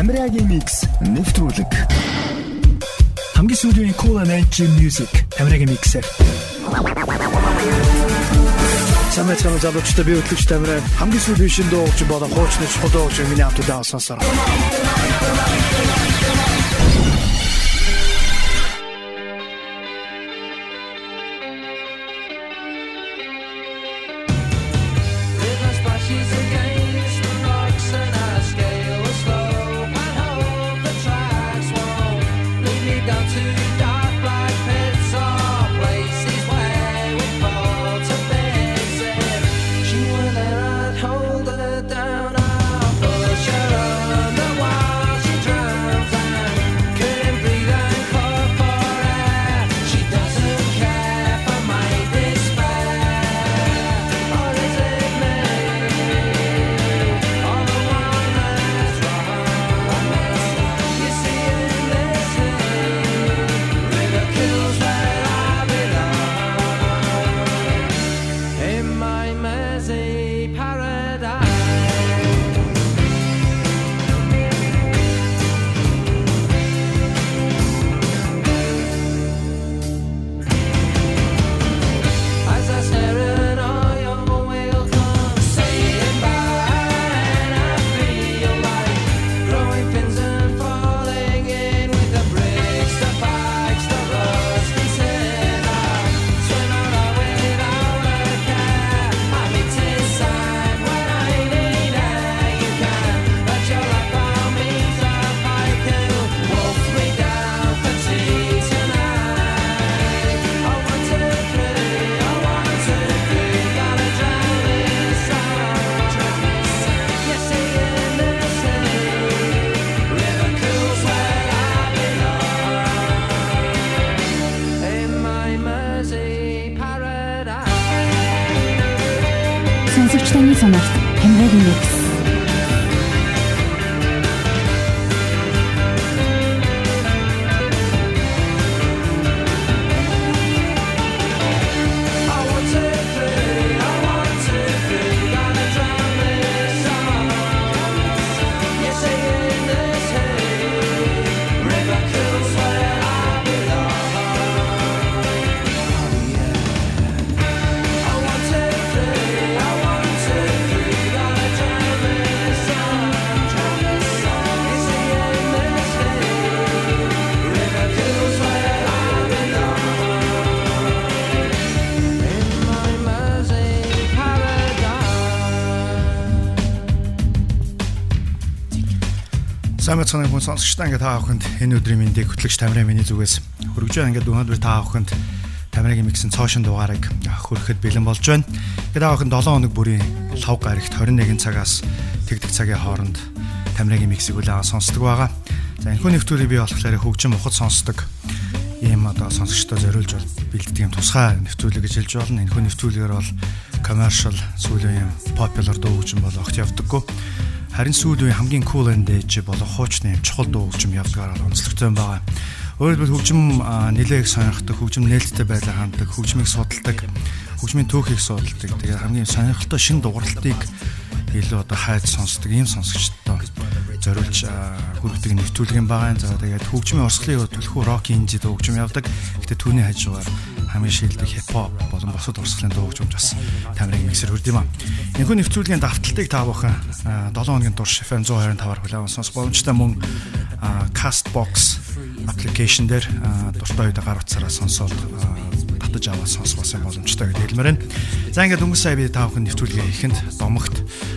Тамирагийн микс нэвтрүүлэг. Хамгийн сүүлийн Cool and Edge Music Тамирагийн миксэр. Самэт хамт залуучтай би хөтлөгч Тамираа хамгийн сүүлийн шин дуугч болон хуучны чухал дуугч миний хамт удаан сонсороо. Сайн мэцхан хүн сонсогчдаа ингээд та бүхэнд энэ өдрийн мэндийг хөтлөгч Тамирын миний зүгээс хүргэж байгаа ингээд өнөөдөр та бүхэнд Тамирын миксэн цоошин дугаарыг хүрэхэд бэлэн болж байна. Тэгээд та бүхэнд 7 хоног бүрийн лав гарагт 21 цагаас тэгдэг цагийн хооронд Тамирын миксийг үлээн сонсдог байгаа. За энэ хүн нэвтрүүлгийг бий болохоор хөгжим ухад сонсдог ийм одоо сонсогчдоо зориулж бол бэлддэг юм тусгай нэвтрүүлэг гэж хэлж болно. Энэ хүн нэвтрүүлгээр бол commercial сүүлийн юм popular дуу хөгжим бол огт явдаггүй Харин сүүл үе хамгийн cool and edge болон хуучны чухал дуу хөгжим явдгаар онцлогтой юм байна. Өөрөөр хэлбэл хөгжим нэлээх сонирхдаг, хөгжим нээлттэй байлаа ханддаг, хөгжмийг судалдаг, хөгжмийн түүхийг судалдаг. Тэгээд хамгийн сонирхолтой шин дууралтыг илүү одоо хайж сонсдог ийм сонсогчдод зориулж хүргэдэг нэвтрүүлэг юм байгаа. За тэгээд хөгжмийн урсгалын төлхөө рок инжид хөгжим явдаг. Гэтэ түүний хажуугаар хамгийн шилдэг хипхоп болон бусад урсгалын дуу хөгжимч бас тамирын миксер хүрд юм аа. Энэхүү нэвтрүүлгийн давталтыг та бүхэн 7 хоногийн турш FM 125-аар хүлээн сонсох боломжтой мөн Castbox application дээр дуртай үедээ гар утсаараа сонсоод татаж аваад бас боломжтой гэдэг хэлмээр байна. За ингээд өнгөрсөн сая би та бүхэн нэвтрүүлгээ ихэнд домогт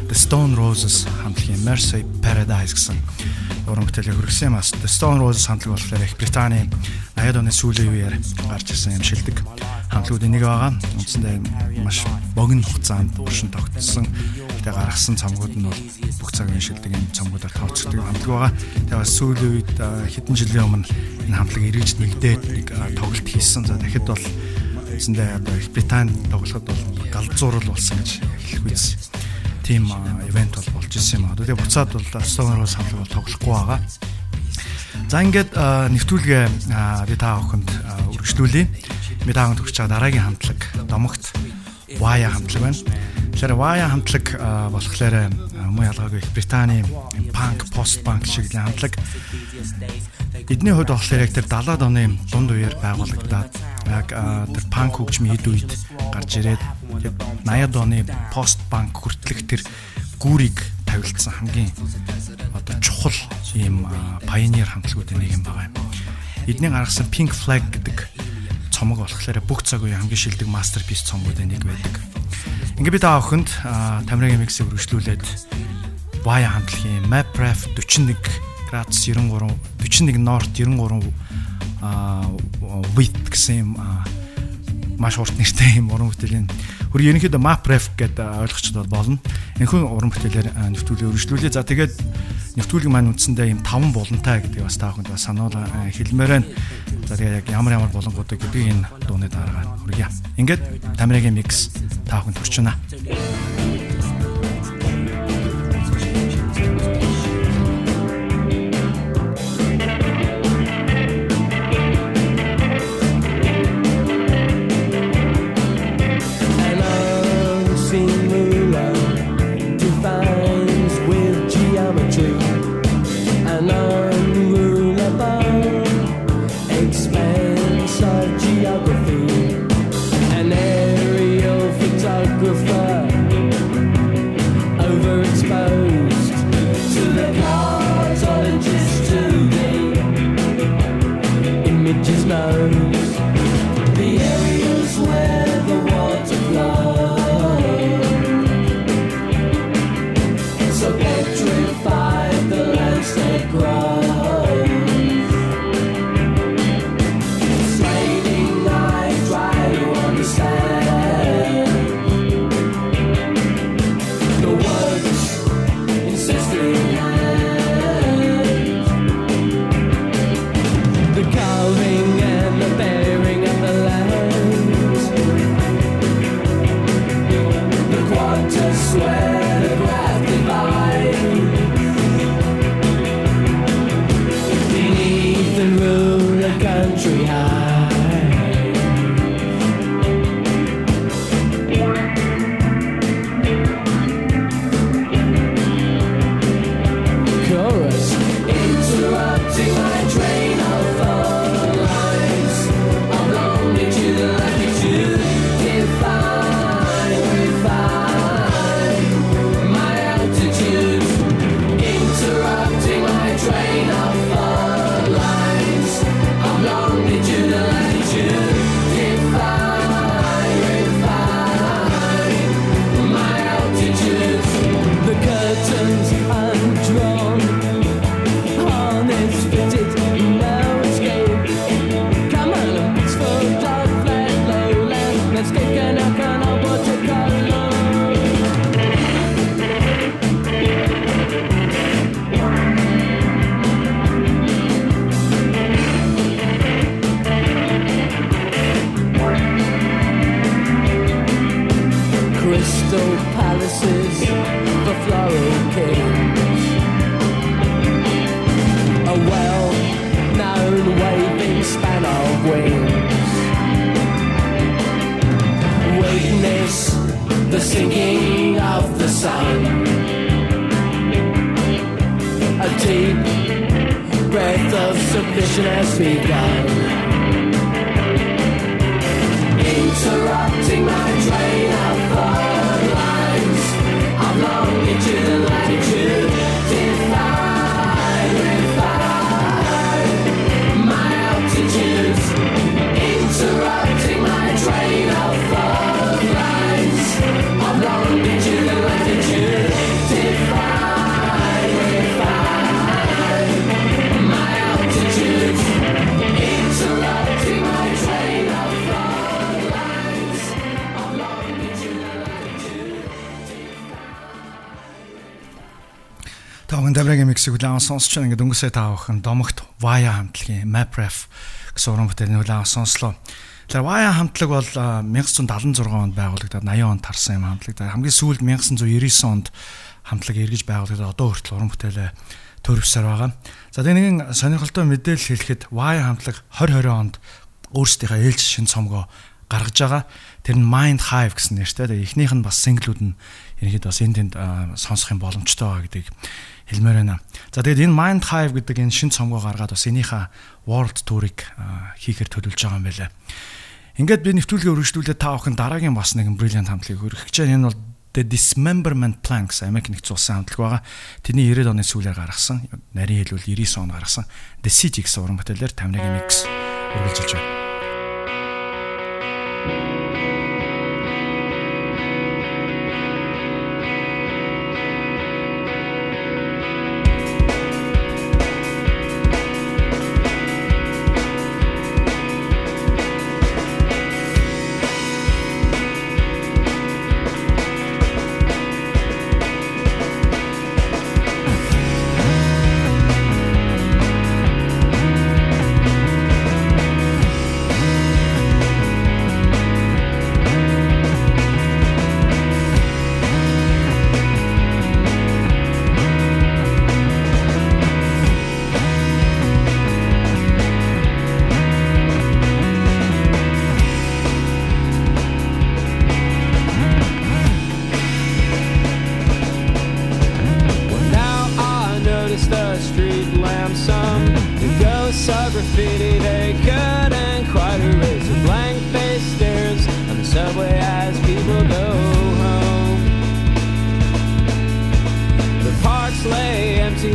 The Stone Roses хамтлагийн Mercy Paradise гэсэн уран бүтээлийг хүргэсэн юм ас. The Stone Roses хамтлаг болохоор их Британий 80-аад оны сүүлийн үеэр гарч ирсэн юм шилдэг хамтлагуудын нэг байгаа. Үндсэндээ маш богино хугацаанд өршин тогтсон. Тэгээ гаргасан цамгууд нь бол бүх цагийн шилдэг юм цамгуудаар тооцогддог хамтлаг байгаа. Тэгээ бас сүүлийн үед хэдэн жилийн өмнө энэ хамтлаг эргэж нэгдээд нэг тоглолт хийсэн. За дахиад бол үндсэндээ одоо их Британи тоглоход бол галзуурал болсон гэж хэлэх үйс. Тим ивент бол болж исэн юм аа. Тэгээ буцаад бол Стогнороо хамтлаг бол тоглохгүй байгаа. За ингээд нэвтрүүлгээ би та бүхэнд үргэлжлүүлье. Би та бүхэнд хүрч байгаа дараагийн хамтлаг Домогт Вая хамтлаг байна. Тэгэхээр Вая хамтлаг болохоор муу ялгаагүй Британий панк, пост панк шиг хамтлаг. Эдний хувьд болохоор яг тэр 70-аад оны дунд үеэр байгуулагдаад яг тэр панк хөгжмийн хэд үед гарч ирээд 80-аад оны пост панк хүртэлх тэр гүүрийг тавилтсан хамгийн одоо чухал ийм пайонер хамтлагуудын нэг юм байгаа юм. Эдний гаргасан Pink Flag гэдэг цомог болохоор бүх цаг үеийн хамгийн шилдэг masterpiece цомгуудын нэг байдаг. Ингээ би та охинд Тамирагийн миксийг үргэлжлүүлээд Wire хамтлагийн MapRef 41 градус 93 41 North 93 а wit гэсэн юм маш урт нэртэй юм уран бүтээлийн хөр ерөнхийдөө MapRef гэдэг ойлгочдод болно. Энэхүү уран бүтээлээр нэвтрүүлэг үргэлжлүүлээ. За тэгээд нэвтрүүлэг маань үндсэндээ юм таван булантай гэдгийг бас та бүхэнд бас сануул хэлмээр байна. За тэгээд яг ямар ямар болонгуудыг гэдгийг энэ дууны дараагаар хүргье. Ингээд Тамирагийн микс та бүхэнд хүрч байна. Хүлээн сонсч байгаа. Ингээд өнгөсөө та бүхэн домогт Vaya хамтлагийн MapRef гэсэн уран бүтээлийн хүлээн сонслоо. Тэгэхээр Vaya хамтлаг бол 1976 онд байгуулагдаад 80 онд тарсан юм хамтлаг. Хамгийн сүүлд 1999 онд хамтлаг эргэж байгуулагдаад одоо хүртэл уран бүтээлээ төрөвсөр байгаа. За тэгээ нэгэн сонирхолтой мэдээлэл хэлэхэд Vaya хамтлаг 2020 онд өөрсдийнхөө ээлж шин цомгоо гаргаж байгаа. Тэр нь Mind Hive гэсэн нэртэй. Тэгээ эхнийх нь бас single-үүд нь ерөнхийдөө бас энд тэнд сонсох юм боломжтой байгаа гэдгийг хэлмээр байна. За тэгээд энэ Mind Hive гэдэг энэ шин цомгоо гаргаад бас энийхээ World Tour-ыг хийхээр төлөвлөж байгаа юм байна. Ингээд би нэвтрүүлгээ өргөжлүүлээ та бүхэн дараагийн бас нэгэн brilliant хамтлагийг хөргөх байна. Энэ бол The Dismemberment Plan гэсэн Америк нэгдсэн улсын хамтлаг байгаа. Тэрний 90-ад оны сүүлээр гаргасан, нарийн хэлбэл 99 он гаргасан The гэсэн уран бүтээлээр Тамирагийн mix үргэлжилж байна.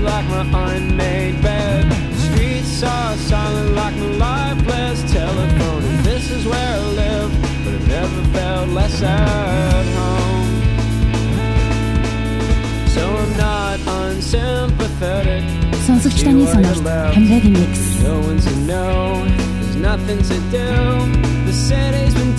like my unmade bed. Streets are silent like my lifeless telephone. And this is where I live, but I've never felt less at home. So I'm not unsympathetic. No one's to know, there's nothing to do. The city's been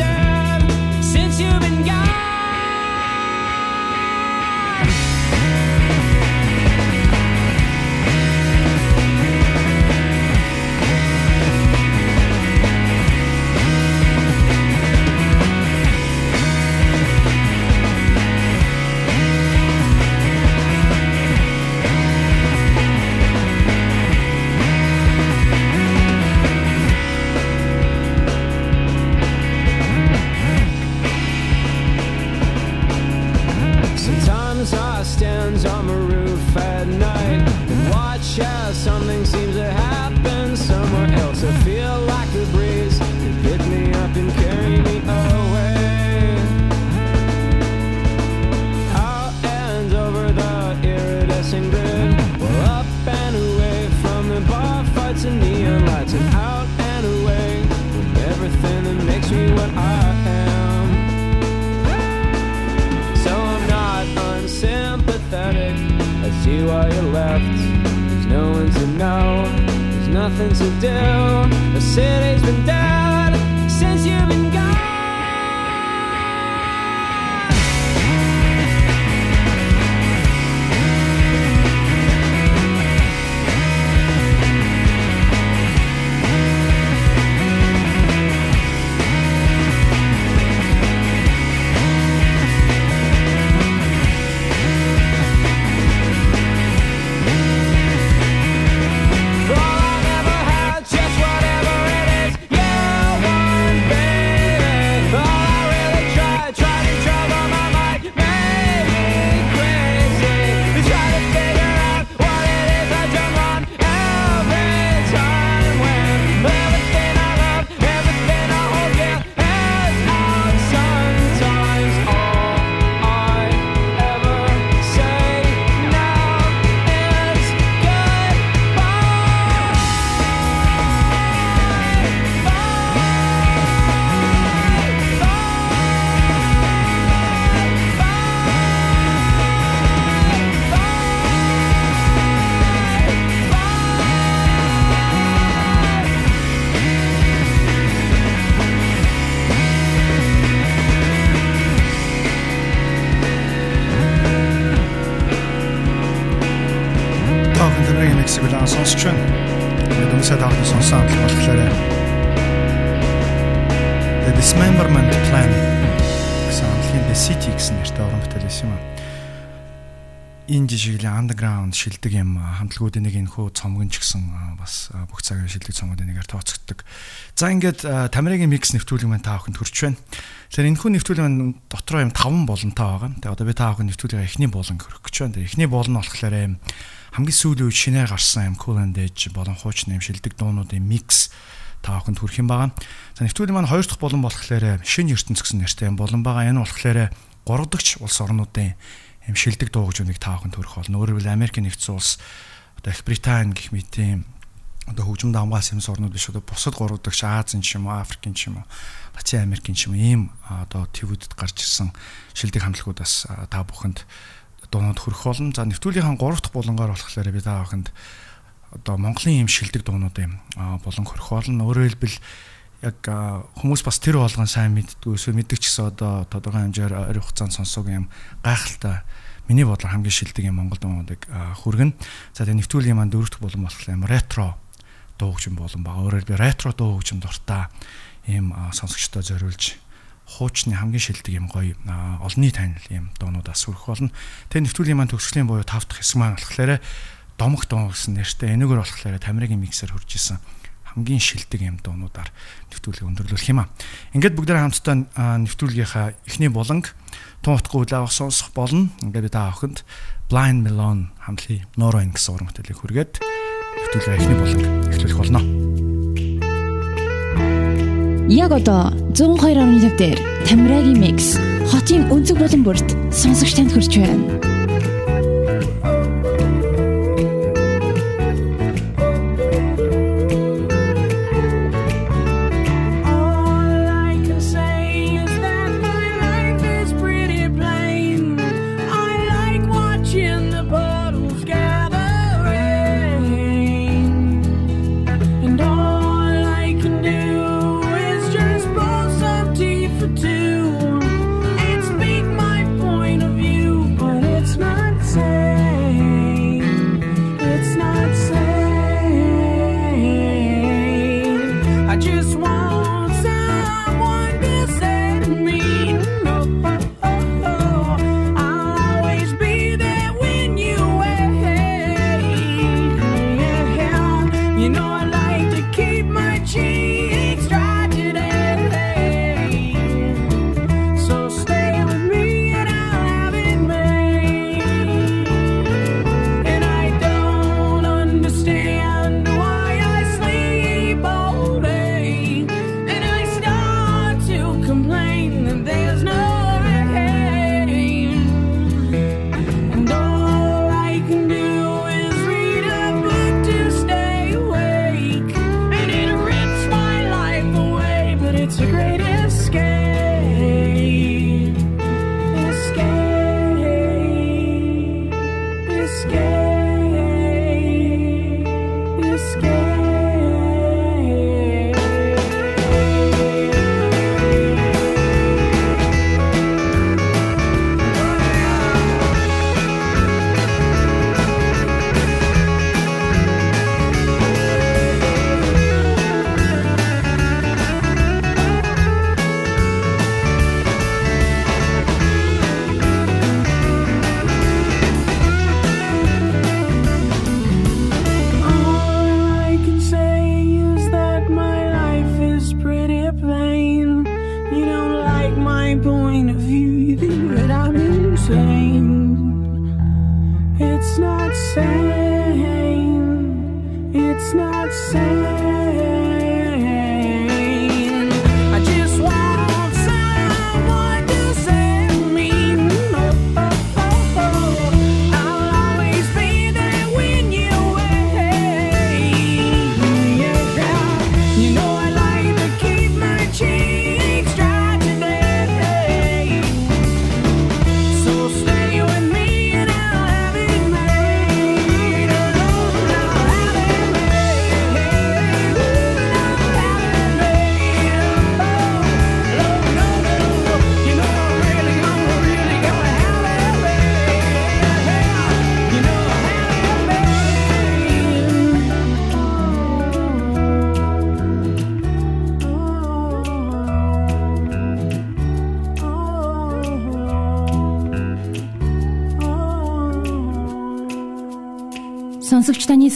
энэ жишээлийн underground шилдэг юм хамтлагуудын нэг энэ хөө цомгон ч гэсэн бас бүх цагийн шилдэг цомгуудын нэгээр тооцогддог. За ингээд Тамирагийн микс нэвтрүүлэг маань та бүхэнд хүрч байна. Тэгэхээр энэ хүү нэвтрүүлэг маань дотроо юм 5 болонтой байгаа. Тэгээ одоо би та бүхэнд нэвтрүүлгийн эхний болон хөрөх гэж байна. Тэгээ эхний болон болохоор юм хамгийн сүүлийн үед шинээр гарсан юм Cool and Edge болон хуучны юм шилдэг дуунуудын микс та бүхэнд хүрэх юм байгаа. За нэвтрүүлэг маань хоёр дахь болон болохоор шинэ ертөнц гэсэн нэртэй юм болон байгаа. Энэ болохоор 3 дахь улс орнуудын юм шилдэг дуу хөгжмөнийг та бүхэнд төрөх болно. Өөрөөр хэлбэл Америк нэгдсэн улс одоо Их Британи гэх мэт юм одоо хөгжмөд хамгаалсан юмс орнууд биш одоо бусад гурав дахь Азийн ч юм уу, Африкийн ч юм уу, Латин Америкийн ч юм уу ийм одоо твүүдэд гарч ирсэн шилдэг хамтлагуудаас та бүхэнд дуунууд хүрэх болно. За нэвтрүүлгийн 3 дахь булангаар болохоор би та бүхэнд одоо Монголын ийм шилдэг дуунууд юм болон хүрэх болно. Өөрөөр хэлбэл яг хүмүүс бас тэр болгон сайн мэддгүй эсвэл мэддэг ч гэсэн одоо тодорхой хэмжээр ойр хугацаанд сонсог юм гайхалтай миний бодлоор хамгийн шилдэг юм Монгол дуунуудыг хүргэн. За тэгээ нэвтрүүлгийн маань дөрөвдөх болон болохоор юм ретро дуу хөгжим болон байгаа. Өөрөөр би ретро дуу хөгжим дуртай ийм сонсогчдод зориулж хуучны хамгийн шилдэг юм гоё олонний танил юм дуунуудаас хүрэх болно. Тэгээ нэвтрүүлгийн маань төгсгөлийн буюу 5 дахь хэсэг маань болохоор домог дуу гэсэн нэртэй энэгээр болохоор Тамирагийн миксер хурж исэн хамгийн шилдэг юм дуунуудаар нэвтрүүлгийг өндөрлөх юм аа. Ингээд бүгдээ хамтдаа нэвтрүүлгийнхаа эхний буланг тун утгагүй үл авах сонсох болно. Ингээд та охинд Blind Melon хамтлагийн Noro гэсэн уран бүтээлийг хүргээд нэвтрүүлгээ эхний буланг эхлүүлэх болно. Яг одоо 102.5 дээр Тамирагийн микс хотын өнцөг болон бүрт сонсогч танд хүрч байна.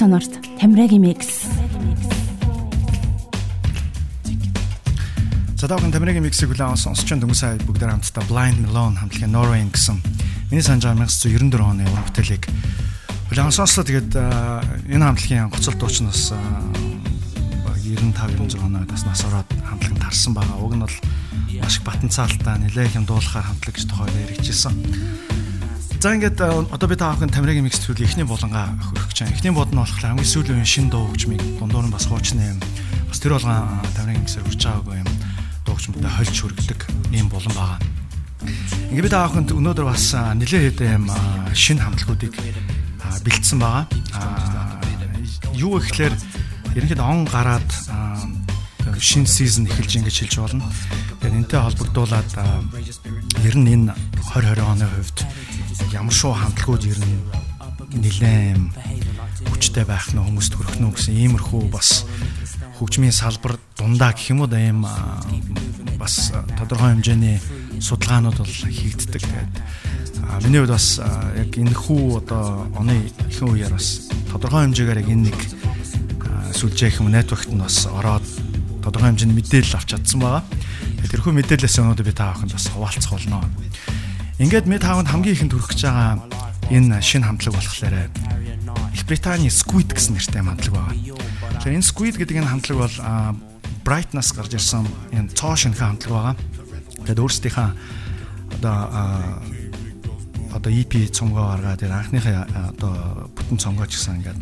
Сонорт Тамирагийн микс. Задаахан Тамирагийн миксийг хүлээн сонсч дөнгөж сая бүгд хамтдаа Blind Melon хамтлагийн Norway гэсэн миний санаж 1994 оны уран бүтээлийг хүлээн сонслоо. Тэгээд энэ хамтлагийн гоцол дуучнаас 95 96 оноос бас нас ороод хамтлагт тарсан байгаа. Уг нь бол маш их потенциалтай нэлээд юм дуулахаар хамтлаг гэж тухайд яригдчихсэн. За ингээд одоо би та бүхэн Тамирагийн микс төрлийн эхний булангаа хөрөх гэж байна. Эхний бод нь болохоор хамгийн сүүлийн үеийн шин дуу хөгжмийг дундуур нь бас хуучны юм. Бас тэр болгон Тамирагийн миксээр хүрч байгаагүй юм. Дуу хөгжмөдөө хольж хүргэдэг ийм булан байгаа. Ингээд би та бүхэнд өнөөдөр бас нэлээд хэдэн юм шин хамтлагуудыг бэлдсэн байгаа. Юу гэхээр ерөнхийдөө он гараад шинэ сизон эхэлж ингэж хэлж болно. Тэгэхээр энтэй холбогдуулаад ер нь энэ 2020 оны хувьд ямар шоу хамтлагууд ер нь нэлээм хүчтэй байх нь хүмүүст хүрэх нь гэсэн иймэрхүү бас хөгжмийн салбар дундаа гэх юм уу юм бас тодорхой хэмжээний судалгаанууд бол хийгддэг. Тэгээд миний хувьд бас яг энэ хүү одоо оны ихэнх үеэр бас тодорхой хэмжээгээр яг энэ нэг сүлжээх юм нэтворкт нь бас ороод тодорхой хэмжээний мэдээлэл авч чадсан байгаа. Тэрхүү мэдээлэлээс өнөөдөр би та бүхэнд бас хуваалцах болно. Ингээд мэд хаавд хамгийн ихэнд хүрэх гэж байгаа энэ шинэ хамтлаг болохоор Их Британий Squid гэсэн нэртэй хамтлаг байгаа. Тэгэхээр энэ Squid гэдэг энэ хамтлаг бол Brightness гарч ирсэн энэ цоо шинхэн хамтлаг байгаа. Тэгээд өөрсдийнхээ одоо одоо EP цомгоо гаргаад тэр анхныхаа одоо бүтэн цомгоо ч гэсэн ингээд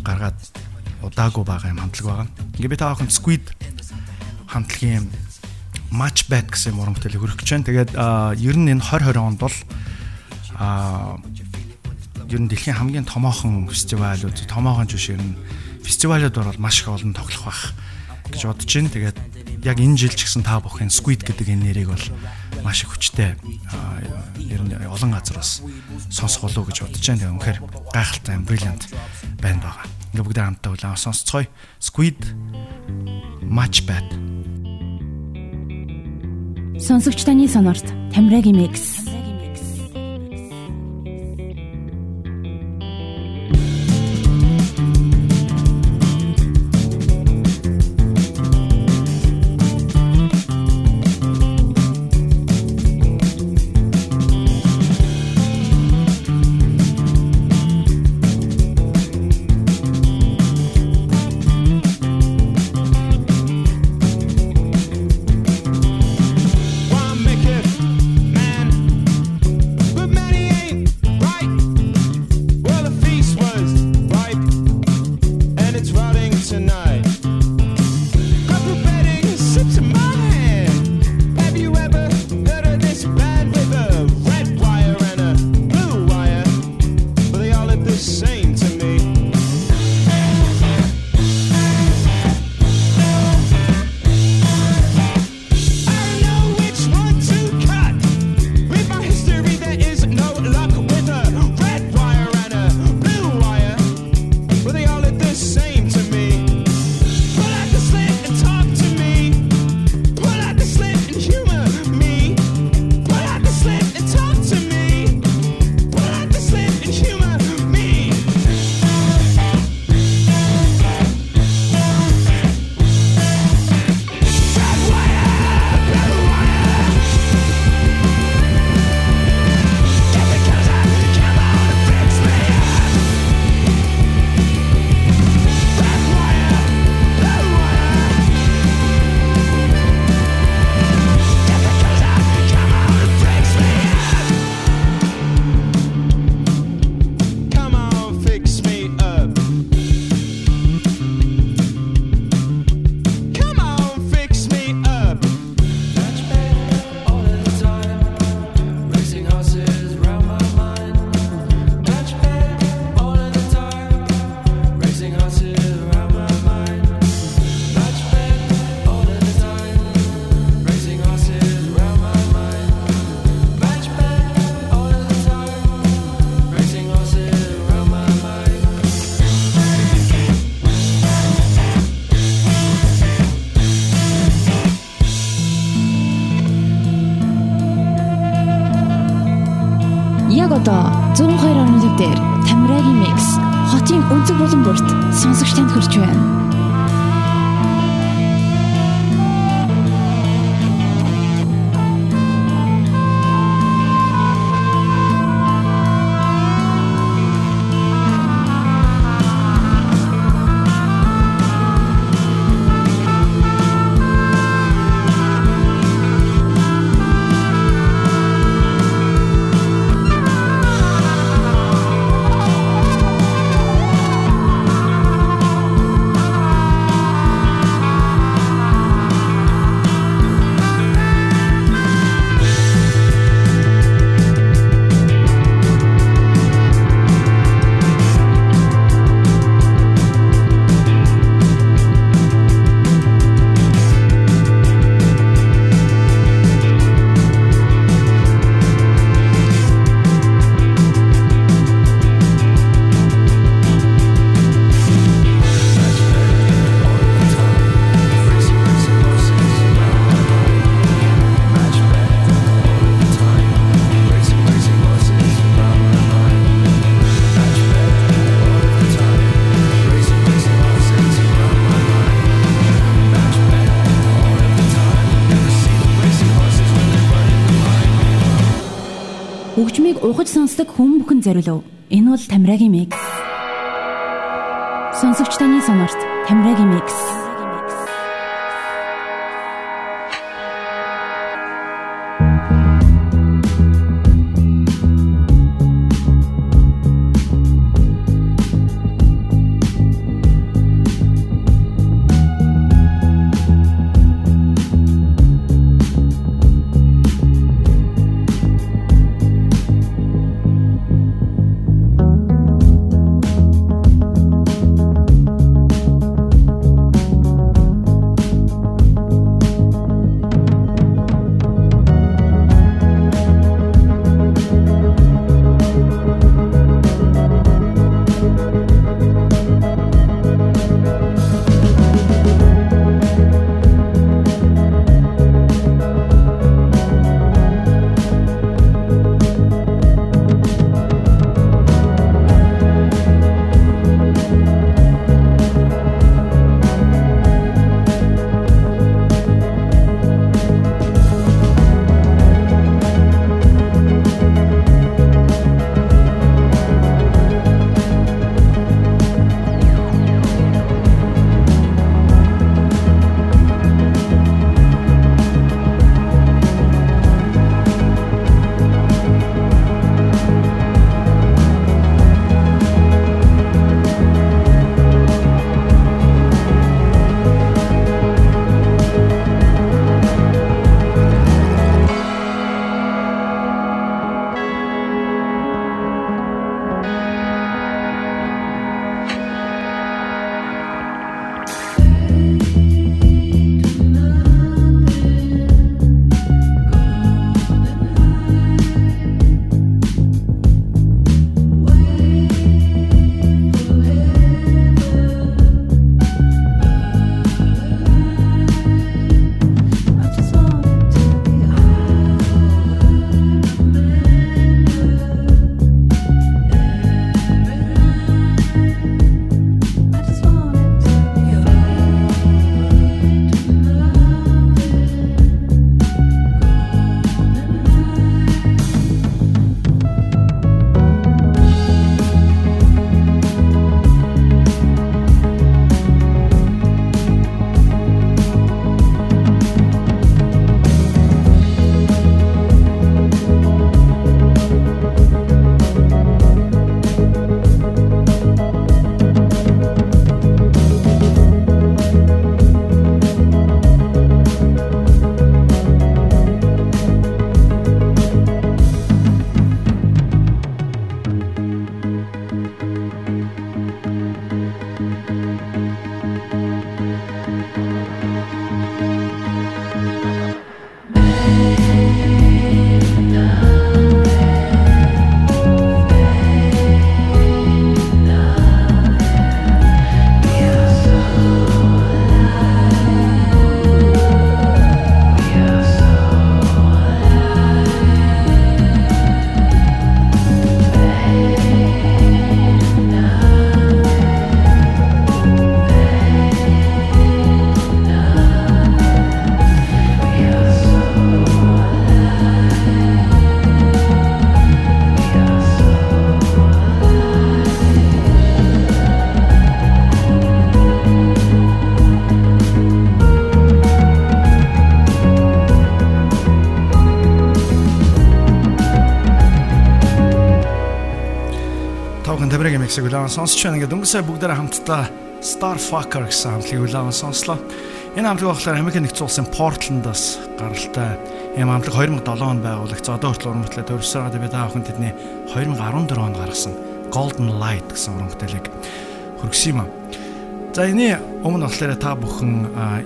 гаргаад удаагүй байгаа юм хамтлаг байгаа. Ингээ би та бүхэнд Squid хамтлагийн Match Bet гэсэн уран бүтээлийг хөрөх гэж байна. Тэгээд ер нь энэ 2020 онд бол а ер нь дэлхийн хамгийн томоохон фестивалууд, томоохон жишээ нь фестивалууд бол маш их олон тоглох байх гэж бодож байна. Тэгээд яг энэ жил ч гэсэн та бүхэн Squid гэдэг энэ нэрийг бол маш их хүчтэй ер нь олон газар бас сонсох болов гэж бодож байна. Тэгээд үнэхээр гайхалтай, brilliant банд байгаа. Ингээ бүгд хамтдаа улаан сонсцгоё. Squid Match Bet. Сонсогч таны сонорт Тамирагийн микс ухаж сонсдог хүн бүхэн зориулв. Энэ бол Тамирагийн микс. Сонсогч таны сонорт Тамирагийн микс. Миксийг улаан сонсч байна. Ингээд өнгөрсөн бүгдээрээ хамтдаа Starfucker гэсэн хамтлагийг улаан сонслоо. Энэ хамтлаг болохоор Америк нэгдсэн улсын Портландаас гаралтай. Энэ хамтлаг 2007 онд байгуулагдсан. Одоо хүртэл уран бүтээлээ төрсөн. Одоо би та бүхэн тэдний 2014 онд гаргасан Golden Light гэсэн уран бүтээлийг хөргсөн юм. За энэ өмнө болохоор та бүхэн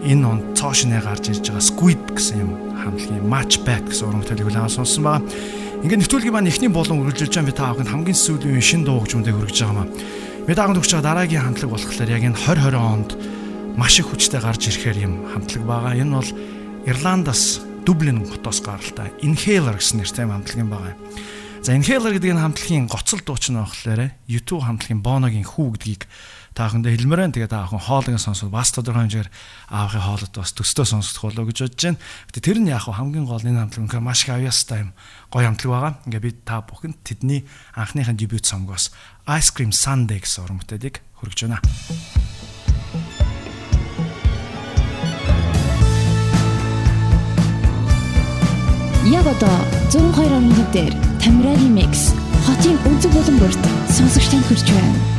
энэ онд цоошнээ гарч ирж байгаа Squid гэсэн юм хамтлагийн Match Back гэсэн уран бүтээлийг улаан сонсон байгаа. Ингээд нэвтрүүлгийн маань эхний болон үргэлжилж байгаа би та бүхэнд хамгийн сүүлийн шин дуу хөгжмөдөө хүргэж байгаа маа. Би та бүхэнд өгч байгаа дараагийн хамтлаг болохоор яг энэ 2020 онд маш их хүчтэй гарч ирэхээр юм хамтлаг байгаа. Энэ бол Ирландаас Дублин хотоос гаралтай Inhaler гэсэн нэртэй хамтлаг юм байгаа. За Inhaler гэдэг энэ хамтлагийн гоцол дууч нь болохоор YouTube хамтлагийн Bono-гийн хүү гэдгийг та бүхэндээ хэлмээр байна. Тэгээ та бүхэн хоолойг сонсвол бас тодорхой хэмжээр аавын хоолойд бас төстөө сонсох болоо гэж бодож байна. Гэтэ тэр нь яг хамгийн гол энэ хамтлаг үнэхээр маш их авьяастай юм. Гоё хамтлаг байгаа. Ингээ би та бүхэнд тэдний анхныхын дебют цомгоос Ice Cream Sunday гэсэн уран бүтээлийг хүргэж байна. Яг одоо 102.5 дээр Тамирагийн микс хотын өнцөг болон бүрт сонсогч танд хүрч байна.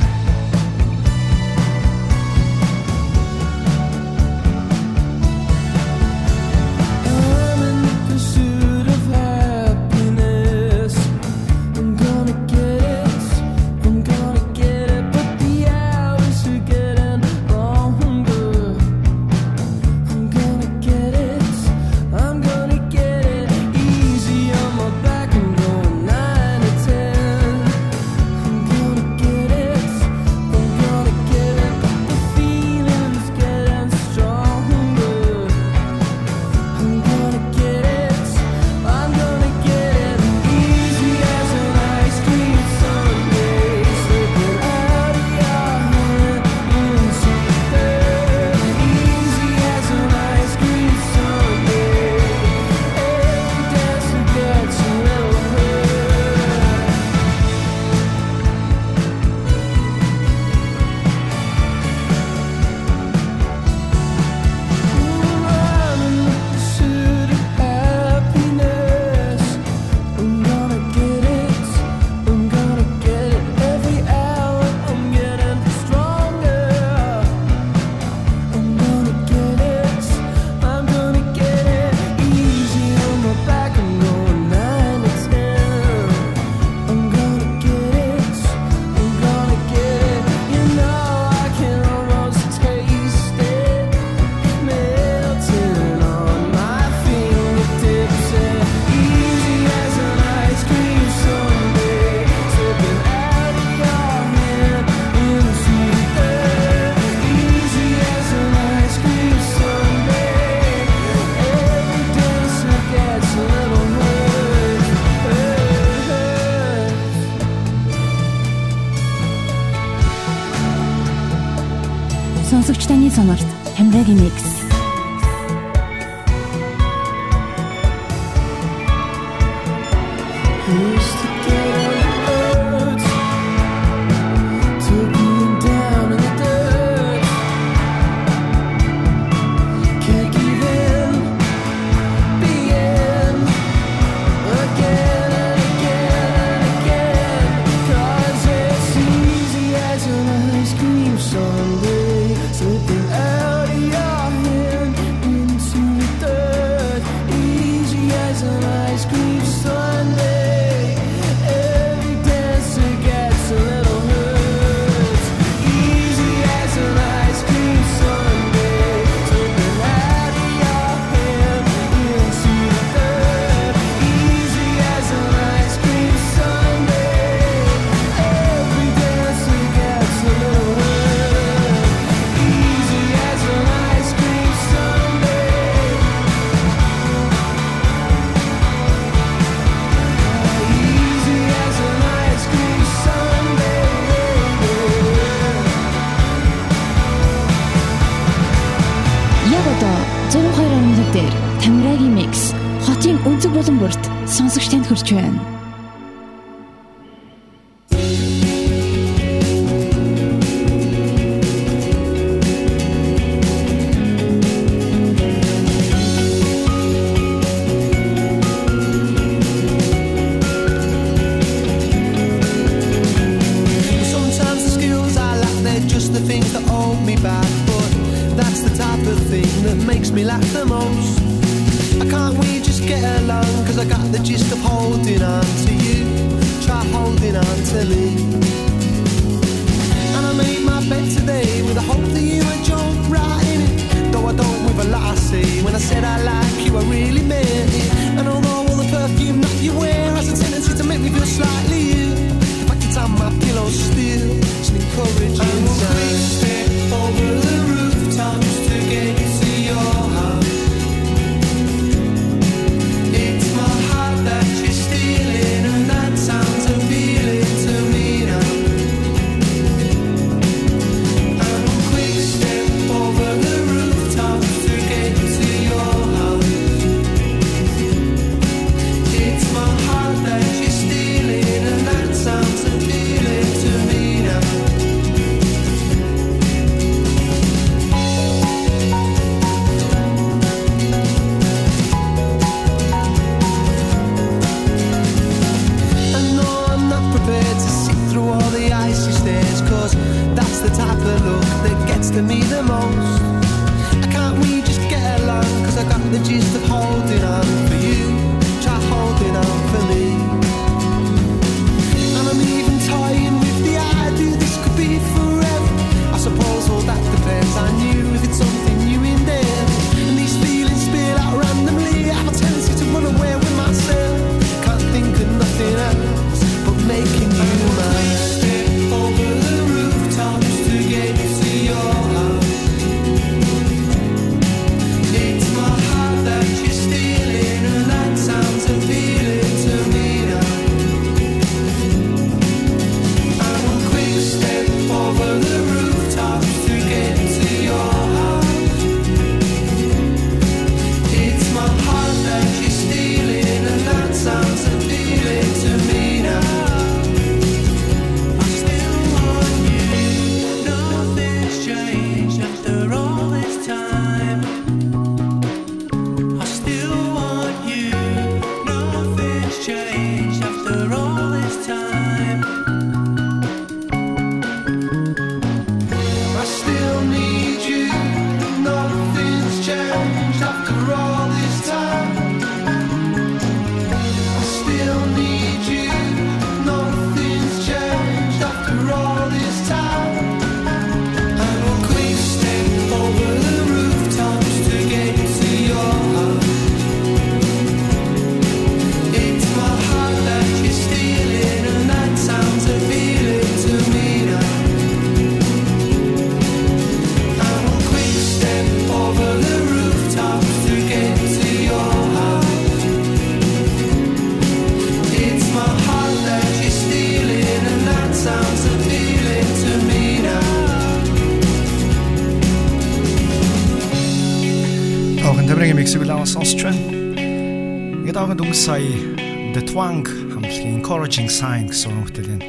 Encouraging Sign гэсэн хөлтөлийн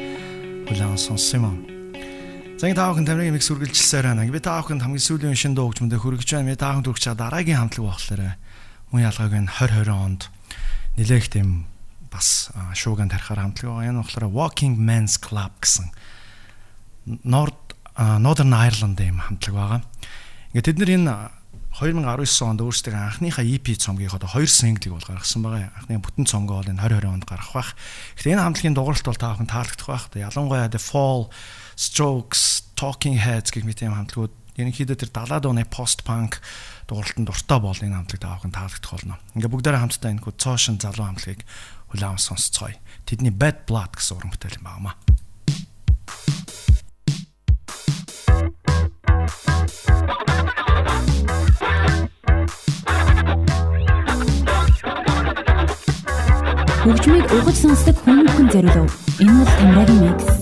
хүлээн сонссон юм. За ингэ таахын тамирын микс үргэлжилсээр байна. Би таахын хамгийн сүүлийн шин дуу хөгжмөндө хүрэж байна. Би таахын төрөх чад дараагийн хамтлаг болохоор мөн ялгааг нь 2020 онд нэлээх тийм бас шууган тарихаар хамтлаг байгаа. Энэ болохоор Walking Men's Club гэсэн North Northern Ireland-ийн хамтлаг байгаа. Ингээ тэд нар энэ 2019 онд өөрсдөө анхныхаа EP цомгийг одоо хоёр синглийг бол гаргасан байгаа. Анхны бүтэн цомгоо бол энэ 2020 онд гарах бах. Гэхдээ энэ хамтлагийн дугаарлт бол таахан таалагдах бах. Ялангуяа The Fall, Strokes, Talking Heads гэх мэт юм хамтлагууд ерөнхийдөө тэр 70-аад оны пост панк дугаарлтанд дуртай бол энэ хамтлаг таахан таалагдах болно. Ингээ бүгдээрээ хамтдаа энэ хүү цоошин залуу хамтлагийг хүлээм сонсцгоё. Тэдний Bad Blood гэсэн уран бүтээл юм байна. хөгжмийг угаж сонсдог хүмүүхэн зориулав. Энэ бол Тамирагийн микс.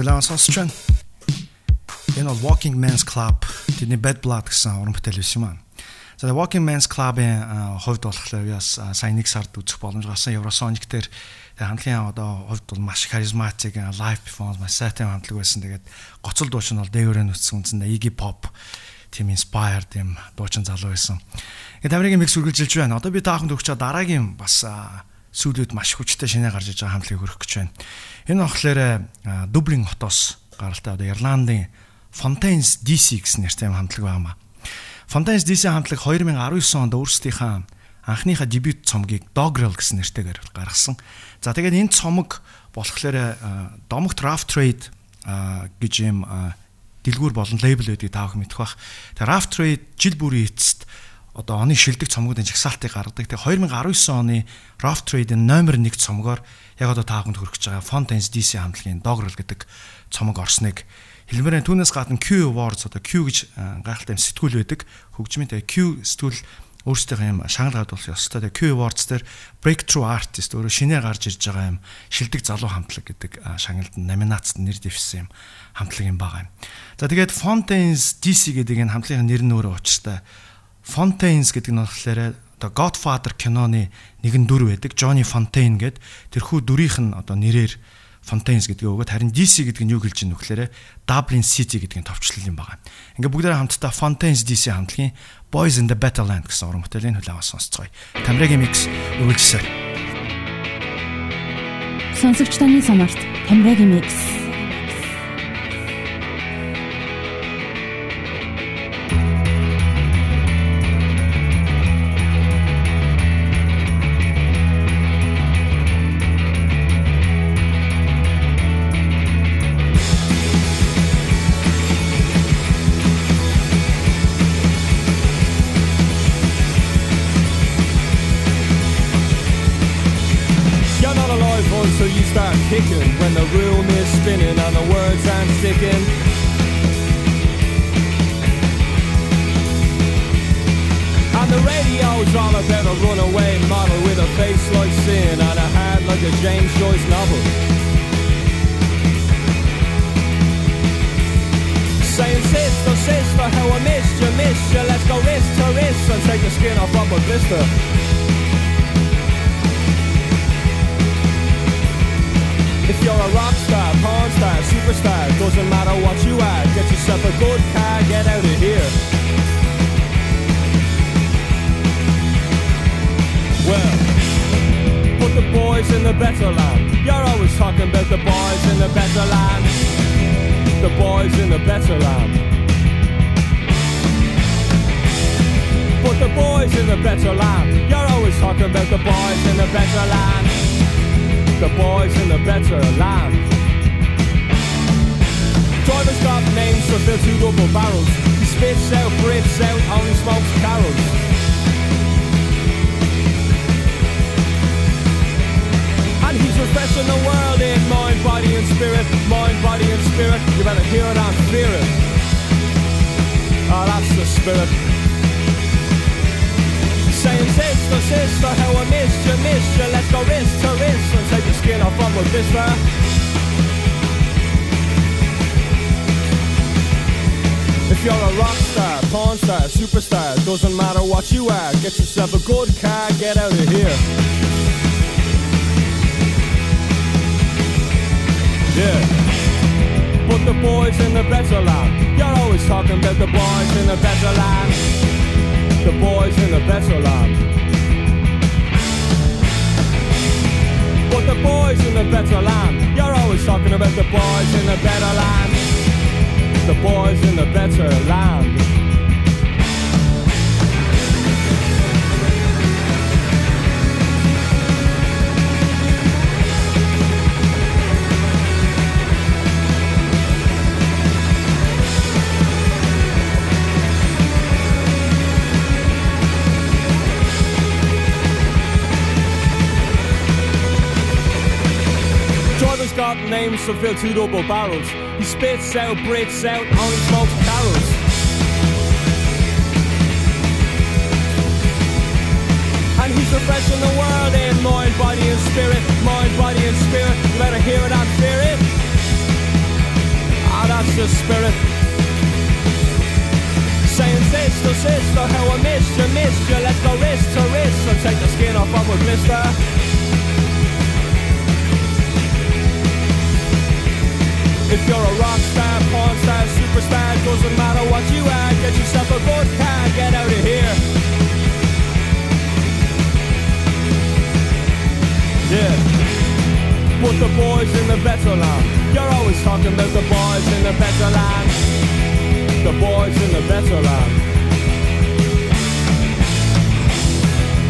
Үлээн сонсч байна. Энэ бол Walking Men's Club тэдний Bad Blood гэсэн уран бүтээл биш юм аа. За Walking Men's Club-ийн хувьд болохоор яс сая нэг сард үзэх боломж гарсан Eurosonic дээр хамтлагийн одоо хувьд бол маш харизматик лайв перформанс маш сайтай хамтлаг байсан. Тэгээд гоцол дуучин бол дээгүүрээ нүцсэн үндсэндээ Iggy Pop тийм inspired тийм дуучин залуу байсан. Тэгээд Америкийн микс үргэлжилж байна. Одоо би тааханд өгч байгаа дараагийн бас сүүлүүд маш хүчтэй шинэ гарч иж байгаа хамтлагийг хөрөх гэж байна. Энэ болохоор Дублин хотоос гаралтай одоо Ирландын Fontaines DC гэсэн нэртэй юм хамтлаг байнамаа. Fontaines DC хамтлаг 2019 онд өөрсдийнхөө анхныхаа дебют цомгийг Dogrel гэсэн нэртэйгээр гаргасан. За тэгээд энэ цомог болохоор Domok Draft Trade гэж юм дэлгүүр болон лейбл байдгийг та бүхэн мэдэх бах. Тэгээд Draft Trade жил бүрийн эцэст одоо оны шилдэг цомгуудын жагсаалтыг гаргадаг. Тэгээ 2019 оны Raft Trade-ийн номер 1 цомгоор яг одоо та бүхэнд хүргэж байгаа Fountains DC хамтлагийн Dogrel гэдэг цомог орсныг хэлмээрээ түүнээс гадна Q Awards одоо Q гэж а, гайхалтай сэтгүүл байдаг. Хөгжмөнтэй Q сэтгүүл өөрсдийнхөө юм шагнал гадуулах ёстой. Q Awards дээр Breakthrough Artist өөрөө шинээр гарч ирж байгаа юм шилдэг залуу хамтлаг гэдэг а, шагналд номинацид нэр дэвшсэн юм хамтлаг юм байгаа юм. За тэгээд Fountains DC гэдэг энэ хамтлагийн нэр нь өөрөө учиртай. Fountains гэдэг нь болохоор одоо Godfather киноны нэгэн дүр байдаг. Johnny Fontaine гэд тэрхүү дүрийнх нь одоо нэрээр Fontaines гэдгийг өгөөд харин DC гэдэг нь юу хэлж ийм нөхлөөрэ Dublin City гэдгийн товчлол юм байгаа. Ингээ бүгдээ хамтдаа Fontaines DC хамтлагийн Boys in the Battleland гэсэн уран бүтээлийн хүлээвээ сонсцгоё. Тамирагийн микс үргэлжлэе. Сонсогч таны сонорт Тамирагийн микс. Missed you. Let's go wrist to wrist and take the skin off of a blister. If you're a rock star, porn star, superstar, doesn't matter what you are, get yourself a good car, get out of here. Well, put the boys in the better land. You're always talking about the boys in the better land. The boys in the better land. Put the boys in the better land. You're always talking about the boys in the better land the boys in the better land. Drivers got names fill two double barrels. He spits out, breathes out, only smokes carols. And he's refreshing the world in mind, body and spirit, mind, body and spirit. You better hear it and fear it. Oh, that's the spirit. Saying sister, sister, how I missed you, missed you. Let's go wrist to wrist and take the skin off of a blister If you're a rock star, porn star, superstar Doesn't matter what you are Get yourself a good car, get out of here. Yeah. Put the boys in the better land. You're always talking about the boys in the better land the boys in the better land. But the boys in the better land, you're always talking about the boys in the better land. The boys in the better land. Names to fill two double barrels. He spits out, breathes out, only smokes carols. And he's refreshing the world in mind, body and spirit, mind, body and spirit. You better hear it and fear it. Ah, your spirit. Saying sister, sister, how I missed you, missed you. Let's go wrist to wrist and take the skin off on with blister. If you're a rock star, porn star, superstar, doesn't matter what you are, get yourself a good car, get out of here. Yeah. Put the boys in the better land. You're always talking about the boys in the better land. The boys in the better land.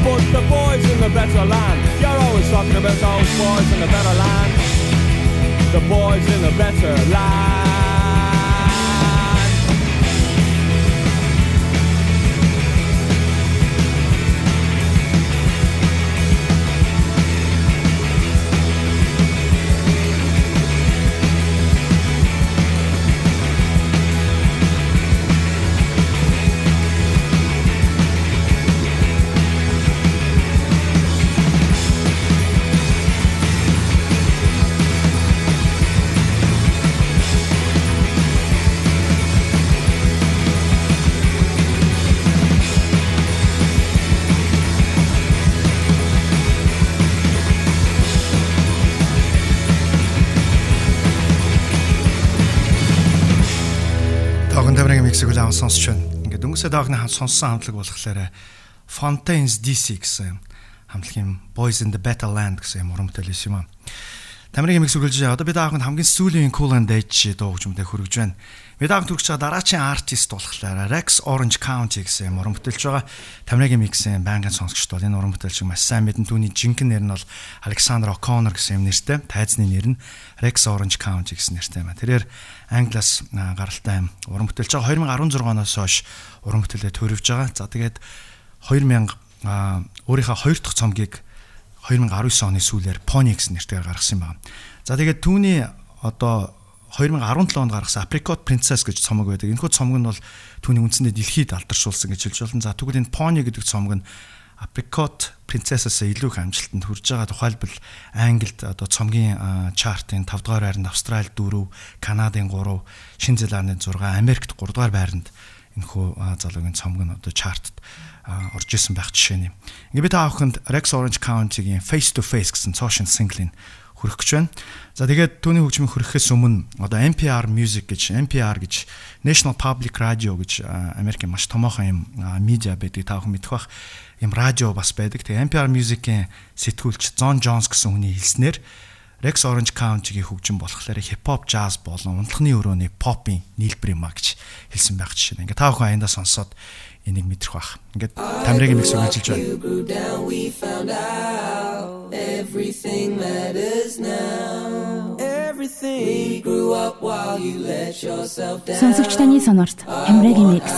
Put the boys in the better land. You're always talking about those boys in the better land. The boys in the better land. Улаан сонсч байна. Ингээд өнгөсөө доогны хам сонссон хамтлаг болохоор Fontaines DC гэсэн хамтлагийн Boys in the Better Land гэсэн юм уран бүтээл юм аа. Тамирын микс үргэлж одоо бид аахын хамгийн сүүлийн Cool and Edge дуу хөгжмөдөө хөргөж байна. Бид аахын байгаа дараачийн артист болохоор Rex Orange County гэсэн уран бүтээлч байгаа. Тамирын миксийн байнгын сонсогчд бол энэ уран бүтээлч маш сайн мэдэн түүний жинхэнэ нэр нь бол Alexander O'Connor гэсэн юм нэртэй. Тайзны нэр нь Rex Orange County гэсэн нэртэй байна. Тэрээр Англиас гаралтай уран бүтээлч байгаа 2016 оноос хойш уран бүтээлээ төрөвж байгаа. За тэгээд 2000 а, өөрийнхөө хоёр дахь цомгийг 2019 оны сүүлээр Pony гэсэн нэртэйгээр гаргасан байна. За тэгээд түүний одоо 2017 онд гаргасан Apricot Princess гэж цомог байдаг. Энэхүү цомог нь бол түүний үндсэндээ дэлхийд алдаршуулсан гэж хэлж болно. За тэгвэл энэ Pony гэдэг цомог нь Apricot Princess-аас илүү их амжилтанд хүрж байгаа. Тухайлбал Англид одоо цомгийн чартын 5 дугаар байранд, Австрали 4, Канадын 3, Шинэ Зеландын 6, Америкт 3 дугаар байранд энэхүү залуугийн цомог нь одоо чартад орж исэн байх жишээ нь. Ингээ би та авахынд Rex Orange County-гийн Face to Face гэсэн цоошин синглийг хүрэх гэж байна. За тэгээд түүний хөгжмийг хүрэхээс өмнө одоо NPR Music гэж NPR гэж National Public Radio гэж Америкийн маш томоохон юм медиа байдаг та бүхэн мэдэх бах юм радио бас байдаг. Тэгээ NPR Music-ийн сэтгүүлч John Jones гэсэн хүний хэлснээр Rex Orange County-гийн хөгжим болохоор хип-хоп, jazz болон унтлагын өрөөний попын нийлбэр юм а гэж хэлсэн байх жишээ. Ингээ та бүхэн аяндаа сонсоод энийг мэдрэх бах. Ингээд тамирын микс үргэлжилж байна. You grew down, we found out everything matters now. Everything. We grew up while you let yourself down. Сонсогч таны сонорт Тамирагийн микс.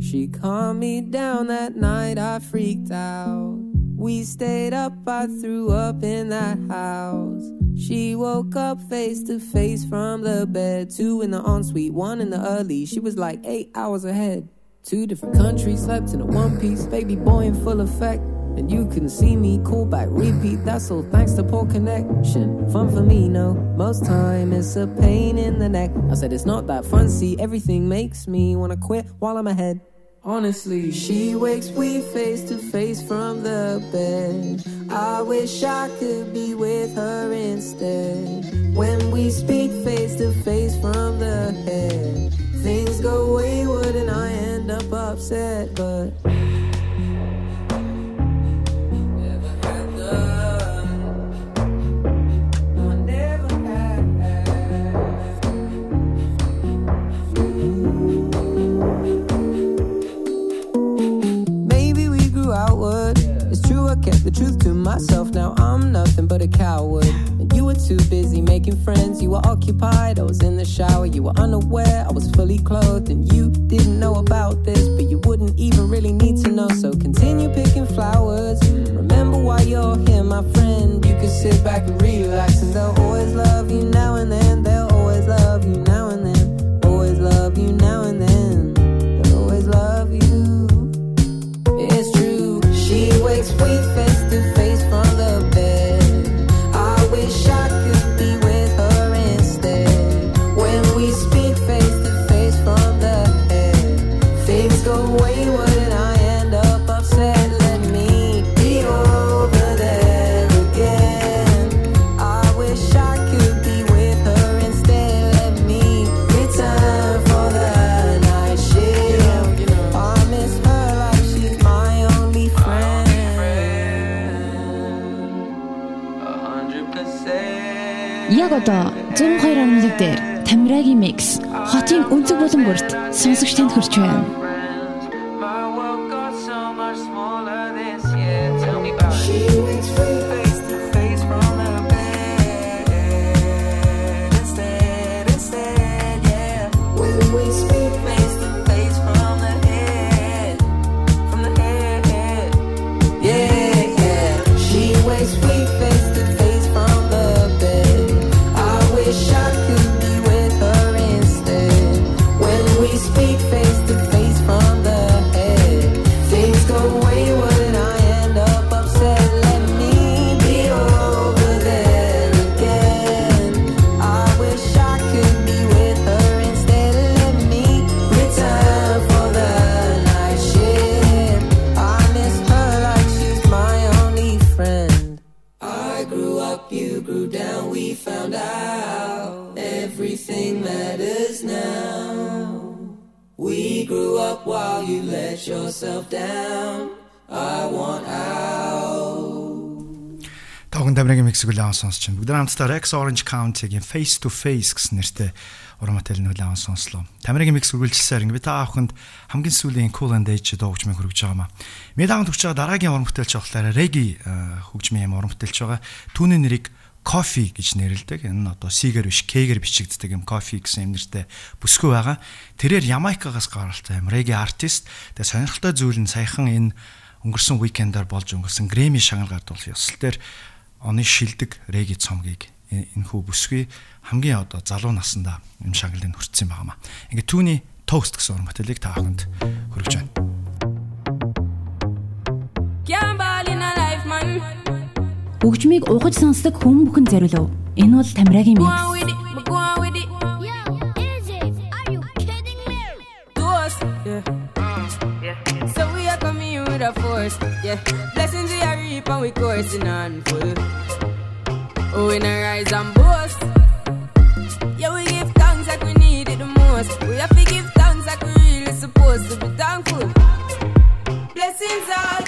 She calmed me down that night, I freaked out. We stayed up, I threw up in that house. She woke up face to face from the bed. Two in the ensuite, one in the early. She was like eight hours ahead. Two different countries, slept in a one piece, baby boy in full effect. And you couldn't see me, call back, repeat. That's all thanks to poor connection. Fun for me, no. Most time it's a pain in the neck. I said it's not that fun. See, everything makes me wanna quit while I'm ahead. Honestly, she wakes we face to face from the bed. I wish I could be with her instead. When we speak face to face from the head, things go wayward and I end up upset, but. I kept the truth to myself. Now I'm nothing but a coward. And you were too busy making friends. You were occupied. I was in the shower. You were unaware. I was fully clothed. And you didn't know about this, but you wouldn't even really need to know. So continue picking flowers. Remember why you're here, my friend. You can sit back and relax. And they'll always love you now and then. They'll always love you now and then. Always love you now and then. Яг одоо 102.1 дээр Тамирагийн микс хотын өнцөг болон бүрт сонсогч танд хүрч байна. Yourself down. I want out. Тавхан Тамирагийн миксийг үлээн сонсч байна. Бүгд хамтдаа Rex Orange County-гийн Face to Face гэсэн нэртэй уран бүтээлийг үлээн сонслоо. Тамирагийн микс үргэлжилсээр ингэ би та авахынд хамгийн сүүлийн Cool and Age дуугчмыг хүргэж байгаа маа. Таавд хүрч байгаа дараагийн уран бүтээлч болохоор Reggae э, хөгжмийн юм уран бүтээлч байгаа. Түүний нэрийг Coffee гэж нэрлэдэг. Энэ нь одоо C-гэр биш K-гэр бичигддэг юм Coffee гэсэн юм нэртэй бүсгүй байгаа. Тэрээр Ямайкагаас гаралтай юм Reggae артист. Тэгээ сонирхолтой зүйл нь саяхан энэ өнгөрсөн уикендаар болж өнгөрсөн Grammy шагнал гардуулах ёсол дээр оны шилдэг Reggae цомгийг энэ хүү бүсгүй хамгийн одоо залуу насндаа энэ шагналыг хүртсэн байнамаа. Ингээ түүний Toast гэсэн уран бүтээлийг та бүхэнд хүргэж байна. Хөгжмийг угаж сонсдог хүн бүхэн зориулв. Энэ бол Тамирагийн Go микс. on with it, me go on with it. Yo, Izzy, are you kidding me? To us, yeah. So we are coming in with a force, yeah. Blessings we are reap and we coursing on full. Oh, we not rise and boast. Yeah, we give thanks like we need it the most. We have to give thanks like we really supposed to be thankful. Blessings all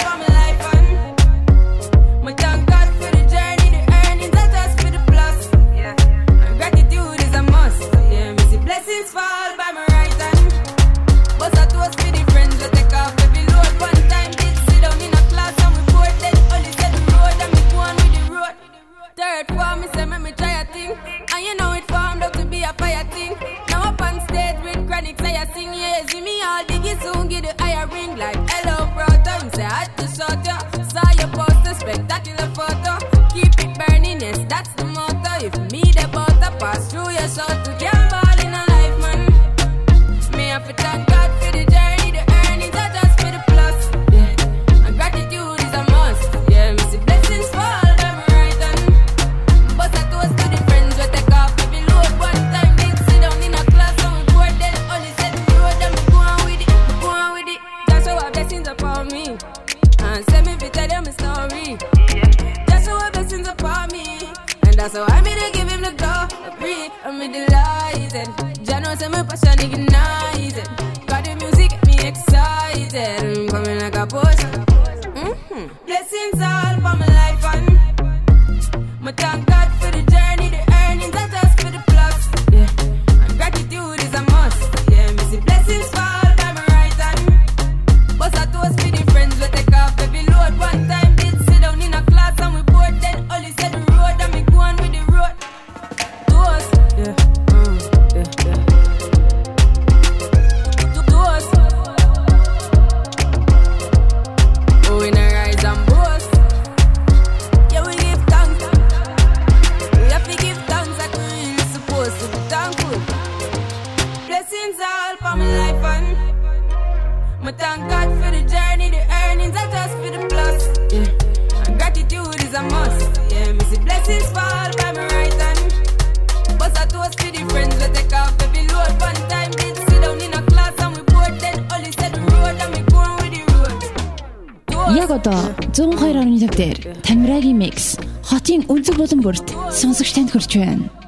Third form, me say me try a thing, and you know it formed up to be a fire thing. Now up on stage with chronic, say I sing yeah, see me all diggy soon get the higher ring like hello brother. Me say I just shot ya, saw your poster, spectacular photo. Keep it burning, yes that's the motto. If me the butter pass through your shot that's how I made to give him the glory. I'm me delighted. Jano say my passion ignited. Got the music get me excited. I'm coming like a potion. Mm-hmm. Blessings all for my life and my thank God болон бүрт сонсогч танд хүрч байна.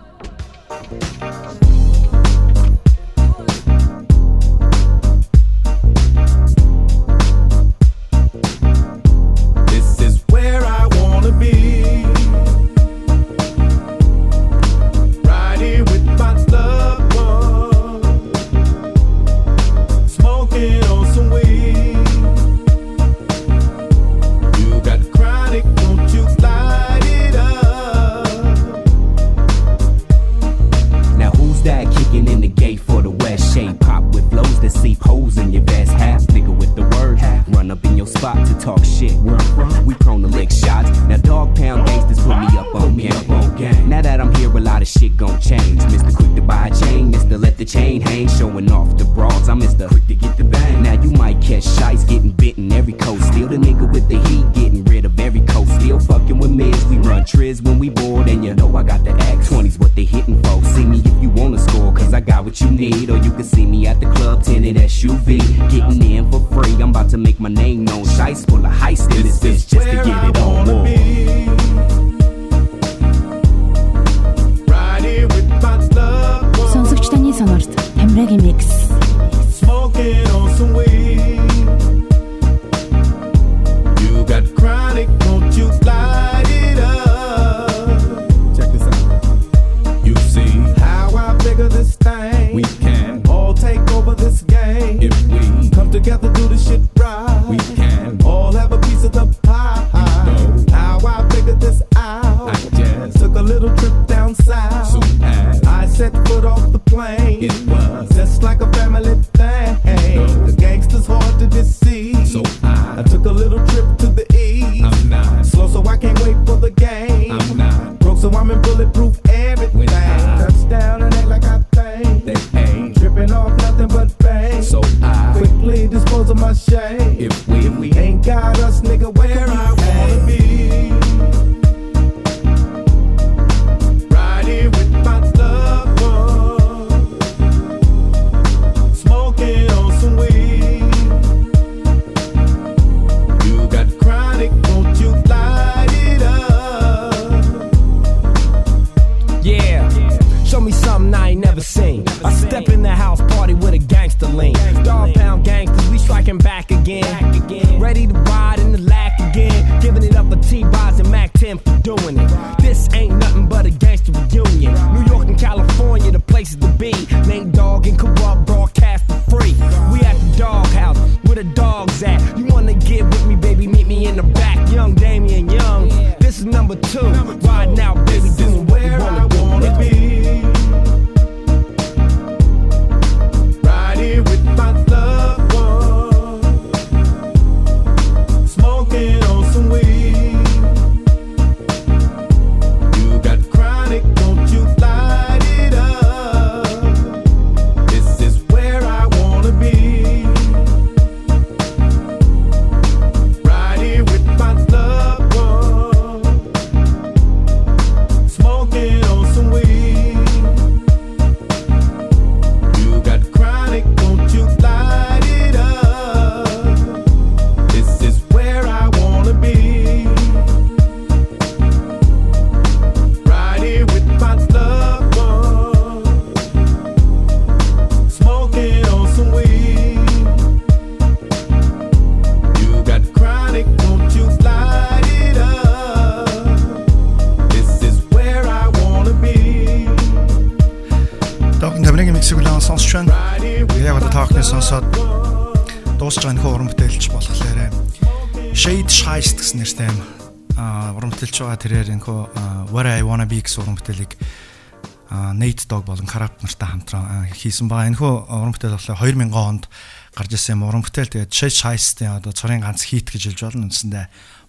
хийсэн баа. Энэхүү уран бүтээл болохоор 2000 онд гарч ирсэн юм уран бүтээл. Тэгээд Chase Heist-ийн одоо цорын ганц хит гэж хэлж болно. Үндсэндээ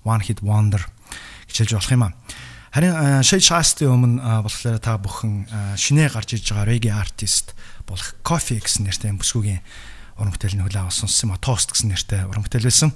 One Hit Wonder гэж хэлж болох юм аа. Харин э, Chase Heist-ийн өмнө э, болохоор та бүхэн э, шинэ гарч иж байгаа reggae artist болох Coffee гэсэн нэртэй бүсгүйгийн уран бүтээлийн хүлээ авсан юм а. Toast гэсэн нэртэй уран бүтээл байсан.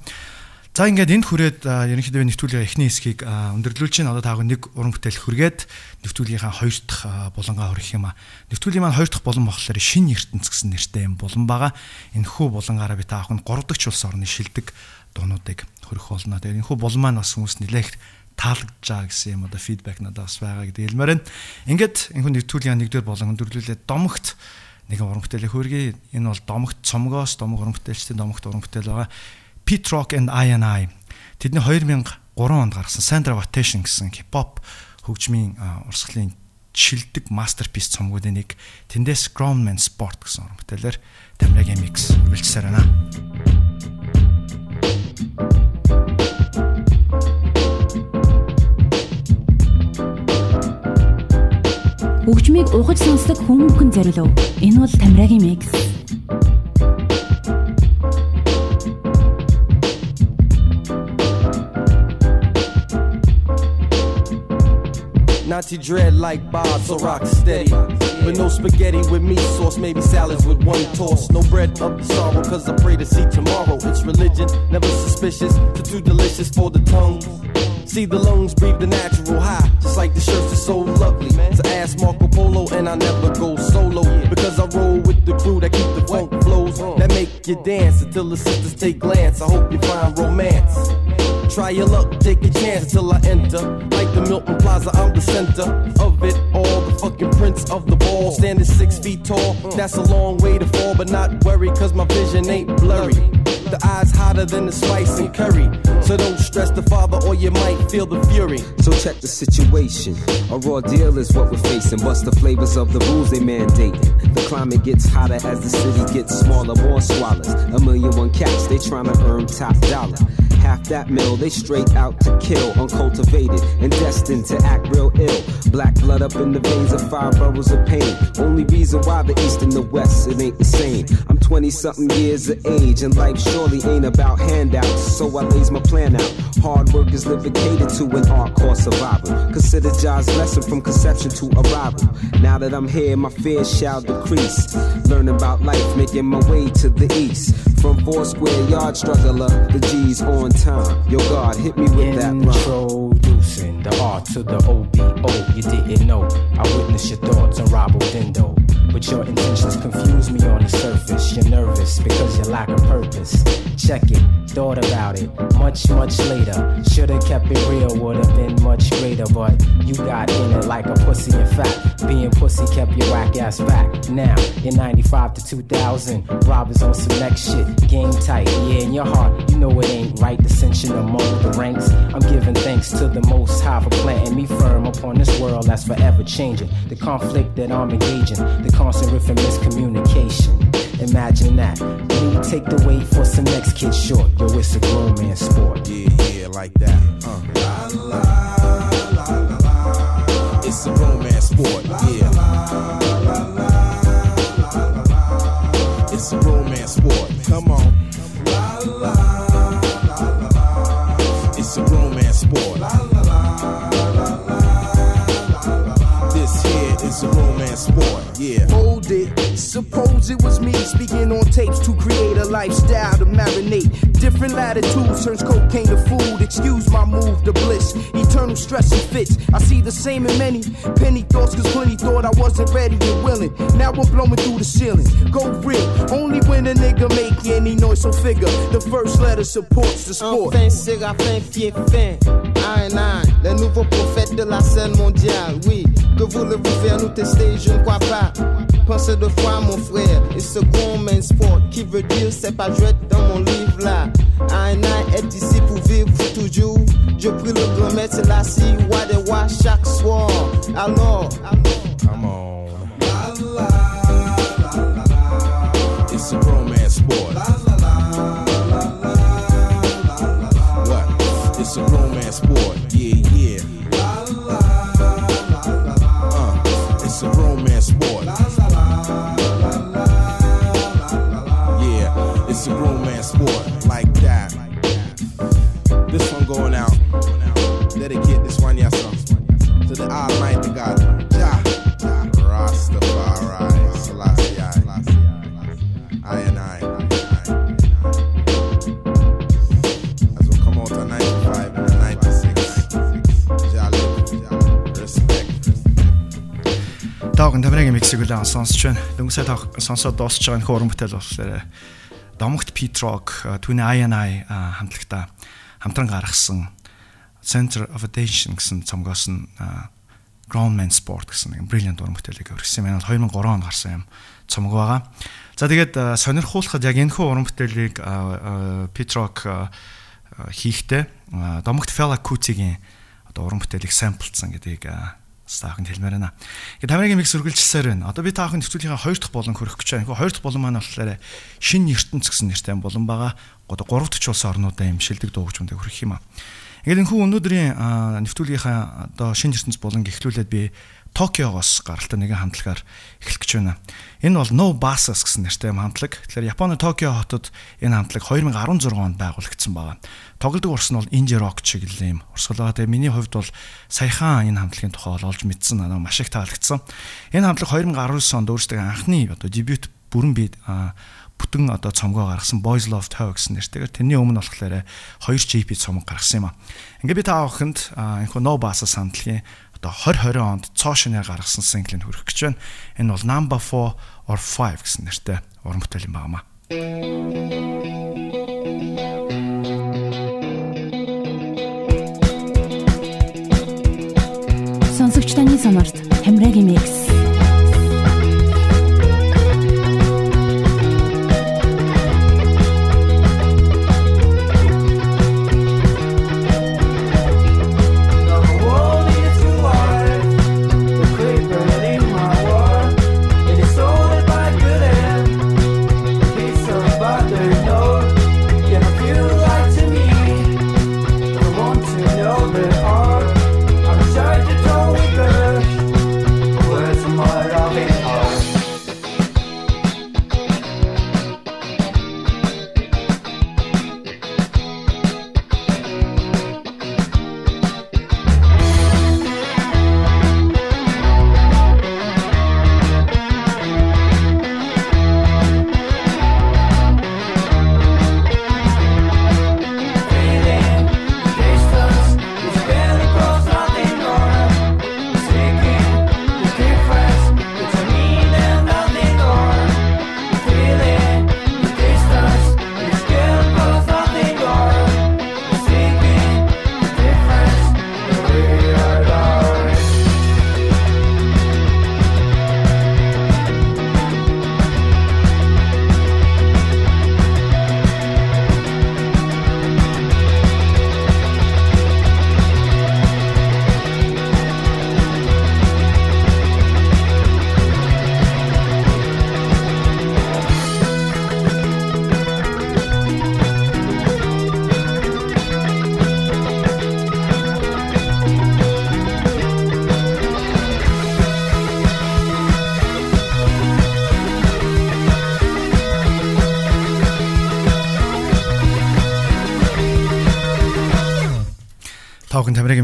За ингээд энд хүрээд ерөнхийдөө нэвтрүүлгийн эхний хэсгийг өндөрлүүлж чинь одоо тааг нэг уран бүтээл хүргээд нэвтрүүлгийнхаа хоёр дахь булангаа хүргэх юм а. Нэвтрүүлгийн маань хоёр дахь булан болохоор шин ертөнц гэсэн нэртэй юм булан байгаа. Энэ хүү булангаараа би таах нь гурав дахь улс орны шилдэг дуунуудыг хөрөх болно. Тэгээд энэ хүү булан маань бас хүмүүс нэлээх таалагдж байгаа гэсэн юм одоо фидбек надад бас байгаа гэдэг хэлмээр байна. Ингээд энэ хүн нэвтрүүлгийн нэгдүгээр булан өндөрлүүлээд домогт нэг уран бүтээлээ хөргий. Энэ бол домогт цомгоос домог уран бүтээлчтэй домогт уран бүтээл байгаа Pit Rock and I and I тэдний 2003 онд гаргасан Sandra Vatation гэсэн хипхоп хөгжмийн урсгалын шилдэг masterpiece цомгуудын нэг тэндээс Groundman Sport гэсэн уран бүтээлээр Тамираг MX үйлчсээр байна. Хөгжмийг ухаж сонсдог хүмүүхэн зориулв. Энэ бол Тамирагийн микс. Dusty dread like Bob, so rock steady. But no spaghetti with meat sauce, maybe salads with one toss. No bread of sorrow, cause I pray to see tomorrow. It's religion, never suspicious, too, too delicious for the tongue. See the lungs breathe the natural high, just like the shirts are so lovely. To ask Marco Polo, and I never go solo because I roll with the crew that keep the funk flows that make you dance until the sisters take glance. I hope you find romance. Try your luck, take a chance till I enter. Like the Milton Plaza, I'm the center of it all. The fucking prince of the ball, standing six feet tall. That's a long way to fall, but not worry, cause my vision ain't blurry. The eyes hotter than the spice and curry. So don't stress the father, or you might feel the fury. So check the situation. A raw deal is what we're facing. What's the flavors of the rules they mandating? The climate gets hotter as the city gets smaller. More swallows. A million one cats, they trying to earn top dollar. Half that mill, they straight out to kill. Uncultivated and destined to act real ill. Black blood up in the veins of five boroughs of pain. Only reason why the east and the west, it ain't the same. I'm 20 something years of age, and life surely ain't about handouts. So I lays my plan out. Hard work is living catered to an art course survival. Consider Jaw's lesson from conception to arrival. Now that I'm here, my fears shall decrease. Learning about life, making my way to the east. From four square yard struggler, the G's on time. Yo, God, hit me with that rhyme. Introducing the R to the OBO. You didn't know. I witnessed your thoughts on Robo Dindo. But your intentions confuse me on the surface. You're nervous because you lack a purpose. Check it, thought about it much, much later. Should've kept it real, would've been much greater. But you got in it like a pussy. In fact, being pussy kept your whack ass back. Now, in 95 to 2000, robbers on some next shit. Game tight, yeah, in your heart, you know it ain't right. Dissension among the ranks. I'm giving thanks to the most for planting me firm upon this world that's forever changing. The conflict that I'm engaging, the constant riff and miscommunication. Imagine that. Me take the weight for some next kid short. Yo, it's a grown man sport. Yeah, yeah, like that. Uh. It's a romance sport, yeah. It's a romance sport. Come on. this. Yeah. It. Suppose it was me speaking on tapes to create a lifestyle to marinate. Different latitudes turns cocaine to food. Excuse my move to bliss. Eternal stress and fits. I see the same in many. Penny thoughts, cause plenty thought I wasn't ready and willing. Now I'm blowing through the ceiling. Go real. Only when a nigga make any noise, so figure. The first letter supports the sport. Enfin, Séraphin qui est fin. Aïe, aïe, le nouveau prophète de la scène mondiale. Oui, que voulez-vous faire nous tester? Je ne crois pas. Pensez deux fois, mon frère. Et ce gros main sport qui veut dire c'est pas jouet dans mon livre là. Aïe, est ici pour vivre toujours. Je prie le grand maître la si, wa de wa chaque soir. Alors, Come on. It's a romance sport. What? It's a romance sport. Yeah, yeah. it's a romance sport like that. This one going out. Dedicate this one, yes, sir. To the Almighty God. Jah, Jah, Rastafari, Selassie, I and I. As we come out of 95 and 96. Jah live, Jah respect. Таахан тамирын миксийг үлээн сонсч байна. Дөнгөсөө таах сонсоод дуусч байгаа нөхөр уран бүтээл болохоор Домогт Петрог түүний INI хамтлагта хамтран гаргасан Center of Attention гэсэн цомгоос нь Groundman Sport гэсэн нэг brilliant уран бүтээлийг өргөсөн юм. 2003 онд гарсан юм цомог байгаа. За тэгээд сонирхуулахад яг энэ хүү уран бүтээлийг Петрог хийхдээ Домогт Fela Kuti-гийн одоо уран бүтээлийг самплцсан гэдгийг стаахын хэлмээр байна. Ингээд тамирын микс үргэлжилсээр байна. Одоо би таахын нэвтрүүлгийн 2 дахь болон хөрөх гэж байна. 2 дахь болон маань болохоор шин ертөнц гэсэн нэртэй болон байгаа. Одоо 3 дахь улсын орнуудаа юм шилдэг дуугчмөндө хөрөх юм аа. Ингээд энэ хүн өнөөдрийн нэвтрүүлгийнхаа одоо шин ертөнц болон гихлүүлээд би Токиогоос гаралтай нэгэн хамтлагаар эхлэх гэж байна. Энэ бол No Basas гэсэн нэртэй хамтлаг. Тэгэхээр Японы Токио хотод энэ хамтлаг 2016 онд байгуулагдсан байна. Тоглодог урс нь бол инди рок чиглэлийн юм. Урсгалгаа тэгээ миний хувьд бол саяхан энэ хамтлагийн тухай олж мэдсэн надад маш их таалагдсан. Энэ хамтлаг 2019 онд өөрсдөө анхны одоо дебют бүрэн бие бүтэн одоо цомгоо гаргасан Boys Love Toe гэсэн нэртэйгээр тэрний өмнө болохоор 2 JP цомог гаргасан юм а. Ингээ би та авахынд энэхүү No Basas хамтлагийн одоо 2020 онд цоошинаар гаргасан синглийг хүргэх гэж байна. Энэ бол Number 4 or 5 гэсэн нэртэй уран бүтээл юм байна. Сонсогч таны сонорт Хамрагийн микс.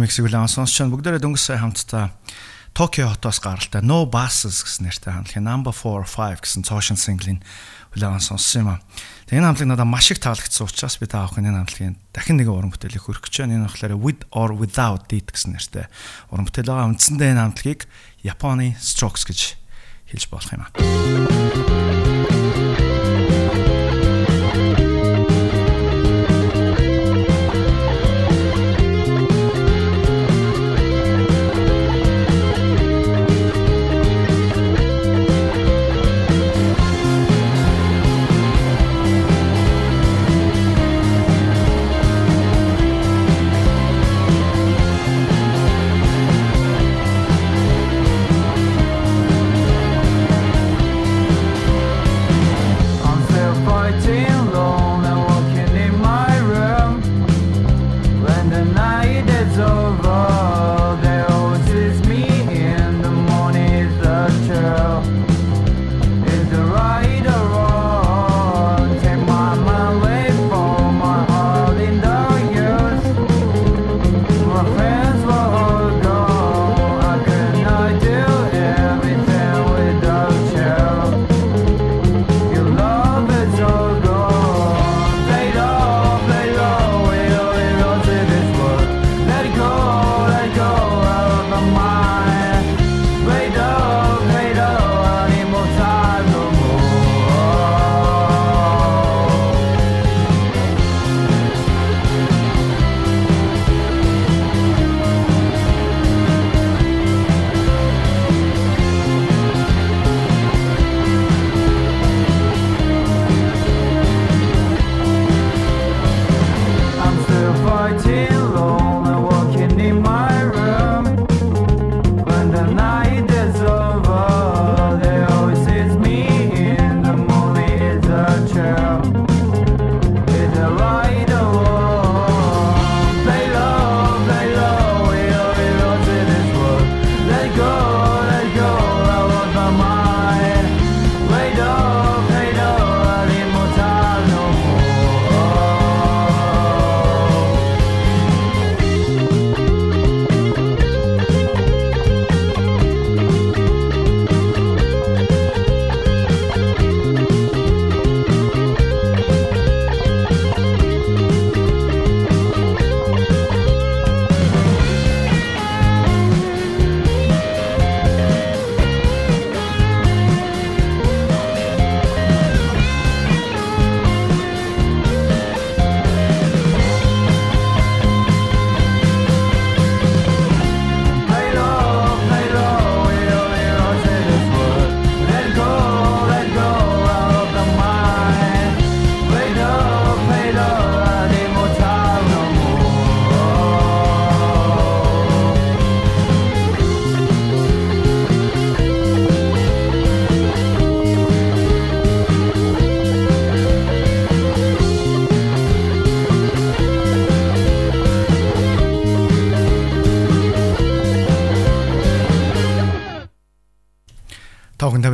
Миксийг үлээн сонсч чана бүгдээрээ дөнгөс сая хамтдаа Токио хотоос гаралтай No Buses гэсэн нэртэй хамтлагийн Number 4 5 гэсэн цоошин синглийн үлээн сонссон юм а. Тэгээ энэ хамтлаг надад маш их таалагдсан учраас би та авах энэ хамтлагийн дахин нэгэн уран бүтээлийг хөрөх гэж байна. Энэ болохоор With or Without It гэсэн нэртэй уран бүтээл байгаа. Үндсэндээ энэ хамтлагийг Японы Strokes гэж хэлж болох юм а.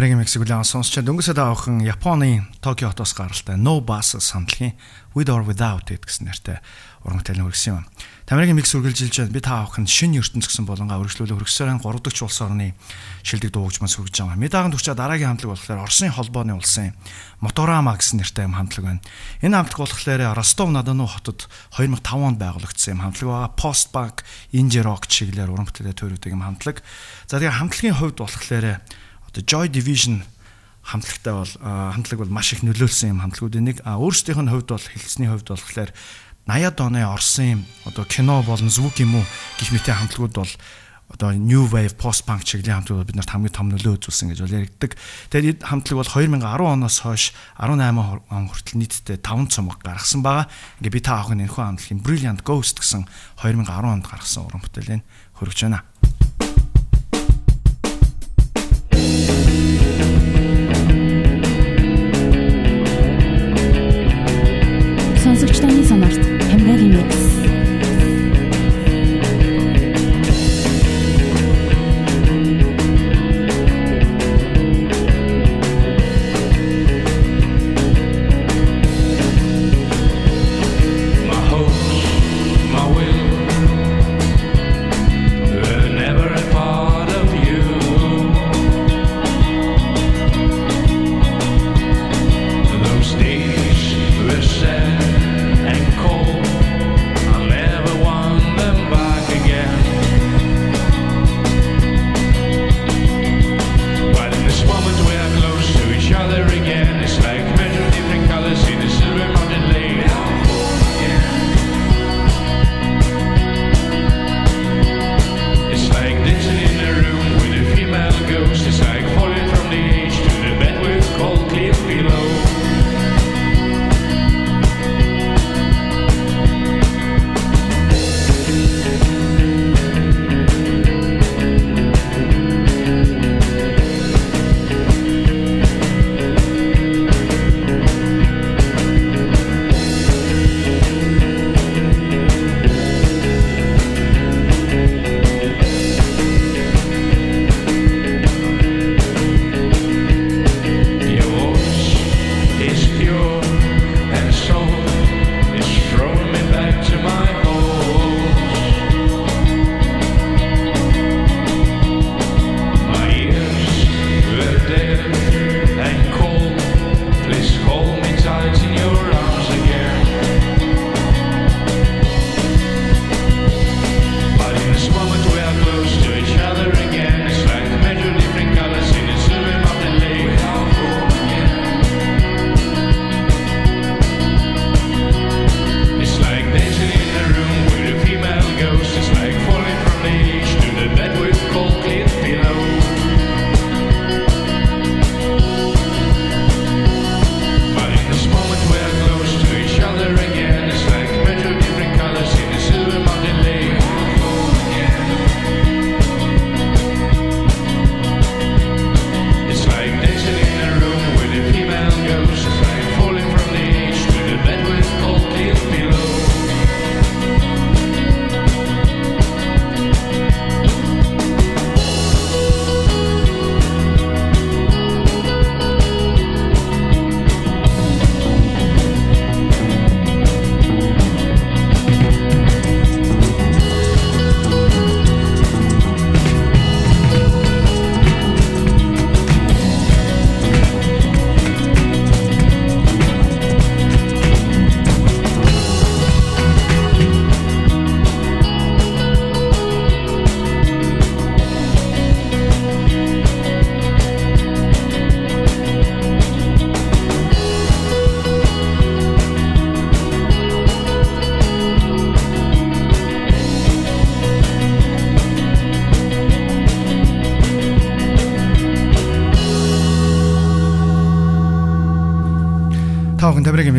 Таврын мексик үлэн сонсч дөнгөсөд авахын Японы Токио хотоос гаралтай No Buses хамтлагийн With or Without It гэсэн нэртэй уран бүтээлийг хүргэсэн юм. Тамирын микс үргэлжилж байна. Би та авахын шинэ ертөнц гэсэн болонгаа өргөжлүүлэх хөргөсөрийн 3 дахь улс орны шилдэг дуугчмаас хүргэж байгаа. Медагаан төгчөө дараагийн хамтлаг болохоор Оросын холбооны улсын Моторама гэсэн нэртэй юм хамтлаг байна. Энэ хамтлаг болохоор Ростов-на-Дону хотод 2005 онд байгуулагдсан юм хамтлаг байгаа. Post Bank Indie Rock чиглэлээр уран бүтээлээ төрүүлдэг юм хамтлаг. За тэгээ хамтлагийн хувьд болохоор одоо Joy Division хамтлагтай бол хамтлаг бол маш их нөлөөлсөн юм хамтлагуудын нэг. А өөрсдийнх нь хувьд бол хэлцсний хувьд болохоор 80-ад оны Оросын одоо кино болон звук юм уу гих мэт хамтлагууд бол одоо new wave post punk чиглэлийн хамтлагууд бид нарт хамгийн том нөлөө үзүүлсэн гэж бол яригддаг. Тэгээд хамтлаг бол 2010 оноос хойш 18 он хүртэл нийтдээ 5 цомог гаргасан байгаа. Ингээ би та авах энэ хүү хамтлагийн Brilliant Ghost гэсэн 2010 онд гаргасан уран бүтээлийг хөргөж байна.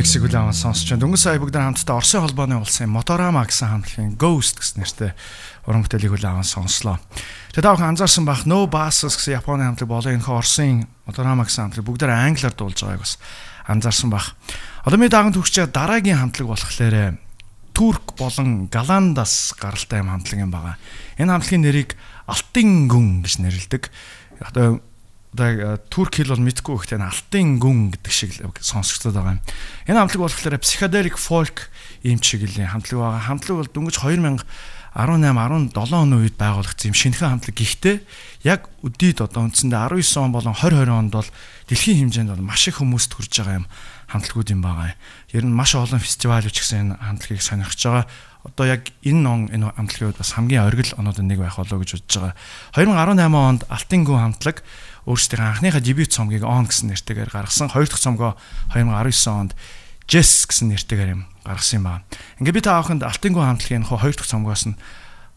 Таахан Тамирын миксиг үлээн сонсч байна. Дөнгөж сая бүгд хамтдаа Оросын холбооны улсын Motorama гэсэн хамтлагийн Ghost гэсэн нэртэй уран бүтээлийг үлээн сонслоо. Тэгээ таахан анзаарсан бах No Buses гэсэн Японы хамтлаг болон энэ Оросын Motorama гэсэн хамтлаг бүгдээр англиар дуулж байгааг бас анзаарсан бах. Одоо ми даган төгсчээ дараагийн хамтлаг болохоор Турк болон Голландаас гаралтай хамтлаг юм байгаа. Энэ хамтлагийн нэрийг Алтын гүн гэж нэрлэдэг. Одоо э, турк хэл бол мэдгүй энэ алтын гүн гэдэг шиг л сонсогдоод байгаа юм. Энэ хамтлаг болохоор psychedelic folk ийм чиглэлийн хамтлаг байгаа. Хамтлаг бол дөнгөж 2000 18 17 оны үед байгуулагдсан юм шинэхэн хамтлаг. Гэхдээ яг өдийд одоо үндсэндээ 19 он болон 2020 онд бол дэлхийн хэмжээнд бол маш их хүмүүст хүрж байгаа юм хамтлагууд юм байгаа. Ер нь маш олон фестивал ч гэсэн энэ хамтлагийг сонирхож байгаа. Одоо яг энэ он энэ хамтлагийн үед бас хамгийн оргил оноод нэг байх болоо гэж бодож байгаа. 2018 онд Алтын гүн хамтлаг өөрсдийн анхныхаа дебют цомгийг On гэсэн нэртэйгээр гаргасан. Хоёр дахь цомгоо 2019 онд Jess гэсэн нэртэйгээр юм гаргасан юм байна. Ингээ би та авахынд Алтын гүн хамтлагийн хоёр дахь цомгоос нь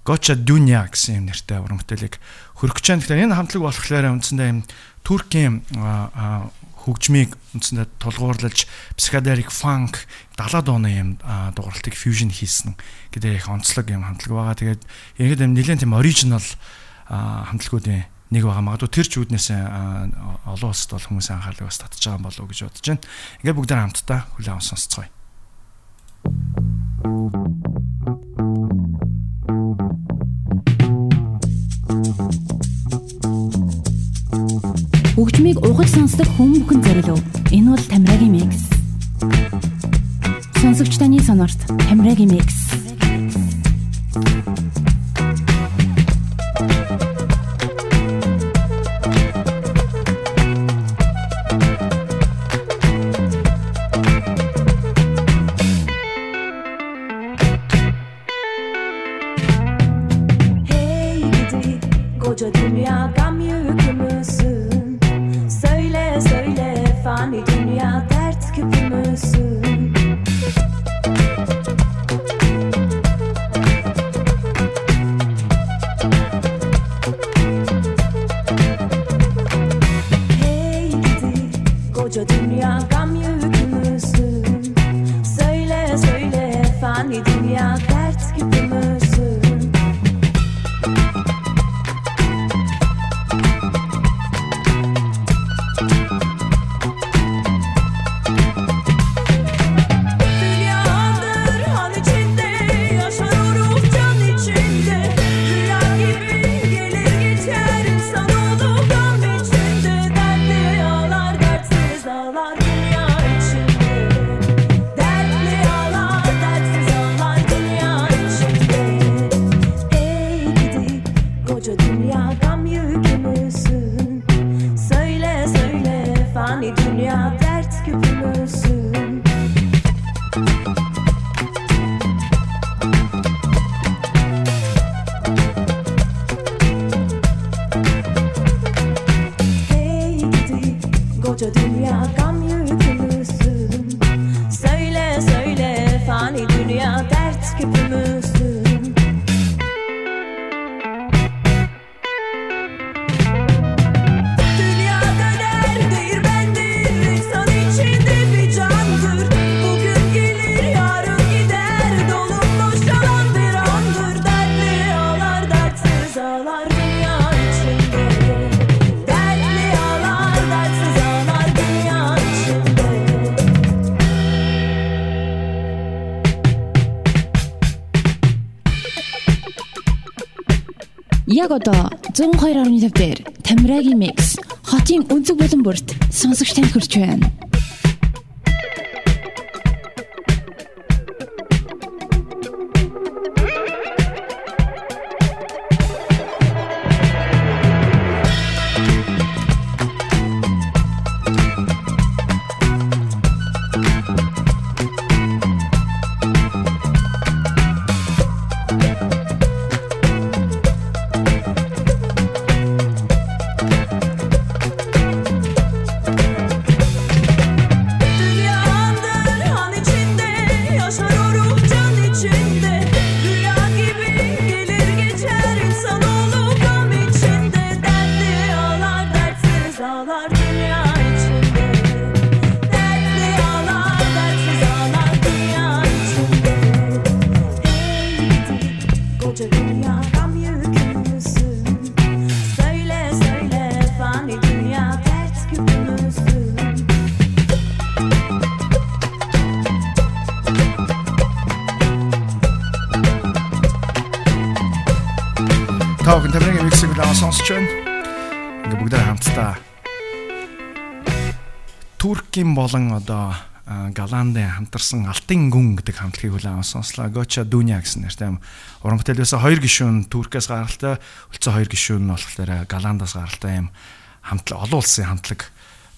Гоча Дүня гэсэн юм нэртэй уран бүтээлийг хөргөж чана. Тэгэхээр энэ хамтлаг болохоор үндсэндээ юм Туркийн хөгжмийг үндсэндээ тулгуурлаж psychedelic funk 70-аад оны юм дууралтыг fusion хийсэн гэдэг их онцлог юм хамтлаг байгаа. Тэгээд ингээд юм нэлээд тийм original хамтлагуудын нэг байгаа. Магадгүй тэр ч үүднээс олон улсад бол хүмүүсийн анхаарлыг бас татж байгаа болов уу гэж бодож байна. Ингээд бүгдээр хамтдаа хүлээн авсан сонсцгоё. Хөгжмийг угаж сонсдог хүн бүхэн зориулв. Энэ бол Тамирагийн микс. Сонсогч таны сонорт Тамирагийн микс. Hey Яг одоо 102.5 дээр Тамирагийн микс хотын өнцөг болон бүрт сонсогч танд хүрч байна. Болон одоо Галандын хамтарсан Алтын гүн гэдэг хамтлагийг хүлээн авсан сонслоо. Гоча Дүня гэсэн нэртэй уран бүтээл байсан хоёр гишүүн Туркээс гаралтай, үлцэн хоёр гишүүн нь болохоор Галандаас гаралтай юм хамтлаг олон улсын хамтлаг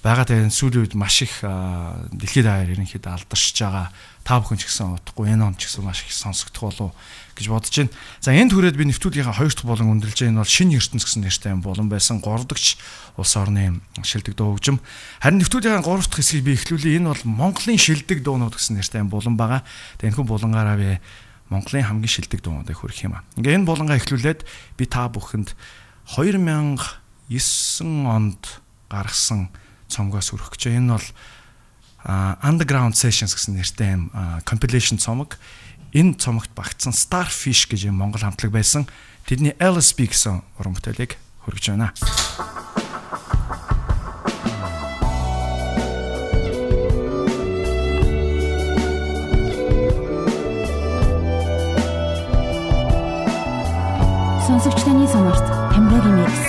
байгаа. Тэгээд сүүлийн үед маш их дэлхийд хаяар ерөнхийдөө алдаршиж байгаа. Та бүхэн ч гэсэн утгагүй энэ он ч гэсэн маш их сонсогдох болов гэж бодож байна. За энд хүрээд би нэвтрүүлгийнхаа хоёр дахь болон өндөрлж байгаа энэ бол шинэ ертөнц гэсэн нэртэй юм болон байсан 3 дахь улс орны шилдэг дуу хөгжим. Харин нэвтрүүлгийнхаа 3 дахь хэсгийг би эхлүүлээ. Энэ бол Монголын шилдэг дуунууд гэсэн нэртэй юм болон байгаа. Тэгээ энэхүү булангаараа би Монголын хамгийн шилдэг дуунуудыг хүргэх юм аа. Ингээ энэ булангаа эхлүүлээд би та бүхэнд 2009 онд гаргасан цомгоос хүрэх гэж. Энэ бол Underground Sessions гэсэн нэртэй юм compilation цомог энэ цомогт багтсан Starfish гэж юм монгол хамтлаг байсан. Тэдний LSB гэсэн уран бүтээлийг хүргэж байна. Сонсогч таны сонорт Тамирагийн микс.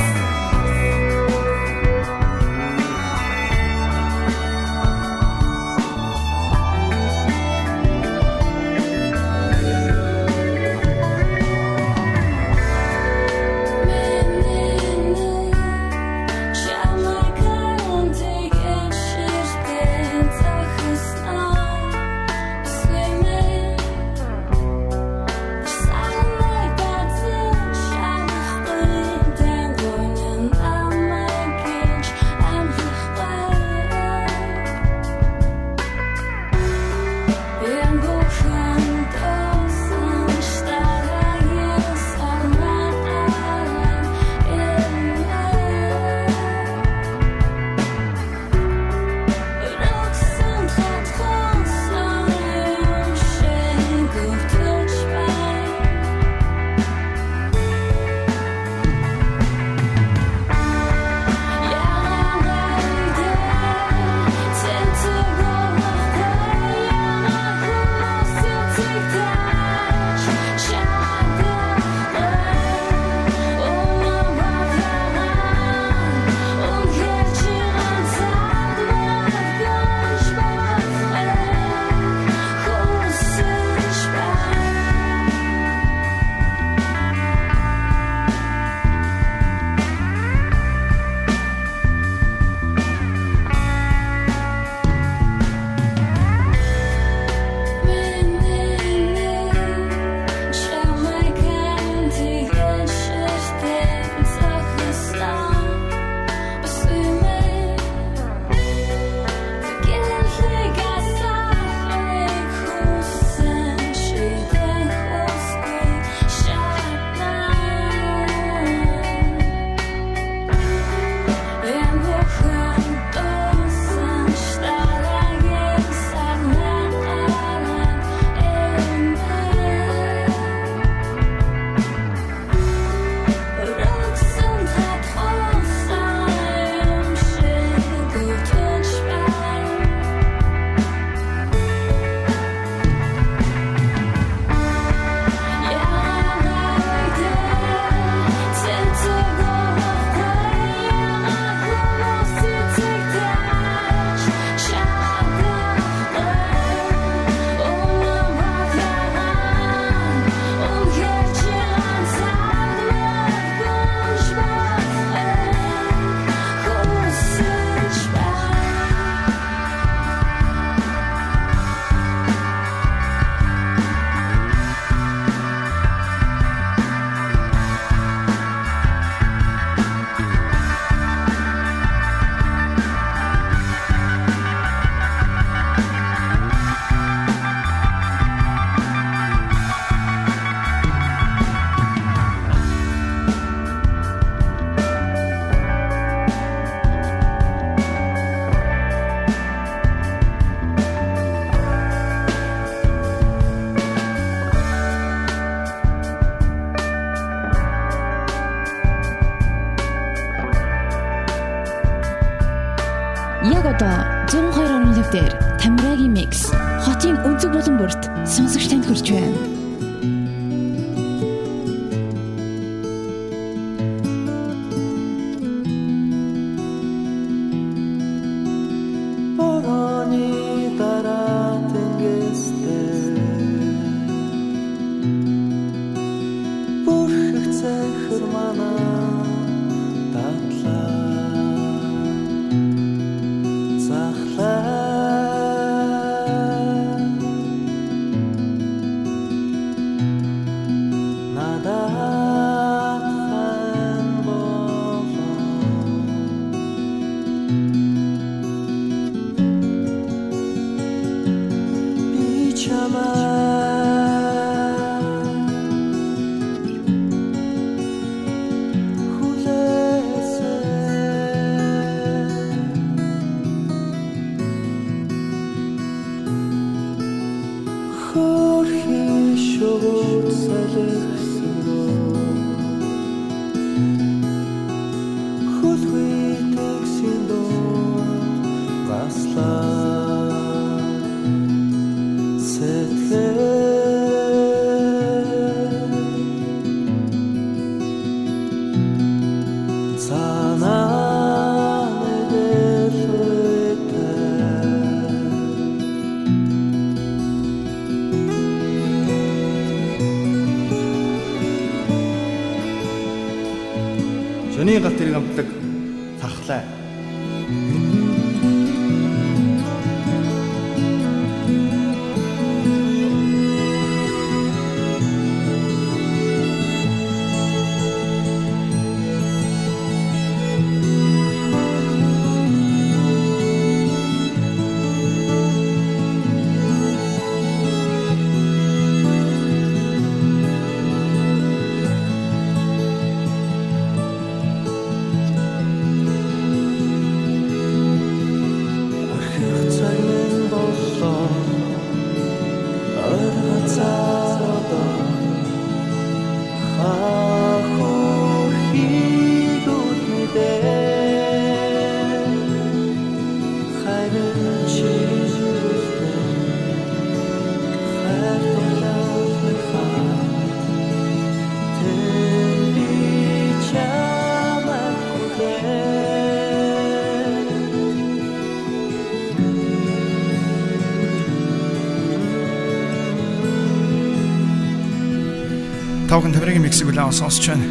Миксийг үлээн сонсч байна.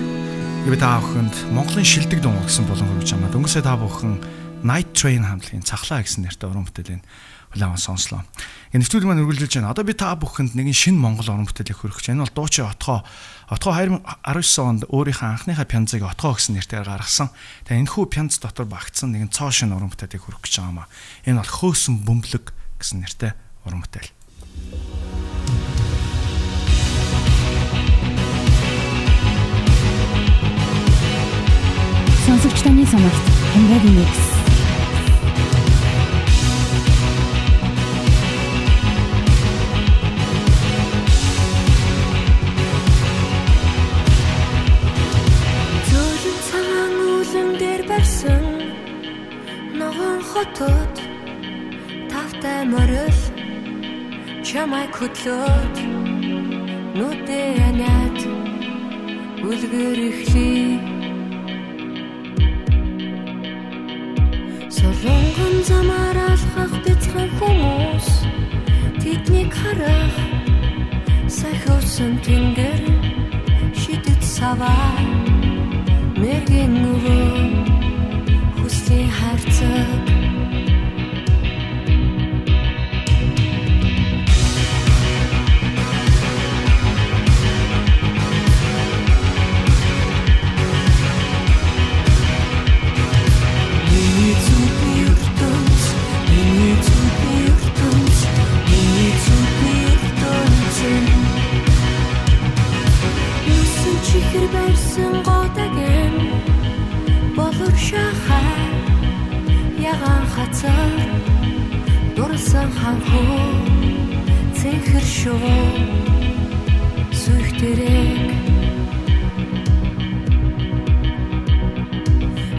Гэвь та бүхэнд Монголын шилдэг дуун гэсэн болон хөрвж чамаа. Дөнгөсөө та бүхэн Night Train хамтлагийн цахлаа гэсэн нэртэй уран бүтээлийн улаан сонслоо. Энэ нэвтрүүлэг маань үргэлжилж байна. Одоо би та бүхэнд нэгэн шинэ Монгол уран бүтээлийг хүргэж байна. Энэ бол Дуучин Отгоо. Отгоо 2019 онд өөрийнхөө анхныхаа пянзыг Отгоо гэсэн нэрээр гаргасан. Тэгээ энэхүү пянз дотор багтсан нэгэн цоо шинэ уран бүтээлийг хүргэж байгаа юм аа. Энэ бол Хөөсөн бөмбөлөг гэсэн нэртэй уран бүтээл. Сонсогч таны самарт Хамраагийн микс. Зөөлөн цагаан үлэн дээр барьсан ногоон хотод тавтай морил чамай хөтлөөд нүдэ анаад үлгэр ихлий Солонгон замаар алхах бяцхан хүмүүс. Тэднийг харах сахиусан тэнгэр шидэт саваа мэрэгэн нөгөө хүслийн харцаг чихэр барьсан годаген болор шахаа ягаан хацар дурсан ханхуу цэнхэр шуу сүхтэрэг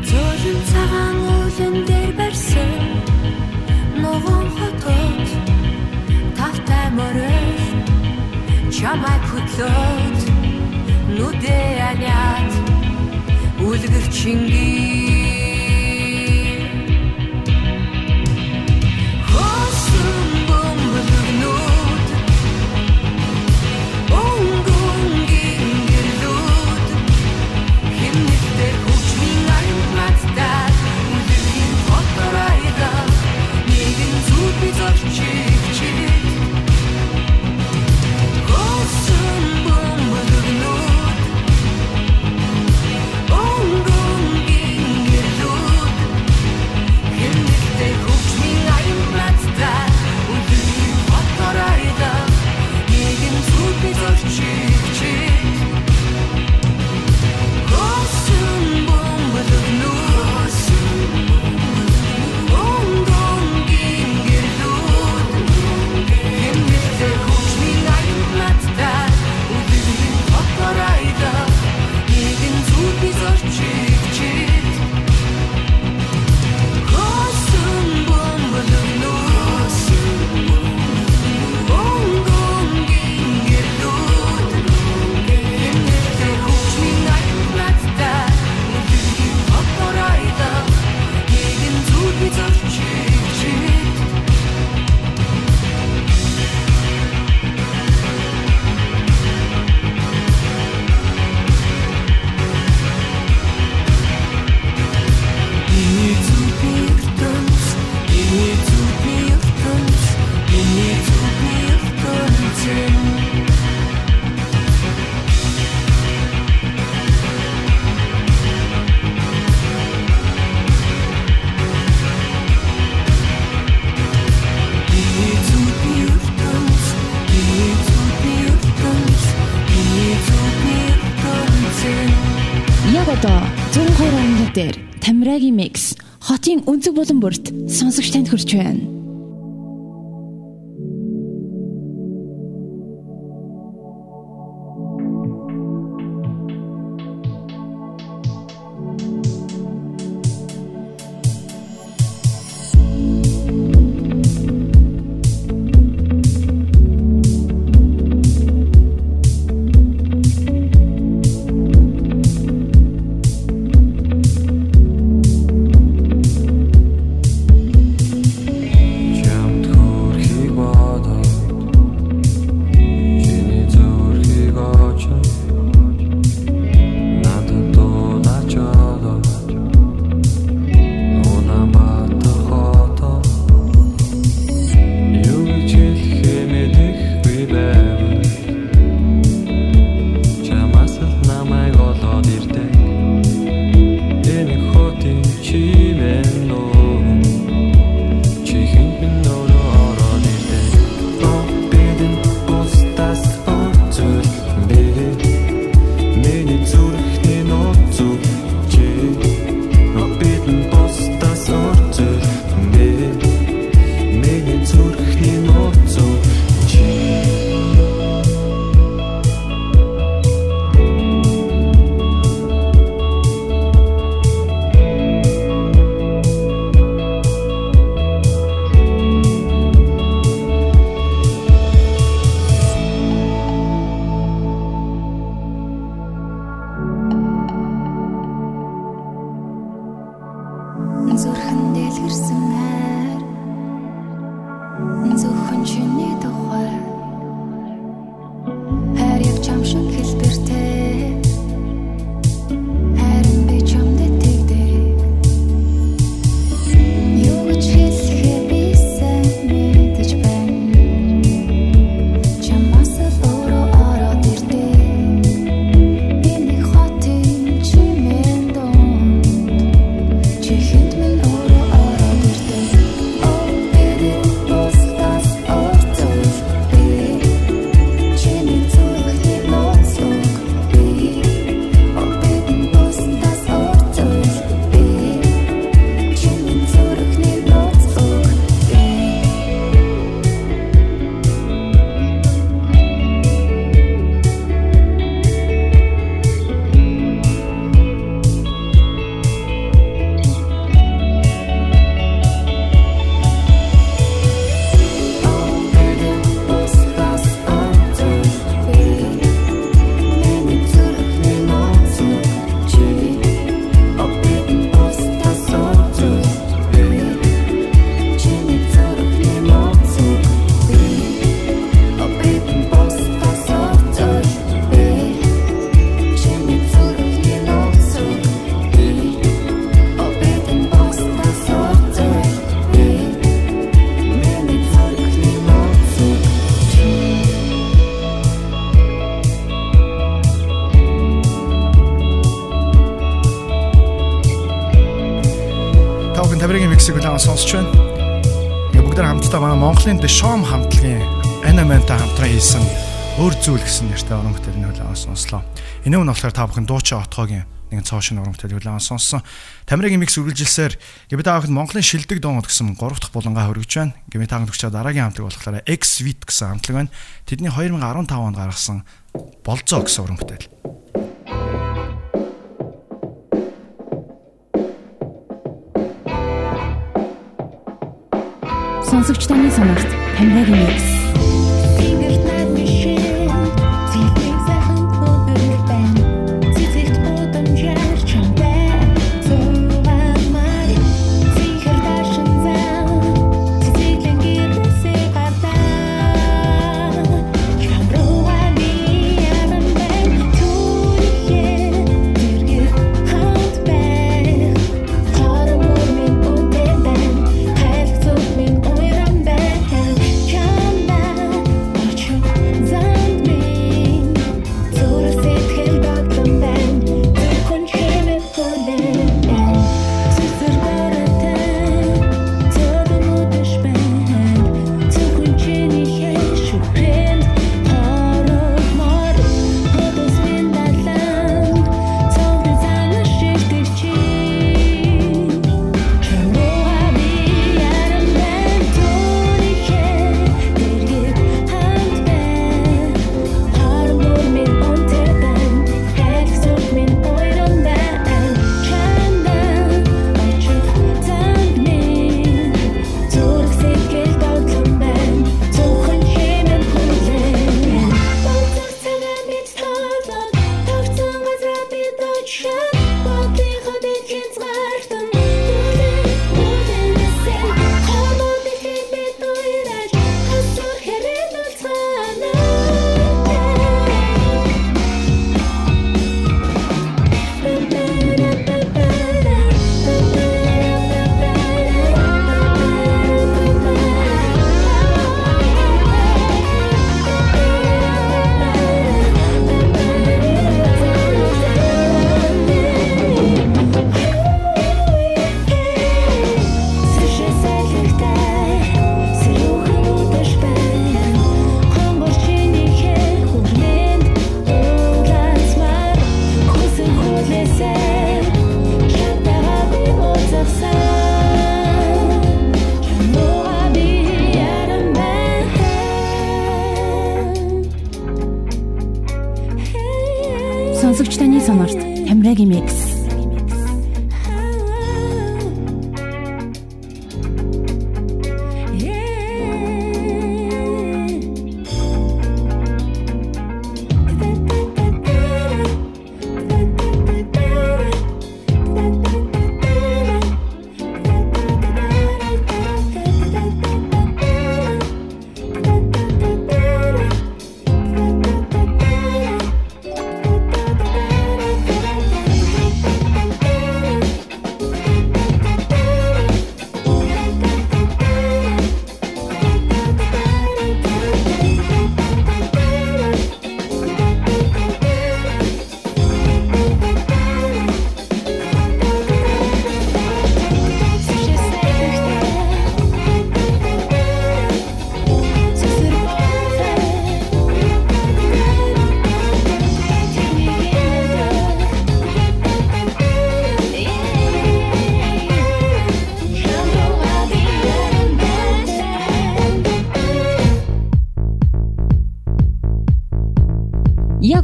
Зөөлөн цагаан уулан дээр барьсан ногоон хотод тавтай морил чамай хөтлөөд нүдэ аниад үлгэр чингий дээр Тамирагийн микс хотын өнцөг булан бүрт сонсогч танд хүрч байна. манай сонсч байна. Тэгээ бүгдээр хамтдаа манай Монголын The Shom хамтлагийн Animanta хамтран хийсэн өөр зүйл гэсэн нэртэй оромт төлөвлөлөө сонслоо. Энэ нь болохоор та бүхэн дуучаа отгоогийн нэг цоо шин урамт төлөвлөлөө сонссон. Тамирагийн микс үргэлжилсээр Гэмит аахад Монголын шилдэг доонод гэсэн 3 дахь булангаа хөргөж байна. Гэмит аахад өгчөө дараагийн хамтлаг болохоор X-Vit гэсэн хамтлаг байна. Тэдний 2015 онд гаргасан болцоо гэсэн урамт төлөвлөлөө сонсогч таны сонирхт тамираг нэгс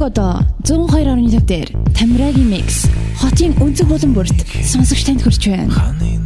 одоо 102.5 дээр Тамирагийн mix хотын өнцөг булан бүрт сонсогч танд хүрч байна. Ханы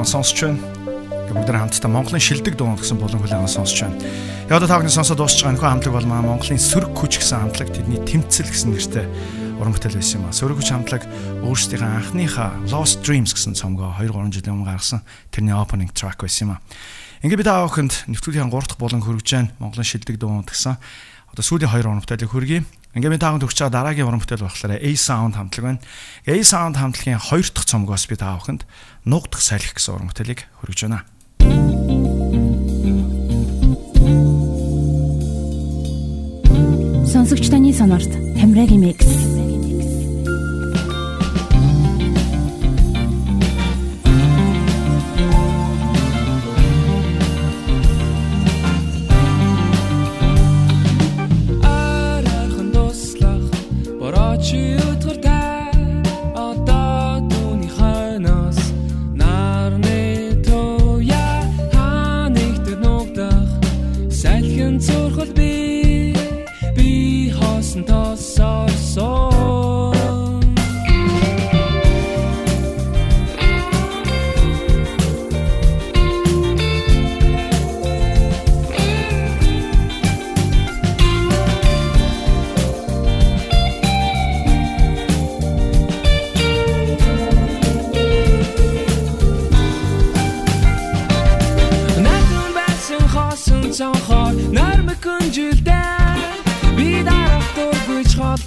хөлөөн сонсож байна. Бүгд нэг хамтдаа Монголын шилдэг дуун гэсэн болон хөлөөн сонсож байна. Яг одоо та бүхэн сонсоод дуусч байгаа нөхөө хамтлаг бол маа Монголын сөрөг хүч гэсэн хамтлаг тэдний тэмцэл гэсэн нэртэй уран бүтээл байсан юм а. Сөрөг хүч хамтлаг өөрсдийнхээ анхныхаа Lost Dreams гэсэн цомгоо 2 3 жилийн өмнө гаргасан тэрний opening track байсан юм а. Ингээ бид аавханд нэвтрүүлгийн 3 дахь болон хөргөж जैन Монголын шилдэг дуун гэсэн одоо сүүлийн 2 уран бүтээлийг хөргөе. Ингээд би таахан төгч байгаа дараагийн уран бүтээл болохоор A Sound хамтлаг байна. A Sound хамтлагийн 2 дахь цомгоос би таахынд нуугдах салхи гэсэн уран бүтээлийг хүргэж байна. Сонсогч таны сонорт Тамирагийн микс.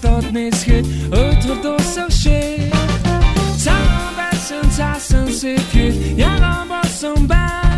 Дургүйч холдоод нисгэд өтгөр дуусах шиг цаан байсан цаасан сэтгэл яган болсон бай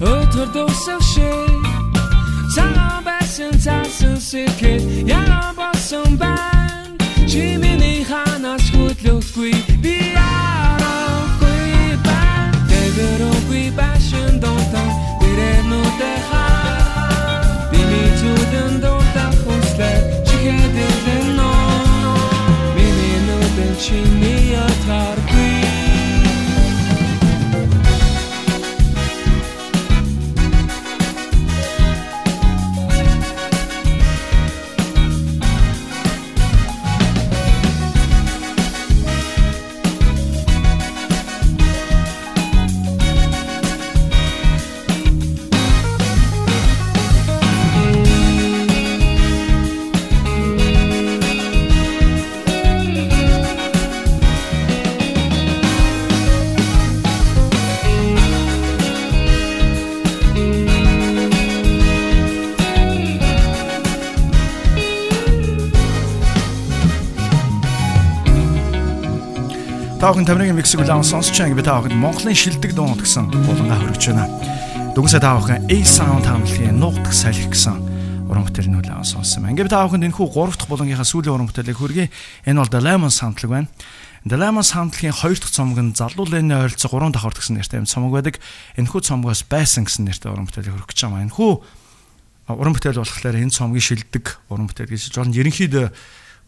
нисгэд өтгөр дуусах шиг цагаан байсан цаасан сэтгэл яан болсон Та бүхэн тамирын миксийг улаан сонсч байгаа би та бүхэнд Монголын шилдэг дуун гэсэн булангаа хүргэж байна. Дүнсээ та бүхэн A Sound хамтлагийн нуугдах салхи гэсэн уран бүтээлийн улаан сонссон байна. Ингээд би та бүхэнд энэхүү 3 дахь булангийнхаа сүүлийн уран бүтээлийг хүргэе. Энэ бол The Lemon хамтлаг байна. Lemon хамтлагийн 2 дахь цомог нь залуу лэний ойролцоо 3 давхар гэсэн нэртэй юм цомог байдаг. Энэхүү цомгоос байсан гэсэн нэртэй уран бүтээлийг хүргэж байгаа юм. Энэхүү уран бүтээл болохоор энэ цомгийн шилдэг уран бүтээл гэж жоо ерөнхийдөө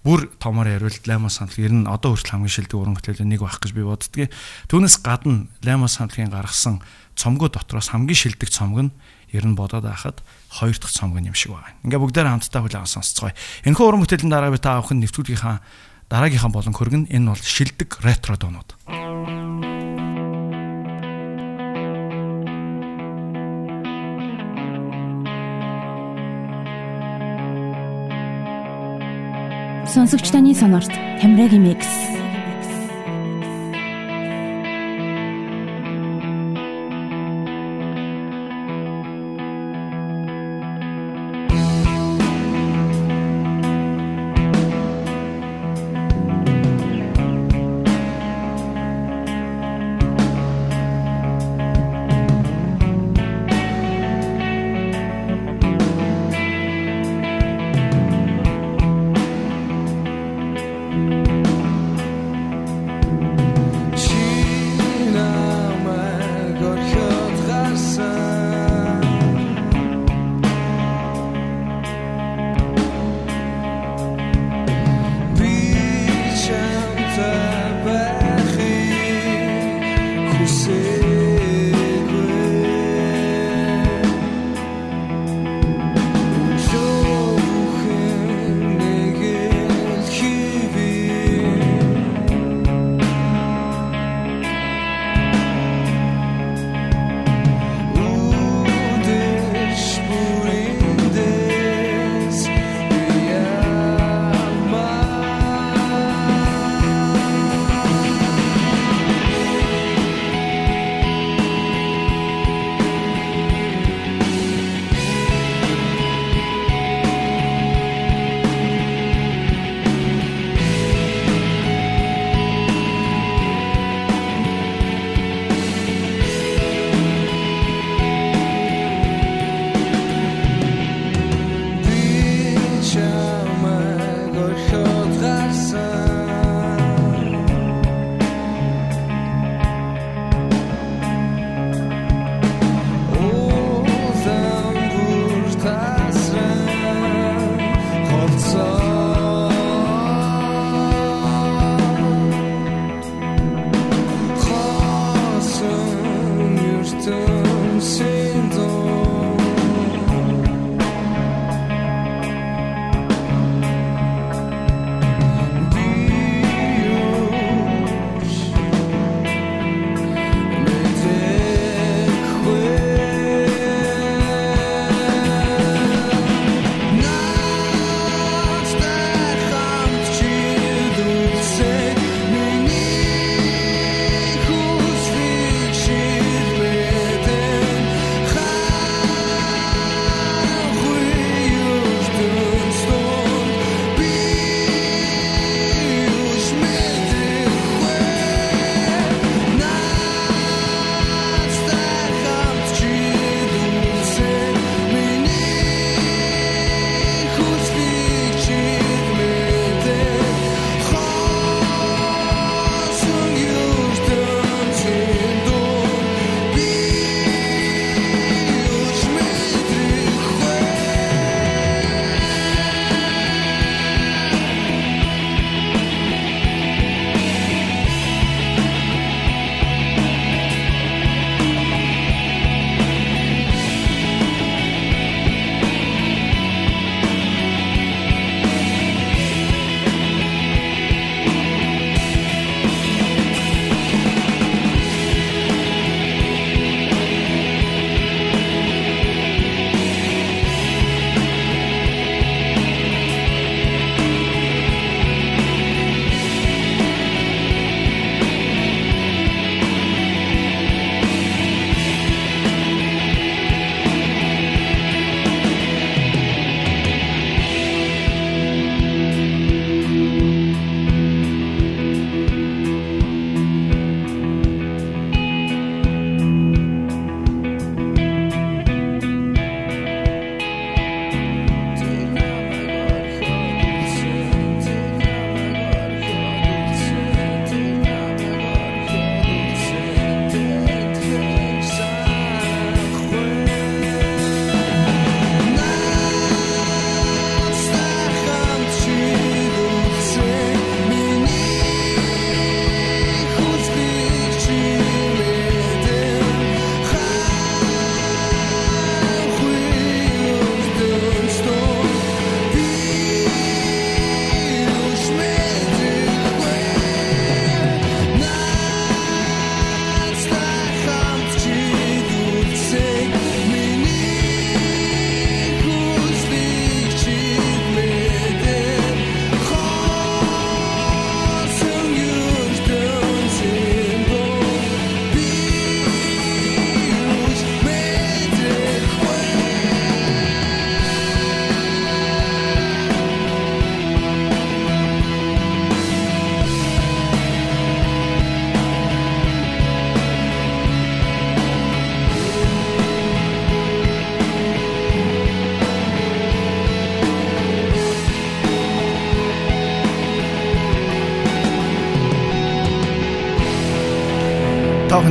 бүр томоор ярил Ламос хамтлаг ер нь одоо хүртэл хамгийн шилдэг уран бүтээлээ нэг байх гэж би боддгийг. Түүнээс гадна Ламос хамтлагийн гаргасан цомгоо дотроос хамгийн шилдэг цомог нь ер нь бодоод байхад хоёр дахь цомог юм шиг байна. Ингээ бүгдээр хамтдаа хүлээн сонсцгоё. Энэхүү уран бүтээлийн дараа би та авах нь нэвтрүүлгийнхаа дараагийнхаа болон хөргөн энэ бол шилдэг ретро дуунууд. Сонсогч таны сонорт Тамирагийн микс.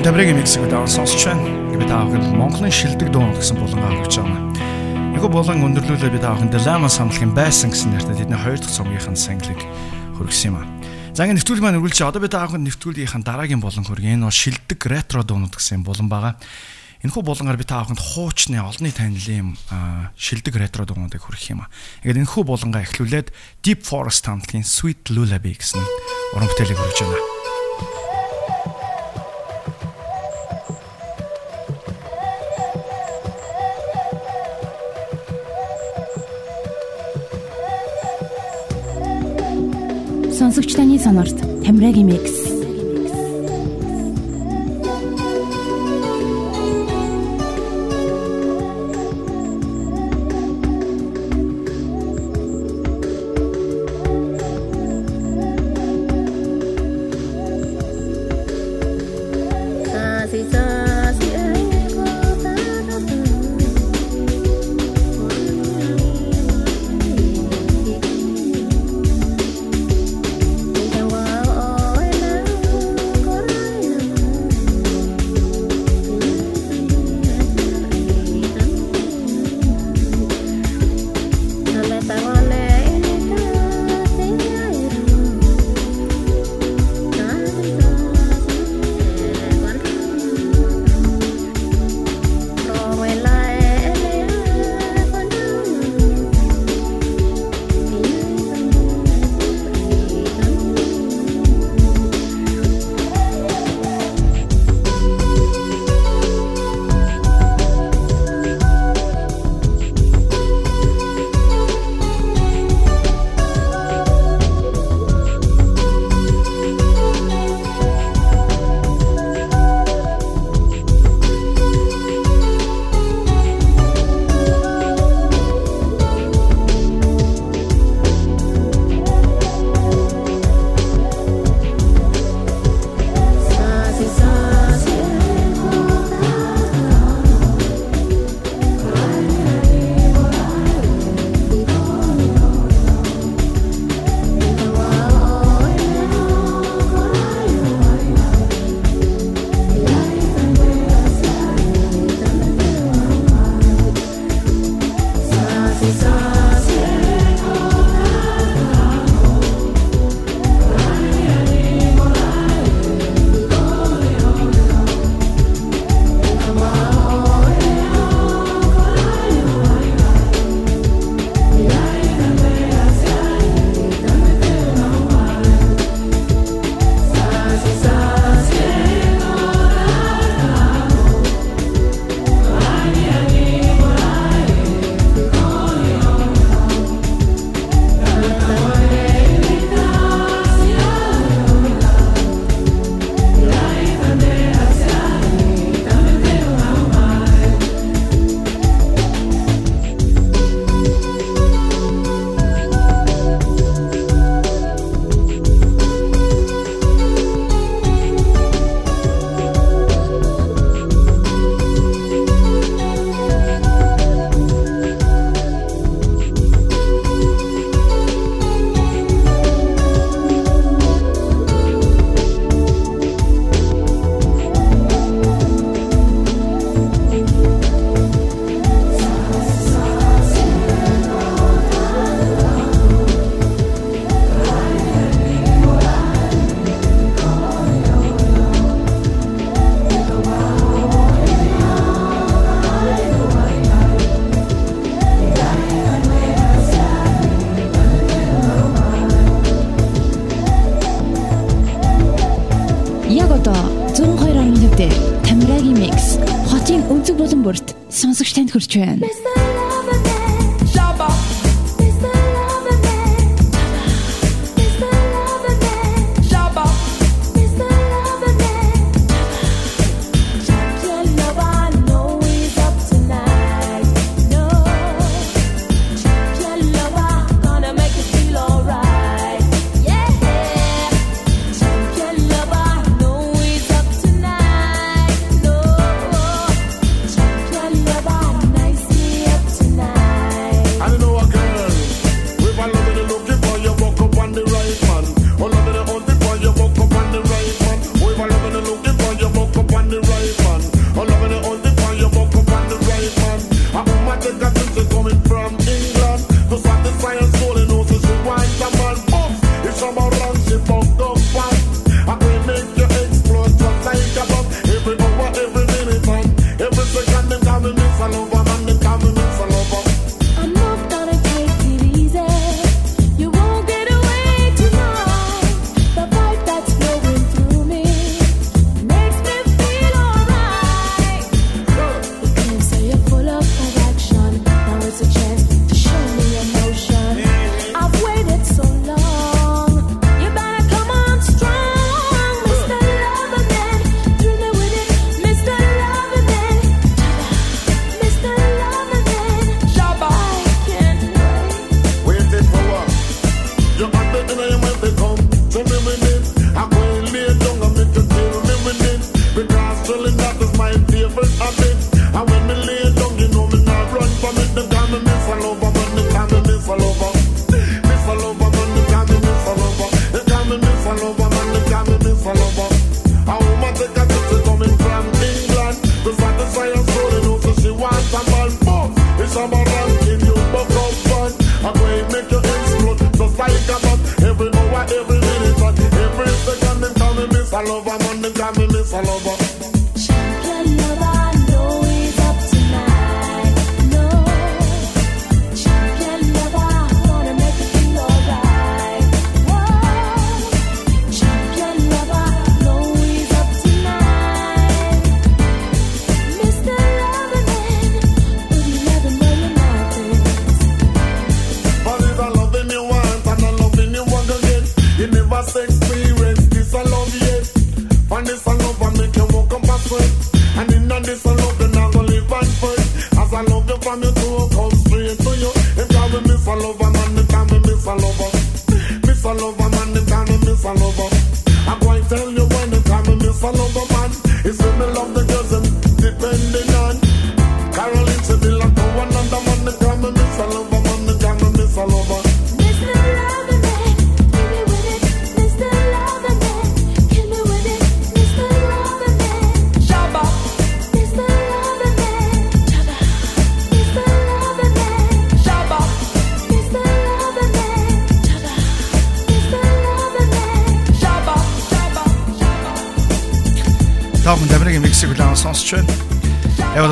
Таахын Тамирагийн миксийг даун сонсч байна. Би таахын Монголын шилдэг дуун гэсэн булангаа хөгж байгаа юм. Эго болон өндөрлүүлээ би таахын Длама самлахын байсан гэсэн нэртэй тэдний хоёр дахь цомгийнхын санглыг хөргсөн юм а. За ингэ нэвтрүүлэг маань үргэлж одоо би таахын нэвтрүүлгийнхаа дараагийн болон хөрг энэ бол шилдэг ретро дуунууд гэсэн булан байгаа. Энэхүү булангаар би та бүхэнд хуучны олонний танилын шилдэг ретро дуунуудыг хүргэх юм а. Ингээд энэхүү булангаа эхлүүлээд Deep Forest хамтлагийн Sweet Lullaby гэсэн уран бүтээлийг хүргэж байна. Сонсогч таны сонорт Тамирагийн микс. Сонсогч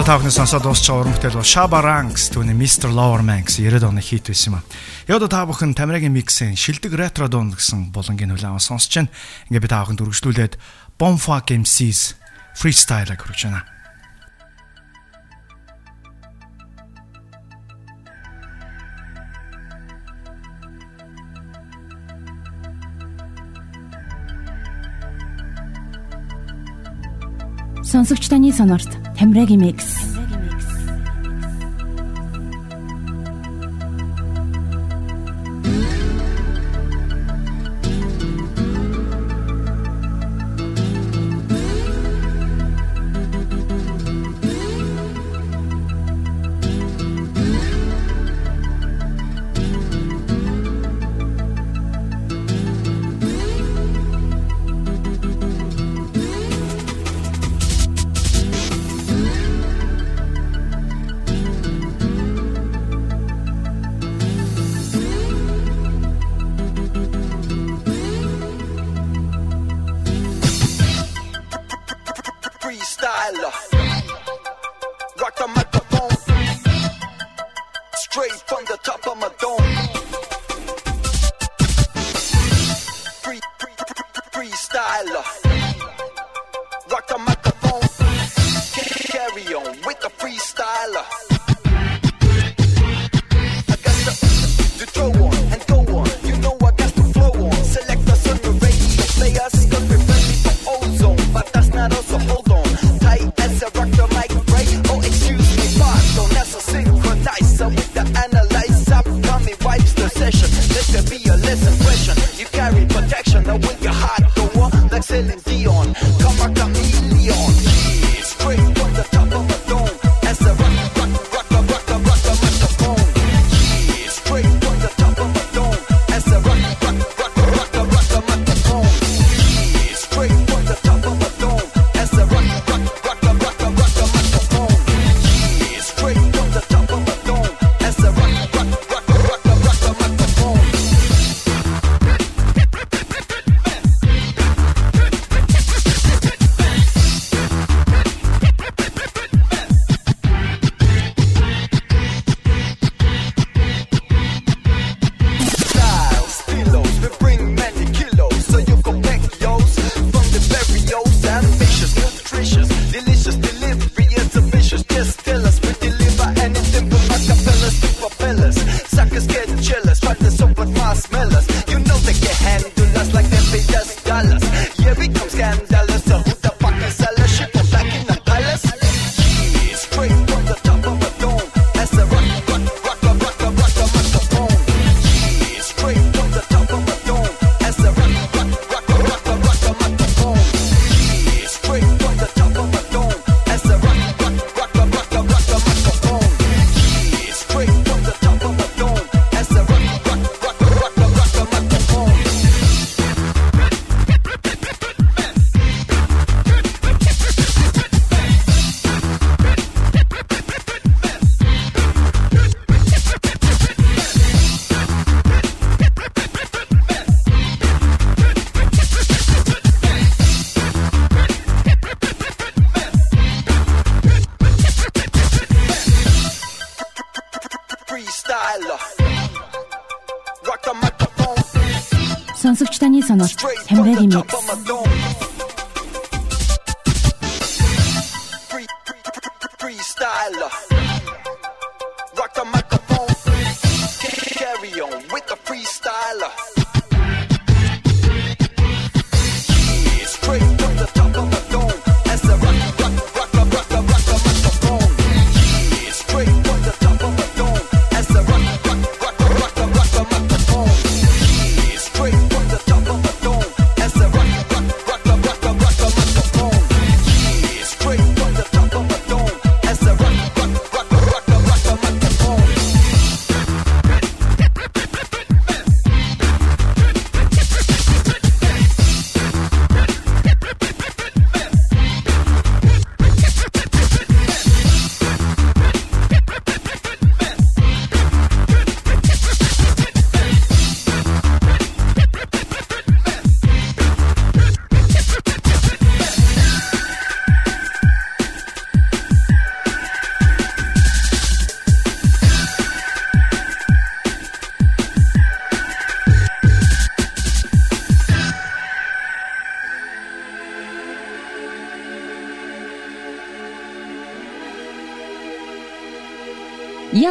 та бүхэн сонсоод дуусч байгаа уран бүтээл бол Shaba Ranks түүний Mr. Lowerman гэсэн 90-аад оны хит байсан юм аа. Яг та бүхэн Тамирагийн миксэн шилдэг ретро дуун гэсэн булангийн хөлөө сонсож байна. Ингээ би та бүхэнд үргэлжлүүлээд Bonfire MCs freestyle-ыг хүргэж байна. Сонсогч таны сонорт Тамираг имикс.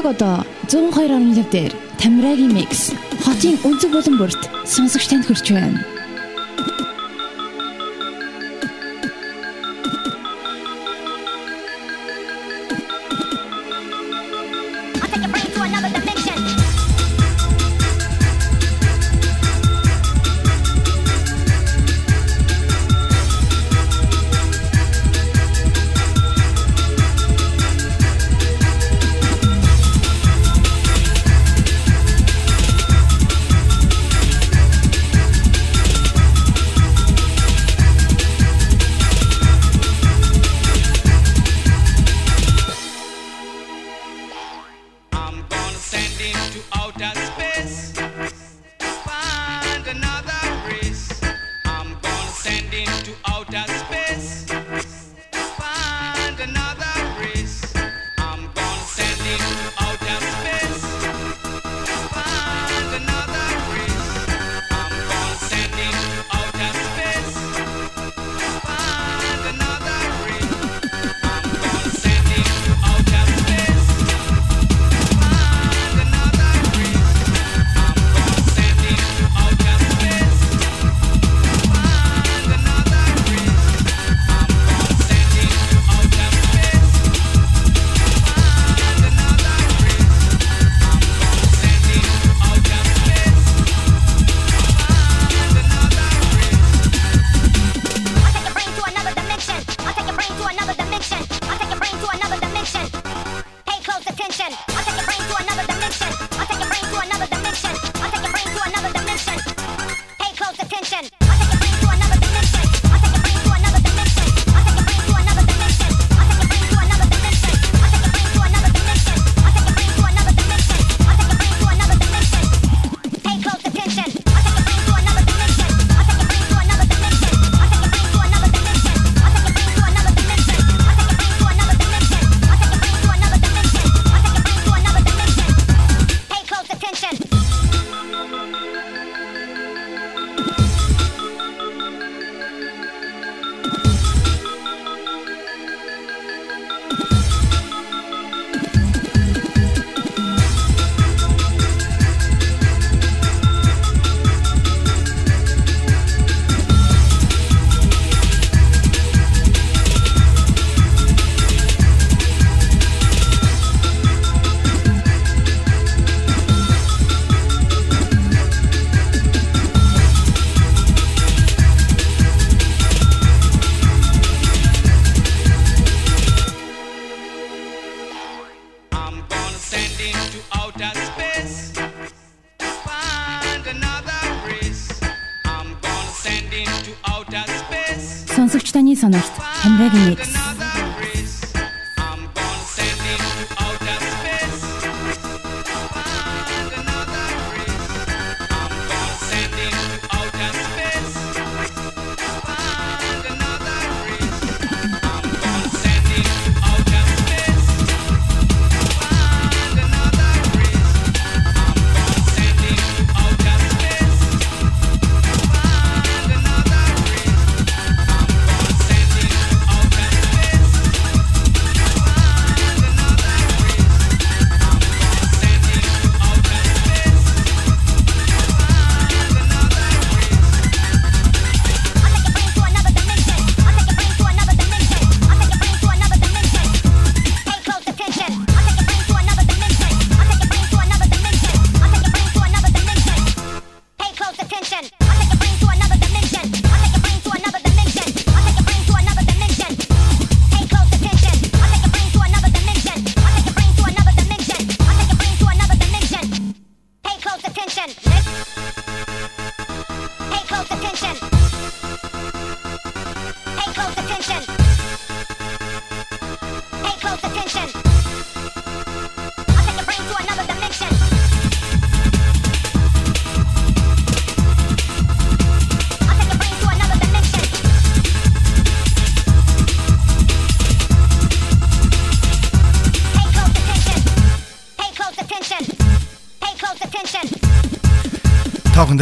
одоо 102.5 дээр Тамирагийн микс хотын өнцөг булан бүрт сонсогч танд хүрч байна.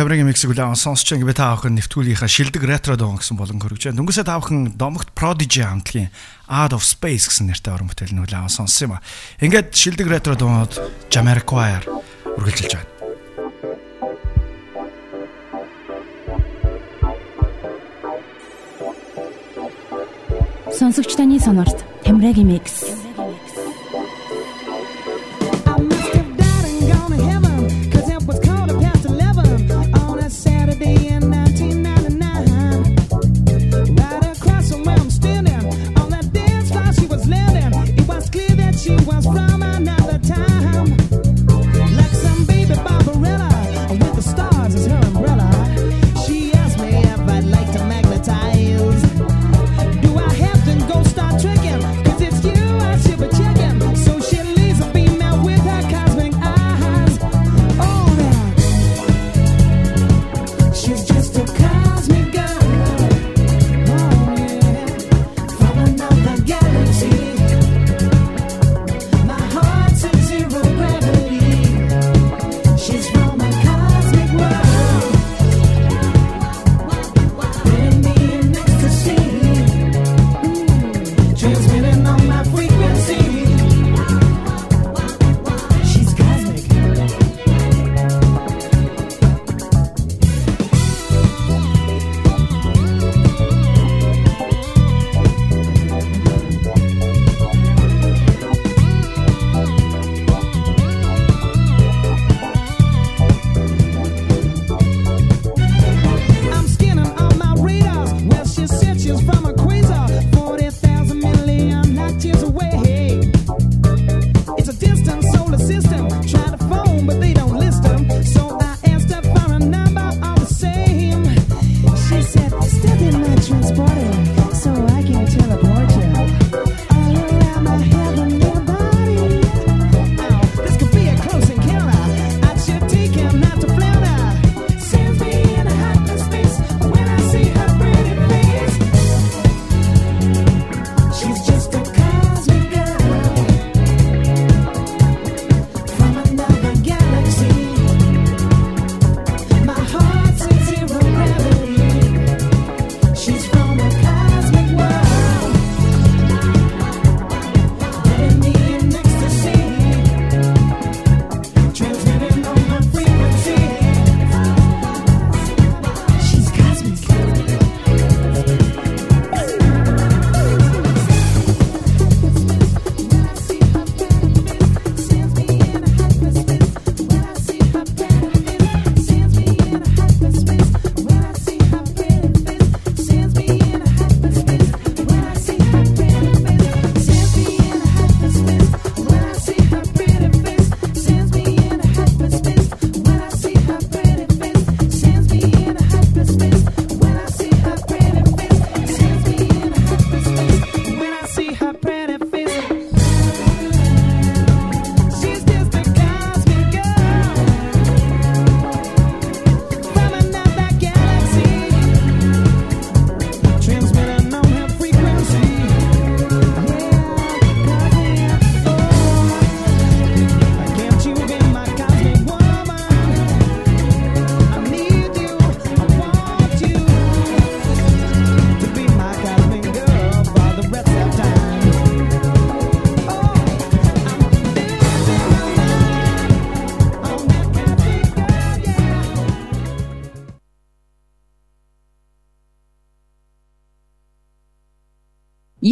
Таврын миксиг үлээн сонсч ингээ та бүхэн нэвтгүүлийнхаа шилдэг ретро дон гэсэн болон хөргөж. Дөнгөсөө та бүхэн Домогт Prodigy хамтлагийн Art of Space гэсэн нэртэй орон бүтээл нь үлээн сонссон юм а. Ингээд шилдэг ретро донод Jamiroquai үргэлжилж байна. Сонсогч таны сонорт Тамирагийн микс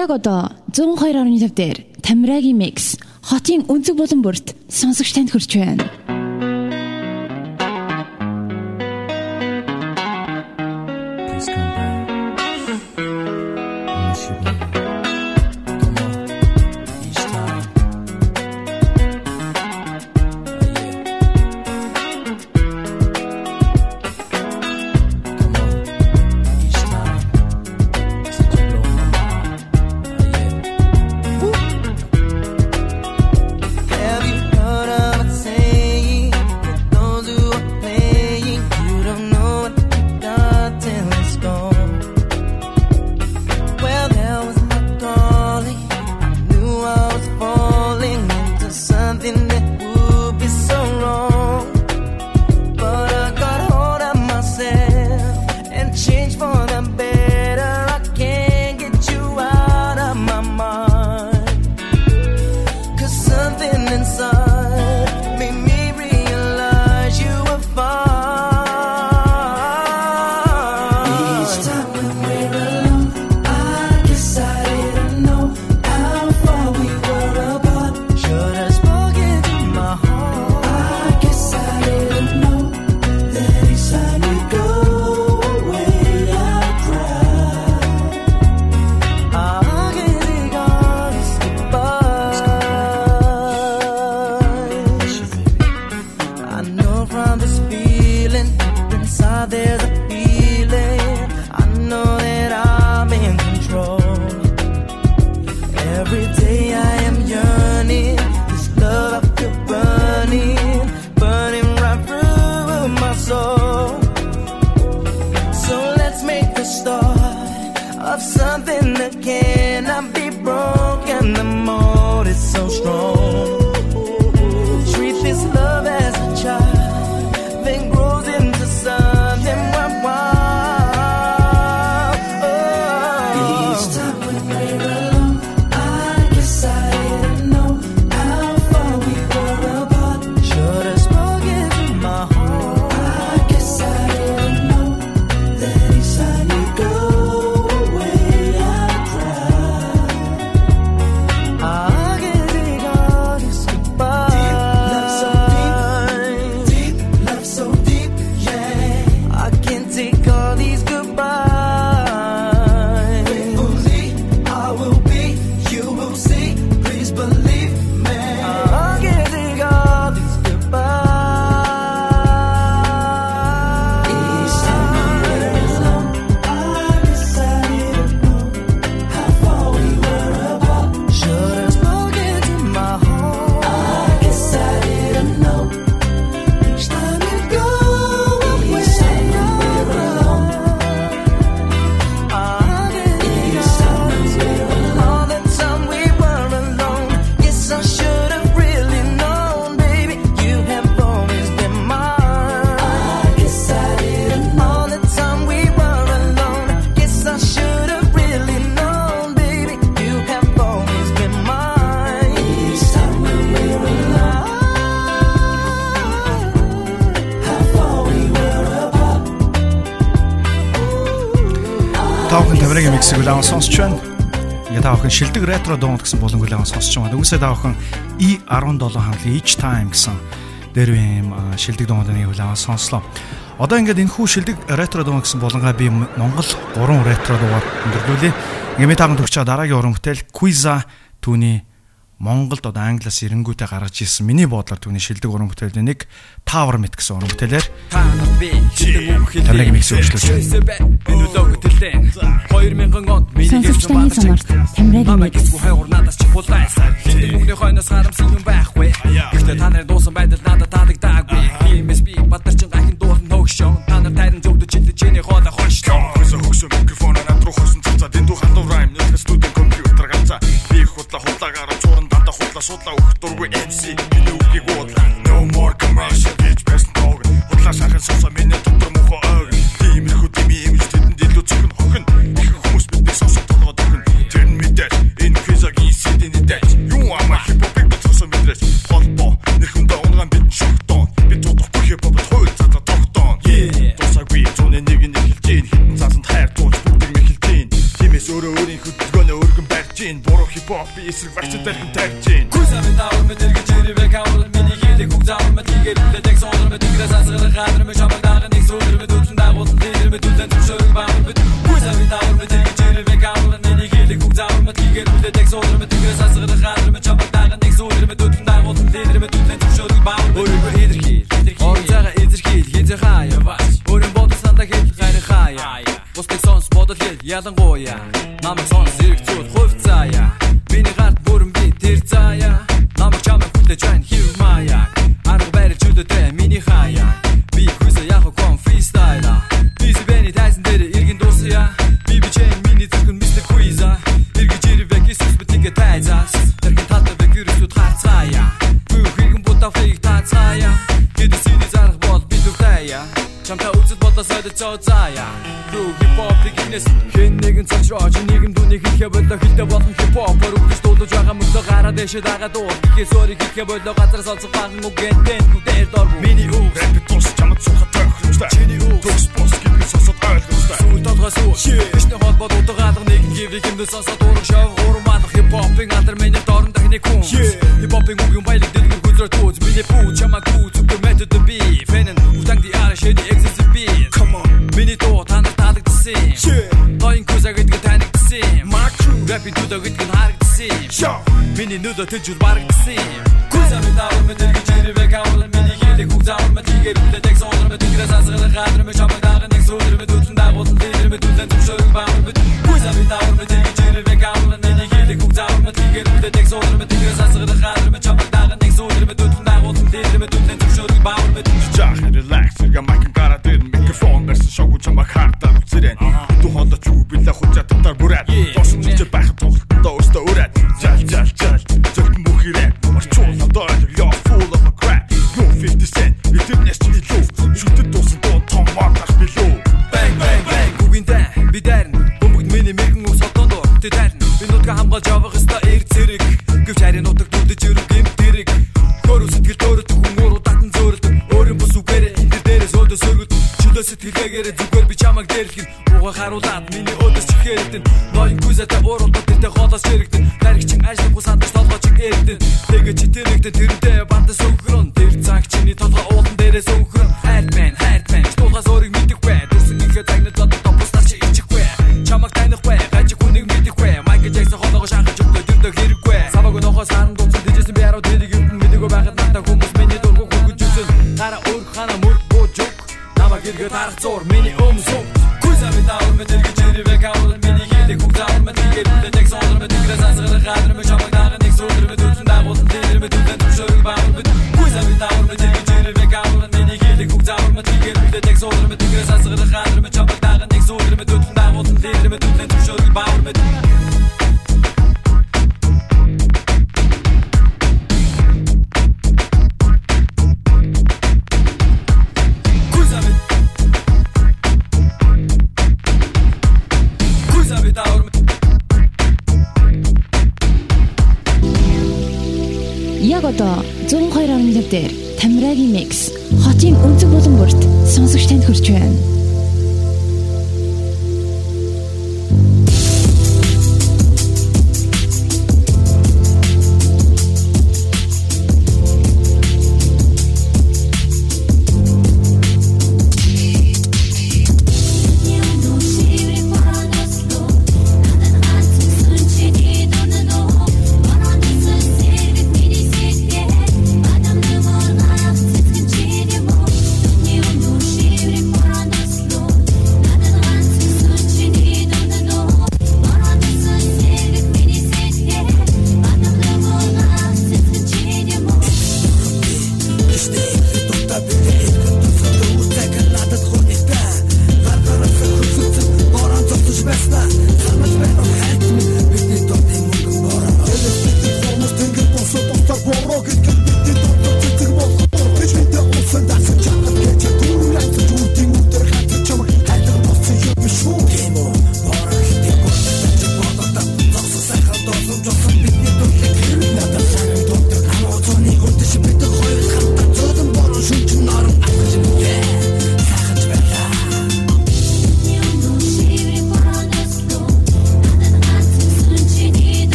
яг одоо 102.5 дээр Тамирагийн микс хотын өнцөг булан бүрт сонсогч танд хүрч байна. so strong. Дөрөвдөг ретро дуунд гэсэн болон хүлээвэн сонсч байгаа. Үгүйсээ даахын E17 хамлын Each Time гэсэн дэрвийн шилдэг дуунд нэг хүлээвэн сонслоо. Одоо ингээд энэ хүү шилдэг ретро дуу гэсэн болонгаа би Монгол 3 ретро дуугаар өндөрлүүлээ. Ингээд таамд төгч чад дараагийн уран бүтээл Quiza түүний Монголд одоо англиас эрэнгүүтэ гаргаж ирсэн. Миний бодлоор түүний шилдэг уран бүтээл нэг Tower Met гэсэн уран бүтээлээр таныг микс өөрчлөж байна. Энэ үлэг хөтөлтэй 2000 он миний гэсэн баг чамд тамираг нэгс. Хай урнадас чулаа. Бүгнийхөө өнөөс харамсан юм байхгүй. Гэхдээ та нар дуусан байдал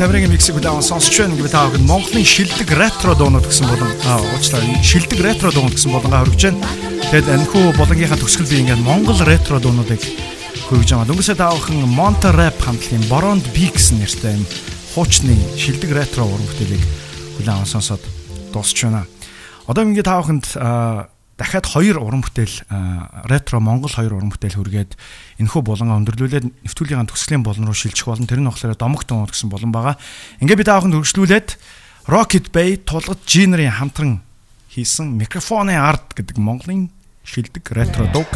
тамирын миксийг удаан сонсч байна гэвэл та бүхэн Монголын шилдэг ретро дуунууд гэсэн болон аа уучлаа шилдэг ретро дуунууд гэсэн болонгаа хөргөж байна. Тэгэд энэхүү болонгийнхаа төгсгөл би ингээд Монгол ретро дуунуудыг хөргөж байгаа. Дөнгөсөө та бүхэн Monte Rap хамтлагийн Borond B гэсэн нэртэй юм хуучны шилдэг ретро уран бүтээлийг удаан сонсоод дуусч байна. Одоо ингээд та бүхэнд дахиад хоёр уран бүтээл ретро Монгол хоёр уран бүтээл хүргээд энэхүү булангаа өндөрлүүлээд нэвтрүүлгийн төгсгөлийн болон руу шилжих болон тэр нь болохоор домогт дуунууд гэсэн болон байгаа. Ингээ би та бүхэнд хөргөжлүүлээд Rocket Bay тулгад Genre хамтран хийсэн микрофоны арт гэдэг Монголын шилдэг ретро дуг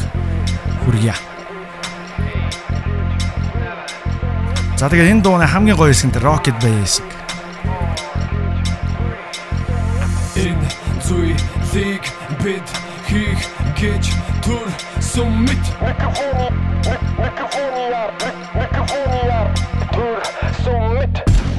хүргье. За тэгээд энэ дууны хамгийн гоё хэсэг нь Rocket Bay хэсэг. Энэ зүйлийг бид хийх гэж түр суммит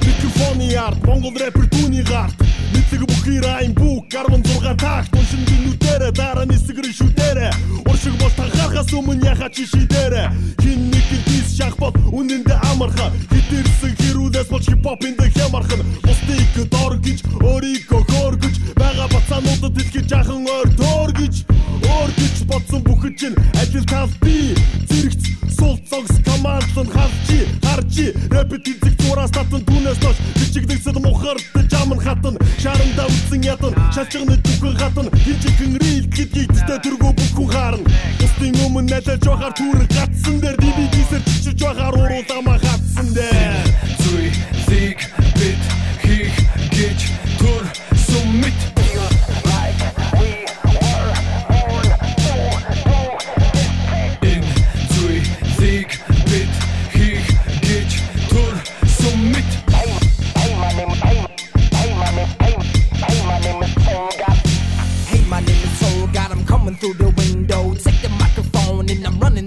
Микрофоны арт, Монгол рэпер түүний гарт. Мэдлэг бүхий райм бүк 16 такт. Уншин минутээрэ дараа нисгэр шүдээрэ Уршиг бол танхаарахаас өмнө яхаа чи шидээрэ Хин нэг дис шахбол үнэндээ амарха Хитэрсэн хэрүүлээс бол хипхопын дэ хямархан. Бусдыг дор гэж өөрийгөө хөөргөж Бага бацаануудад хэлхий жахан ойр тоор гэж Өөр гэж бодсон бүхэн чинь ажил тал би Зэрэгц сул цогс командсан харчи харчи рэпэт эзэг зураас татан түүнээс тош бичигдэгсэд мухарт жамн хатан шаранда үтсэн ятан шалчгны дүхэн хатан хинчигэн рил гэдгийг тэ төргөө бүхэн харна. Бусдын өмнө нэлж бахаар түр гатсан дээр DVD-сэр чичиж бахаар урууламаа хатсан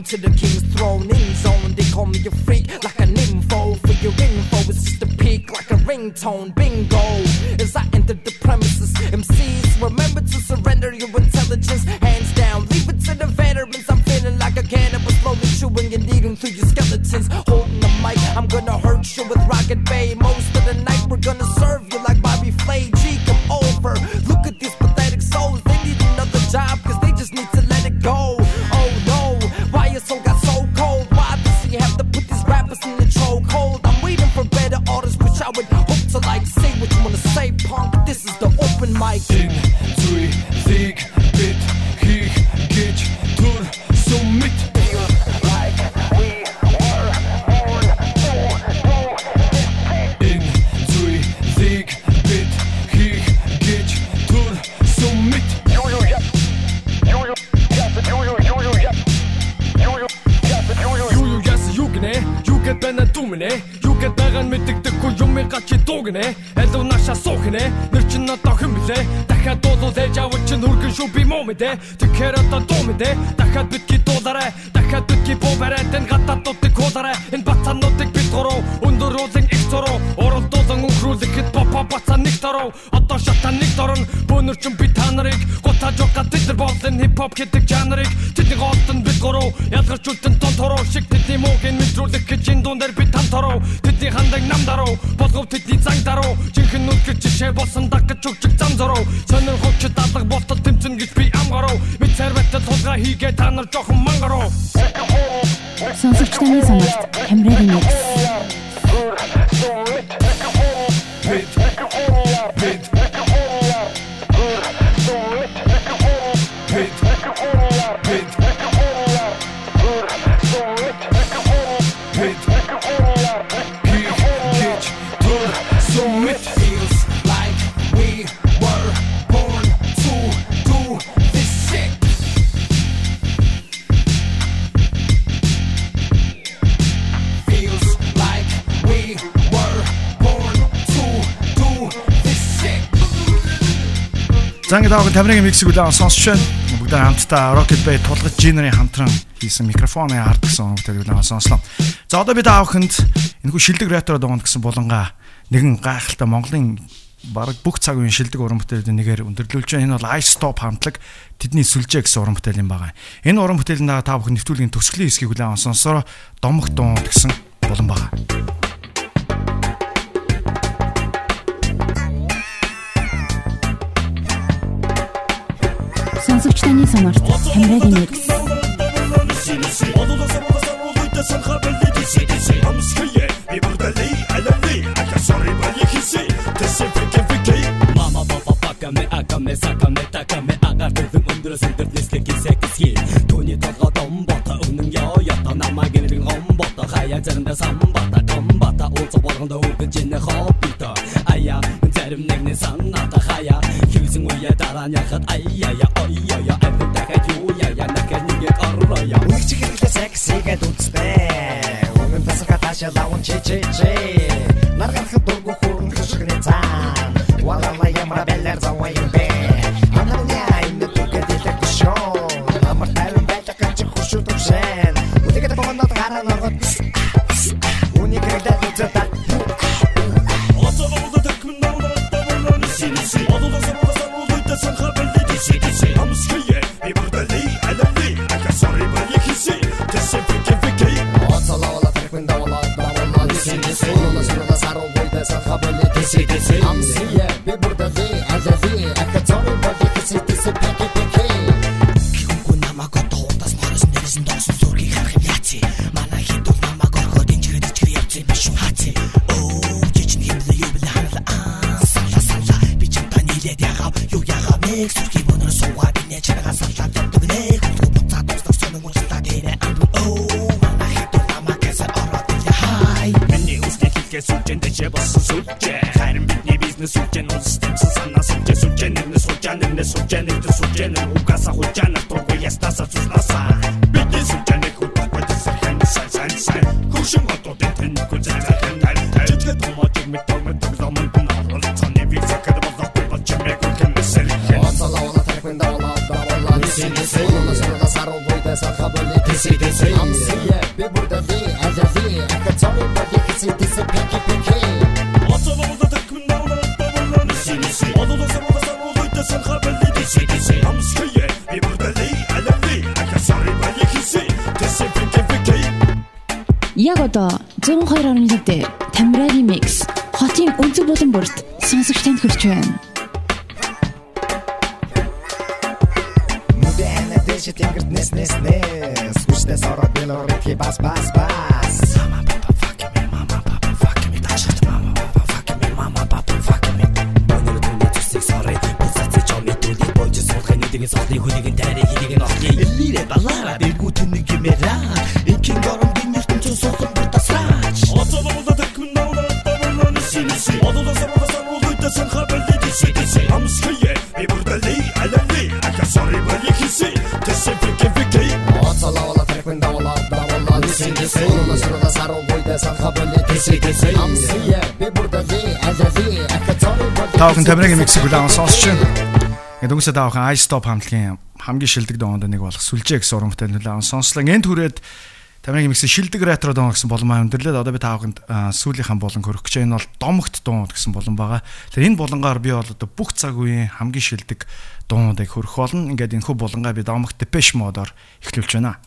to the king's throne. In zone, they call me a freak like an info. For your info, it's just a peak like a ringtone. Bingo. As I enter the premises, MCs remember to surrender your intelligence. Hands down, leave it to the veterans. I'm feeling like a cannibal, slowly chewing and eating through your skeletons. Holding the mic, I'm gonna hurt you with Rocket Bay. Most of the night, we're gonna serve you like дуугнэ аль унаашаа суух нэ нэр чин одоо хэн блэ дахиад дуулуул ээж авч чин хүргэн шүү би муу мэдэ тэгэхээр одоо дуу мэдэ дахиад битгий дуулаарэ. Дахиад битгий буу барай тэн гатаатуудыг хуулаарэ. Энэ бацаануудыг бит гурав өндөр уулын их зуруу. Уралдуулан өнхрүүлэхэд попа бацаа нэг нэг дорн бөөнөр чин би та нарыг гутаж байгаа тэд нар болон хип хоп гэдэг жанрыг. Тэдний голтон бит гурав ялгарчултан тон тороо. Шиг тэдний муугийн мэдрүүлэх гэж энэ дуун дээр би там тороо. Тэдний хандаг нам даруу болгов тэдний занг даруу жинхэнэ нүд гэж жишээ болсон даг гэж өгчөг зам зороо сонирхогч дадлаг болтол тэмцэн гэж би амгаруу мэд царватад тулга хийгээ та нар жоохон мангаруу Сонсогч таны сонорт Тамирагийн микс. За ингээд авах тамирын миксийг үлээн сонсч байна. Бүгд хамтдаа Rocket Bay тулгаж Genre хамтран хийсэн микрофоны арт гэсэн бүгд үлээн сонслоо. За одоо бид аавханд энэхүү шилдэг ретро дуунд гэсэн булангаа нэгэн гайхалтай Монголын бараг бүх цаг үеийн шилдэг уран бүтээлүүд нэгээр өндөрлүүлж байна. Энэ бол Ice Stop хамтлаг тэдний сүлжээ гэсэн уран бүтээл юм байгаа. Энэ уран бүтээлийн дага та бүхэн нэвтрүүлгийн төгсгөлийн хэсгийг үлээн сонсороо домох дуун гэсэн булан байгаа. Сонорт Тамирагийн микс. Мама папа пака ме ака ме сака ме така ме агаар төсөн өндрөөс өндөр нислэг гисэ гисгий Түүний толгой домбота үнэн яа ята намаа гэнэрэн гомбота хаяа заримдаа самбата гомбата уулзах болгонд өвдөж ийнэ хоббито ая зарим нэгний санаата хаяа хивсэн үе дараа нь яхад аяя аяя аппен дахад юу яя накэ нэгэ орроя Үнийг чиглэлээ сексигээд үзтээ. Өмнө тасга таашаа лавн чи чи чи. Наргарах дургу хүрэн хөшгөний цаан. Валала ямар бэлэр заваа юм бэ. Анарня энэ түгэ дэлэх шоо. Амар тайван байдаг гэж хөшөө төвшэн. Үтэгэд богонод гараа ногод. Үнийг كيسي كيسي همسكية ببردلي ألمي أكسر بلي كيسي تسي فيكي فيكي وصلا ولا ترك من دولة بلا والله نسي نسي ونسي نسي نسي نسي نسي نسي نسي نسي نسي نسي and 102.5 дээр Тамирагийн микс хотын өнцөг болон бүрт сонсогч танд хүрч байна. Таахан Тамирагийн миксийг хүлээн сонсч байна. Ингээд үгүйсээ таахан I Stop хамтлагийн хамгийн шилдэг доонд нэг болох сүлжээ гэсэн урамтай хүлээн сонслоо. Энд түрээд Тамирагийн миксийг шилдэг ретро доон гэсэн болон өндөрлөөд одоо би тааханд сүүлийнхэн болон хөрөх гэж энэ бол домогт дуун гэсэн болон байгаа. Тэгэхээр энэ болонгоор би бол одоо бүх цаг үеийн хамгийн шилдэг дуунуудыг хөрөх болно. Ингээд энэ хүү болонгаа би домогт Depeche Mode-оор эхлүүлж байна.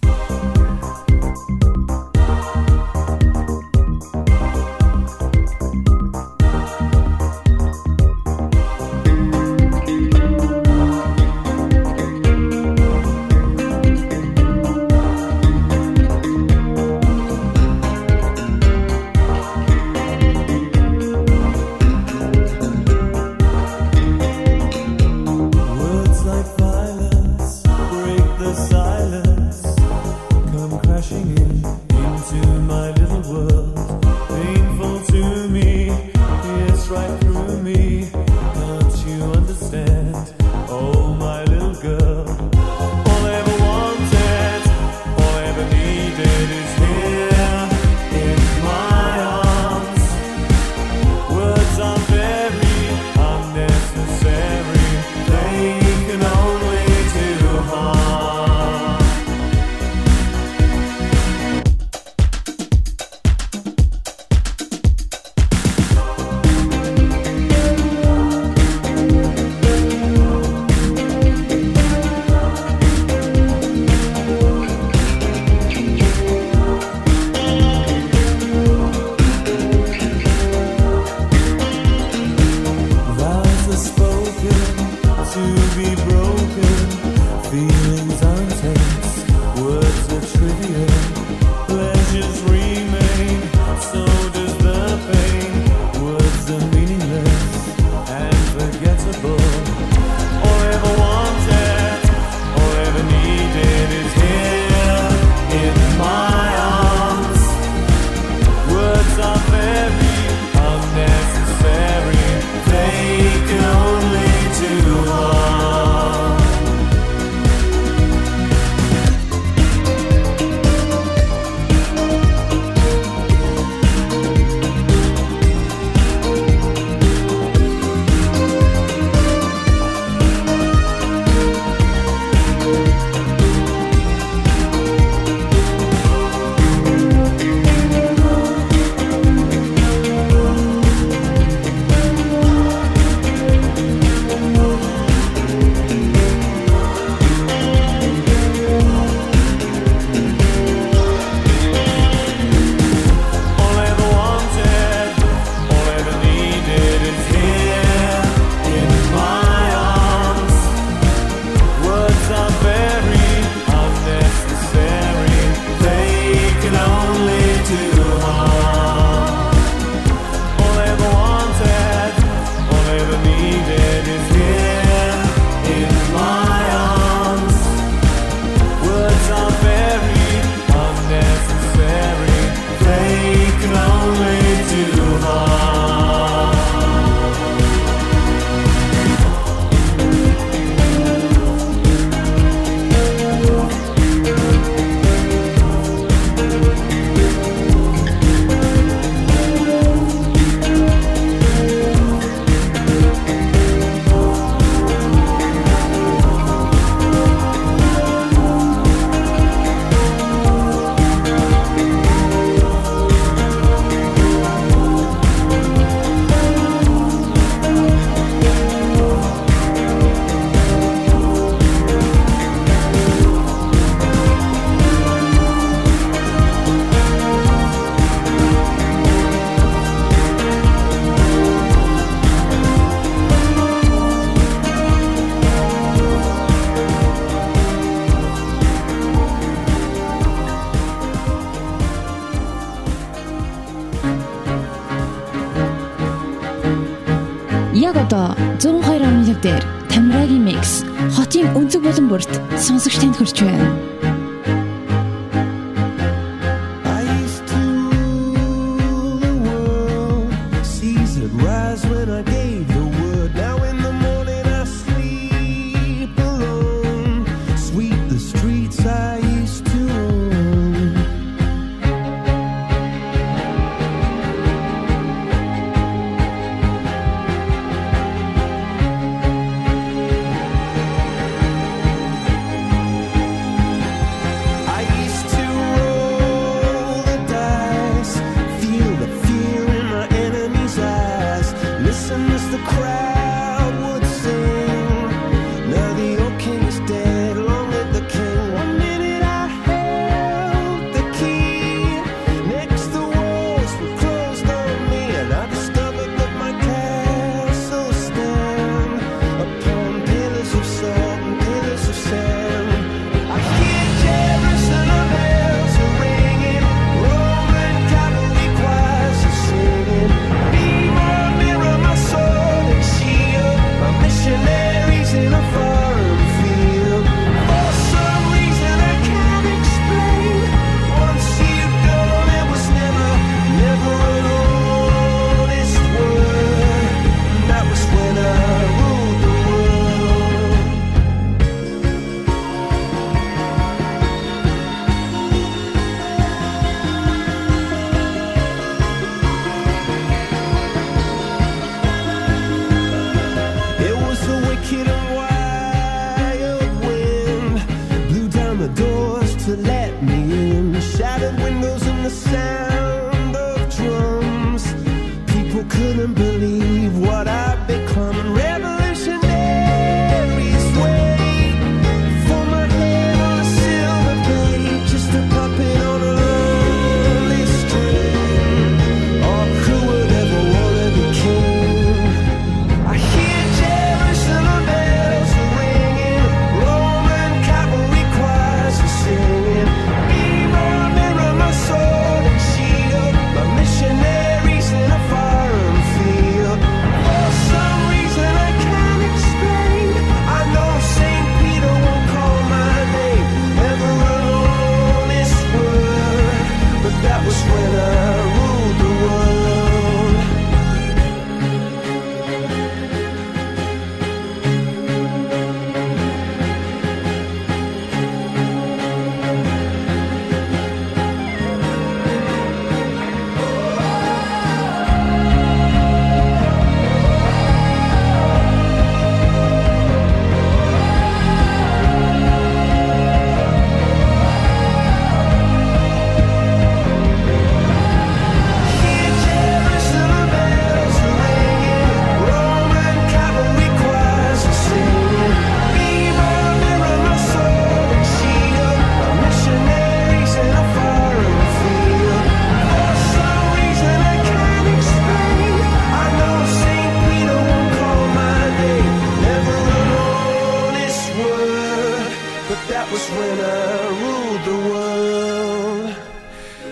сонсогч танд хүрч байна.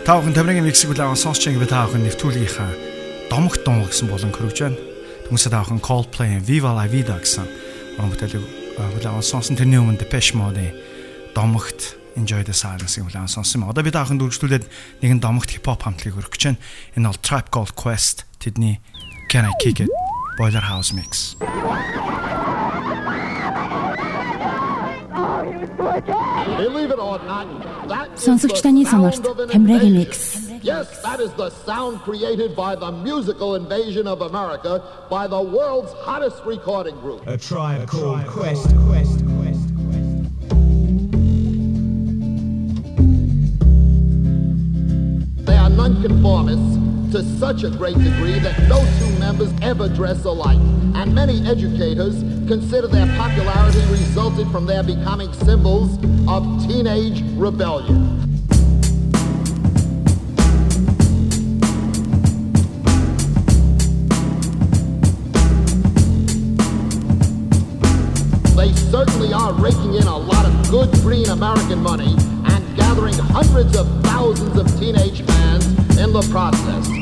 Та бүхэн тамирын нэг хэсэг бүлээн сонсч байгаа би та бүхэн нэвтрүүлгийнхаа домогт дун гэсэн болон хөрвж байна. Түүнээс та бүхэн Coldplay-ийн Viva la Vida гэсэн уран бүтээлийг бүлээн сонсон тэрний өмнө Depeche Mode-ийн домогт Enjoy the Silence-ийг бүлээн сонсон юм. Одоо би та бүхэн дүржлүүлээд нэгэн домогт хипхоп хамтлагийг өргөж чинь энэ бол Trap Gold Quest тэдний Can I Kick It Boiler House Mix. сонсогчданы сонорт Тамира remix. Yes, that is the sound created by the musical invasion of America by the world's hottest recording group. A tribe called Quest Quest. such a great degree that no two members ever dress alike, and many educators consider their popularity resulted from their becoming symbols of teenage rebellion. They certainly are raking in a lot of good green American money and gathering hundreds of thousands of teenage fans in the process.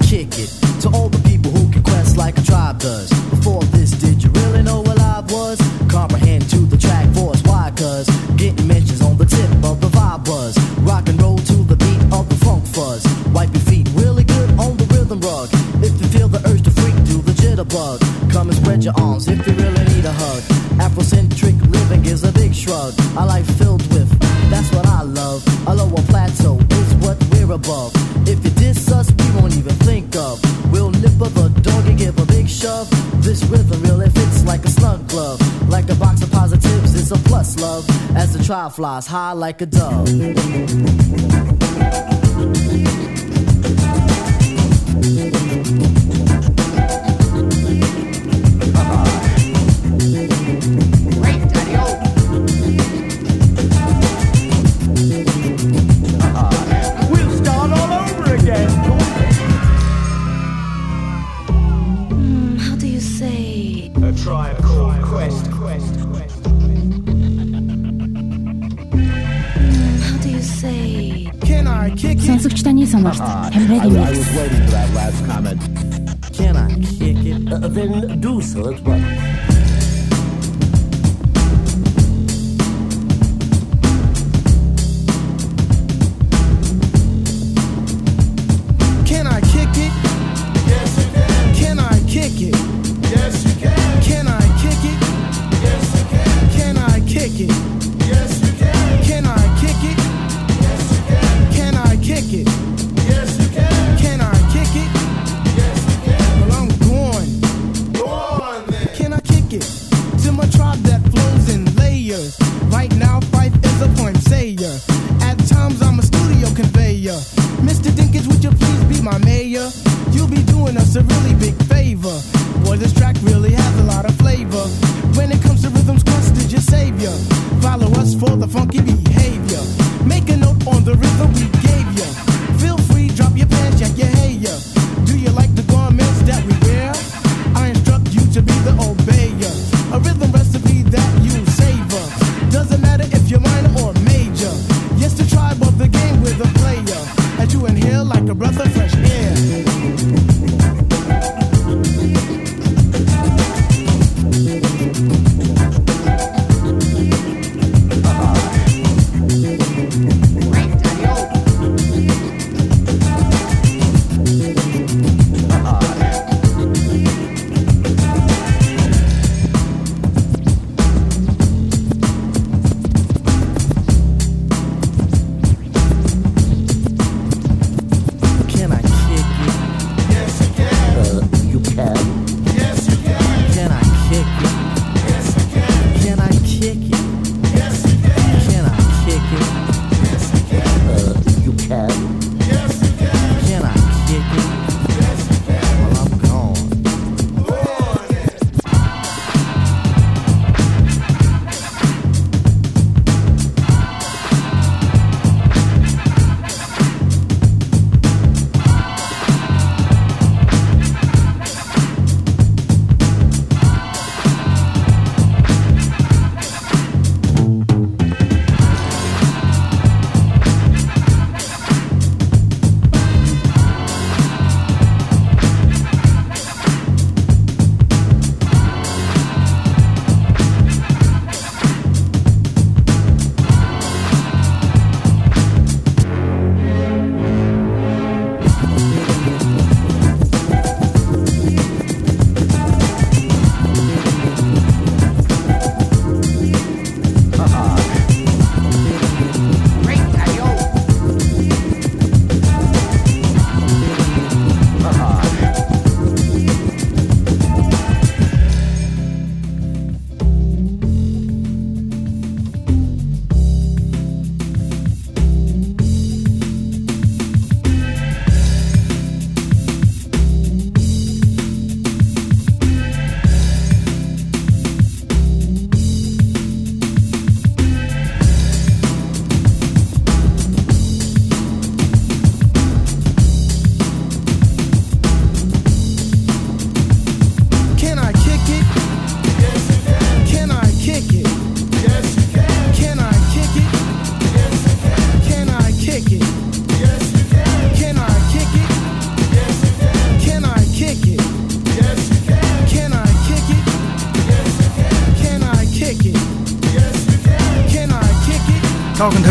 Kick it to all the people who can quest like a tribe does. flies high like a dove.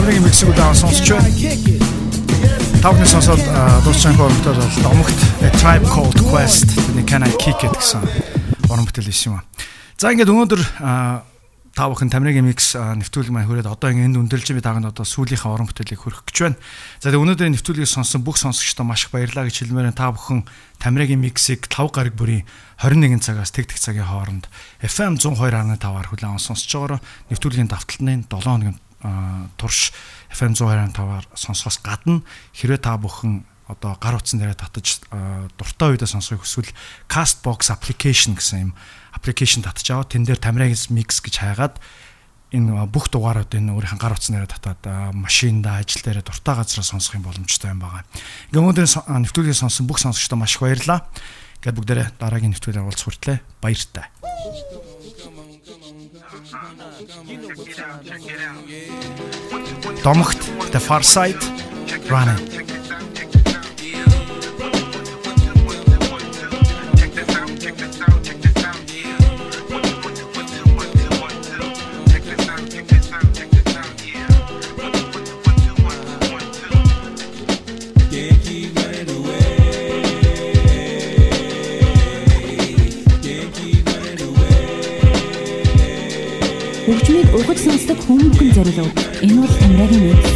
Тамирын миксийг удаан сонсч байна. Тавны сонсоод дууссан хөрөнгөд бол домогт A Tribe Called Quest нэг Can I Kick It гэсэн уран бүтээл биш юм аа. За ингээд өнөөдөр та бүхэн Тамирын микс нэвтрүүлэг маань хүрээд одоо ингээд өндөрлж би таганд одоо сүүлийнхаа уран бүтээлийг хөрөх гэж байна. За тэгээ өнөөдрийн нэвтрүүлгийг сонсон бүх сонсогчдоо маш их баярлалаа гэж хэлмээр та бүхэн Тамирын миксийг 5 гараг бүрийн 21 цагаас тэг тэг цагийн хооронд FM 102.5-аар хүлээн сонсож байгаараа нэвтрүүлгийн давталтны 7 хоногийн турш FM 102.5-аар сонсохоос гадна хэрвээ та бүхэн одоо гар утсан дээрээ татаж дуртай үедээ сонсохыг хүсвэл Castbox application гэсэн юм application татж аваад тэн дээр Тамирагис mix гэж хайгаад энэ бүх дугаарууд энэ өөрийнх нь гар дээрээ татаад машинда ажил дээрээ дуртай газараа сонсох юм боломжтой юм байна. Ингээ а, нэвтрүүлгийг сонсон бүх сонсогчдод маш их баярлалаа. Ингээд бүгдээрээ дараагийн нэвтрүүлгээр уулзах хүртлээр баяртай. Домогт The Far Side Running Хөгжмийг ургаж сонсдог хүмүүхэн зориулв. Энэ бол Тамирагийн микс.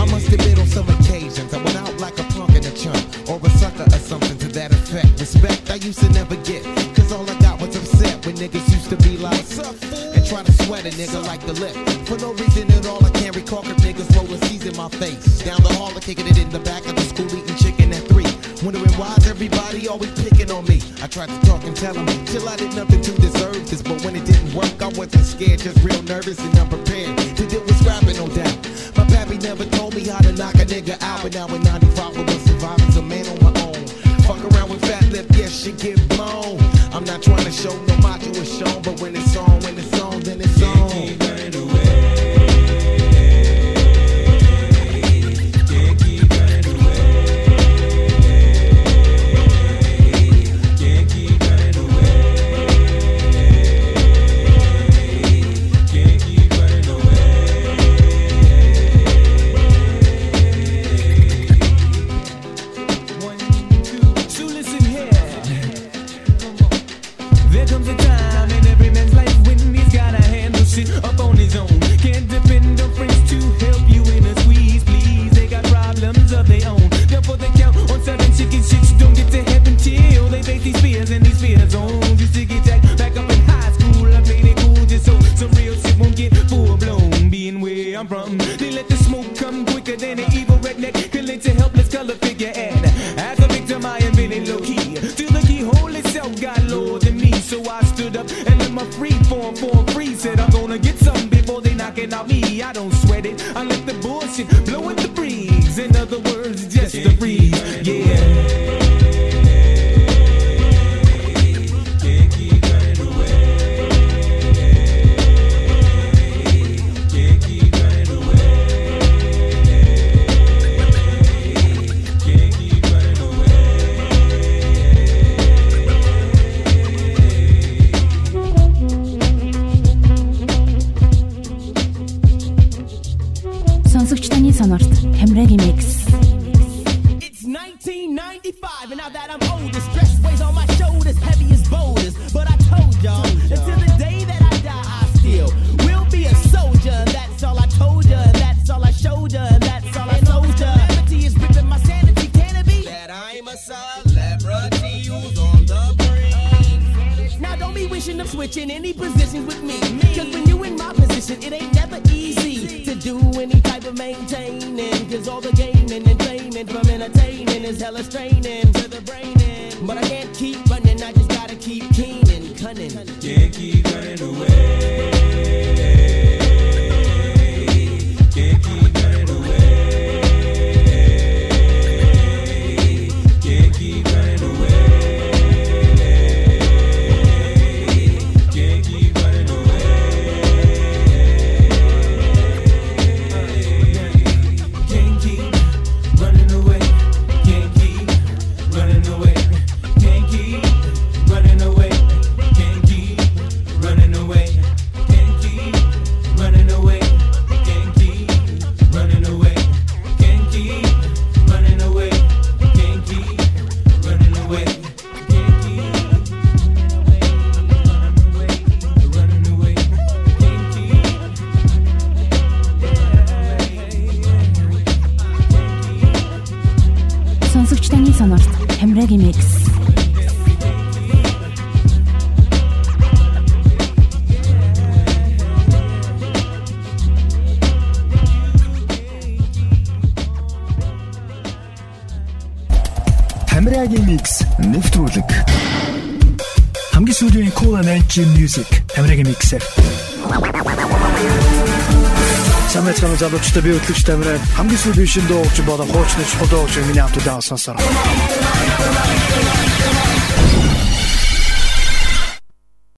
I must admit on some occasions I went out like a punk in a chunk or a sucker or something to that effect. Respect I used to never get, cause all I got was upset when niggas used to be like, and try to sweat a nigga like the lip. For no reason at all, I can't recall cause niggas rolling C's in my face. Down the hall, I kicking it in the back of the school eating chicken at three. Wondering why's everybody always picking on me. I tried to talk and tell them, till I did nothing to deserve this. But when it didn't work, I wasn't scared, just real nervous and unprepared. To deal with scrapping, no doubt. My pappy never told me how to knock a nigga out, but now in 95 I was surviving a man on my around with fat lip, yes, shit get blown. I'm not trying to show no macho is shown, but when it's on, when it's on, then it's on. I don't sweat it. I let the bullshit blow in the breeze. In other words, just a breeze. Music Тамирагийн миксээр. Самэт самэт залуучтай би хөтлөгч Тамираа хамгийн сүүлийн шин дуугч болон хуучны чухал дуугч миний хамт удаан сонсоор.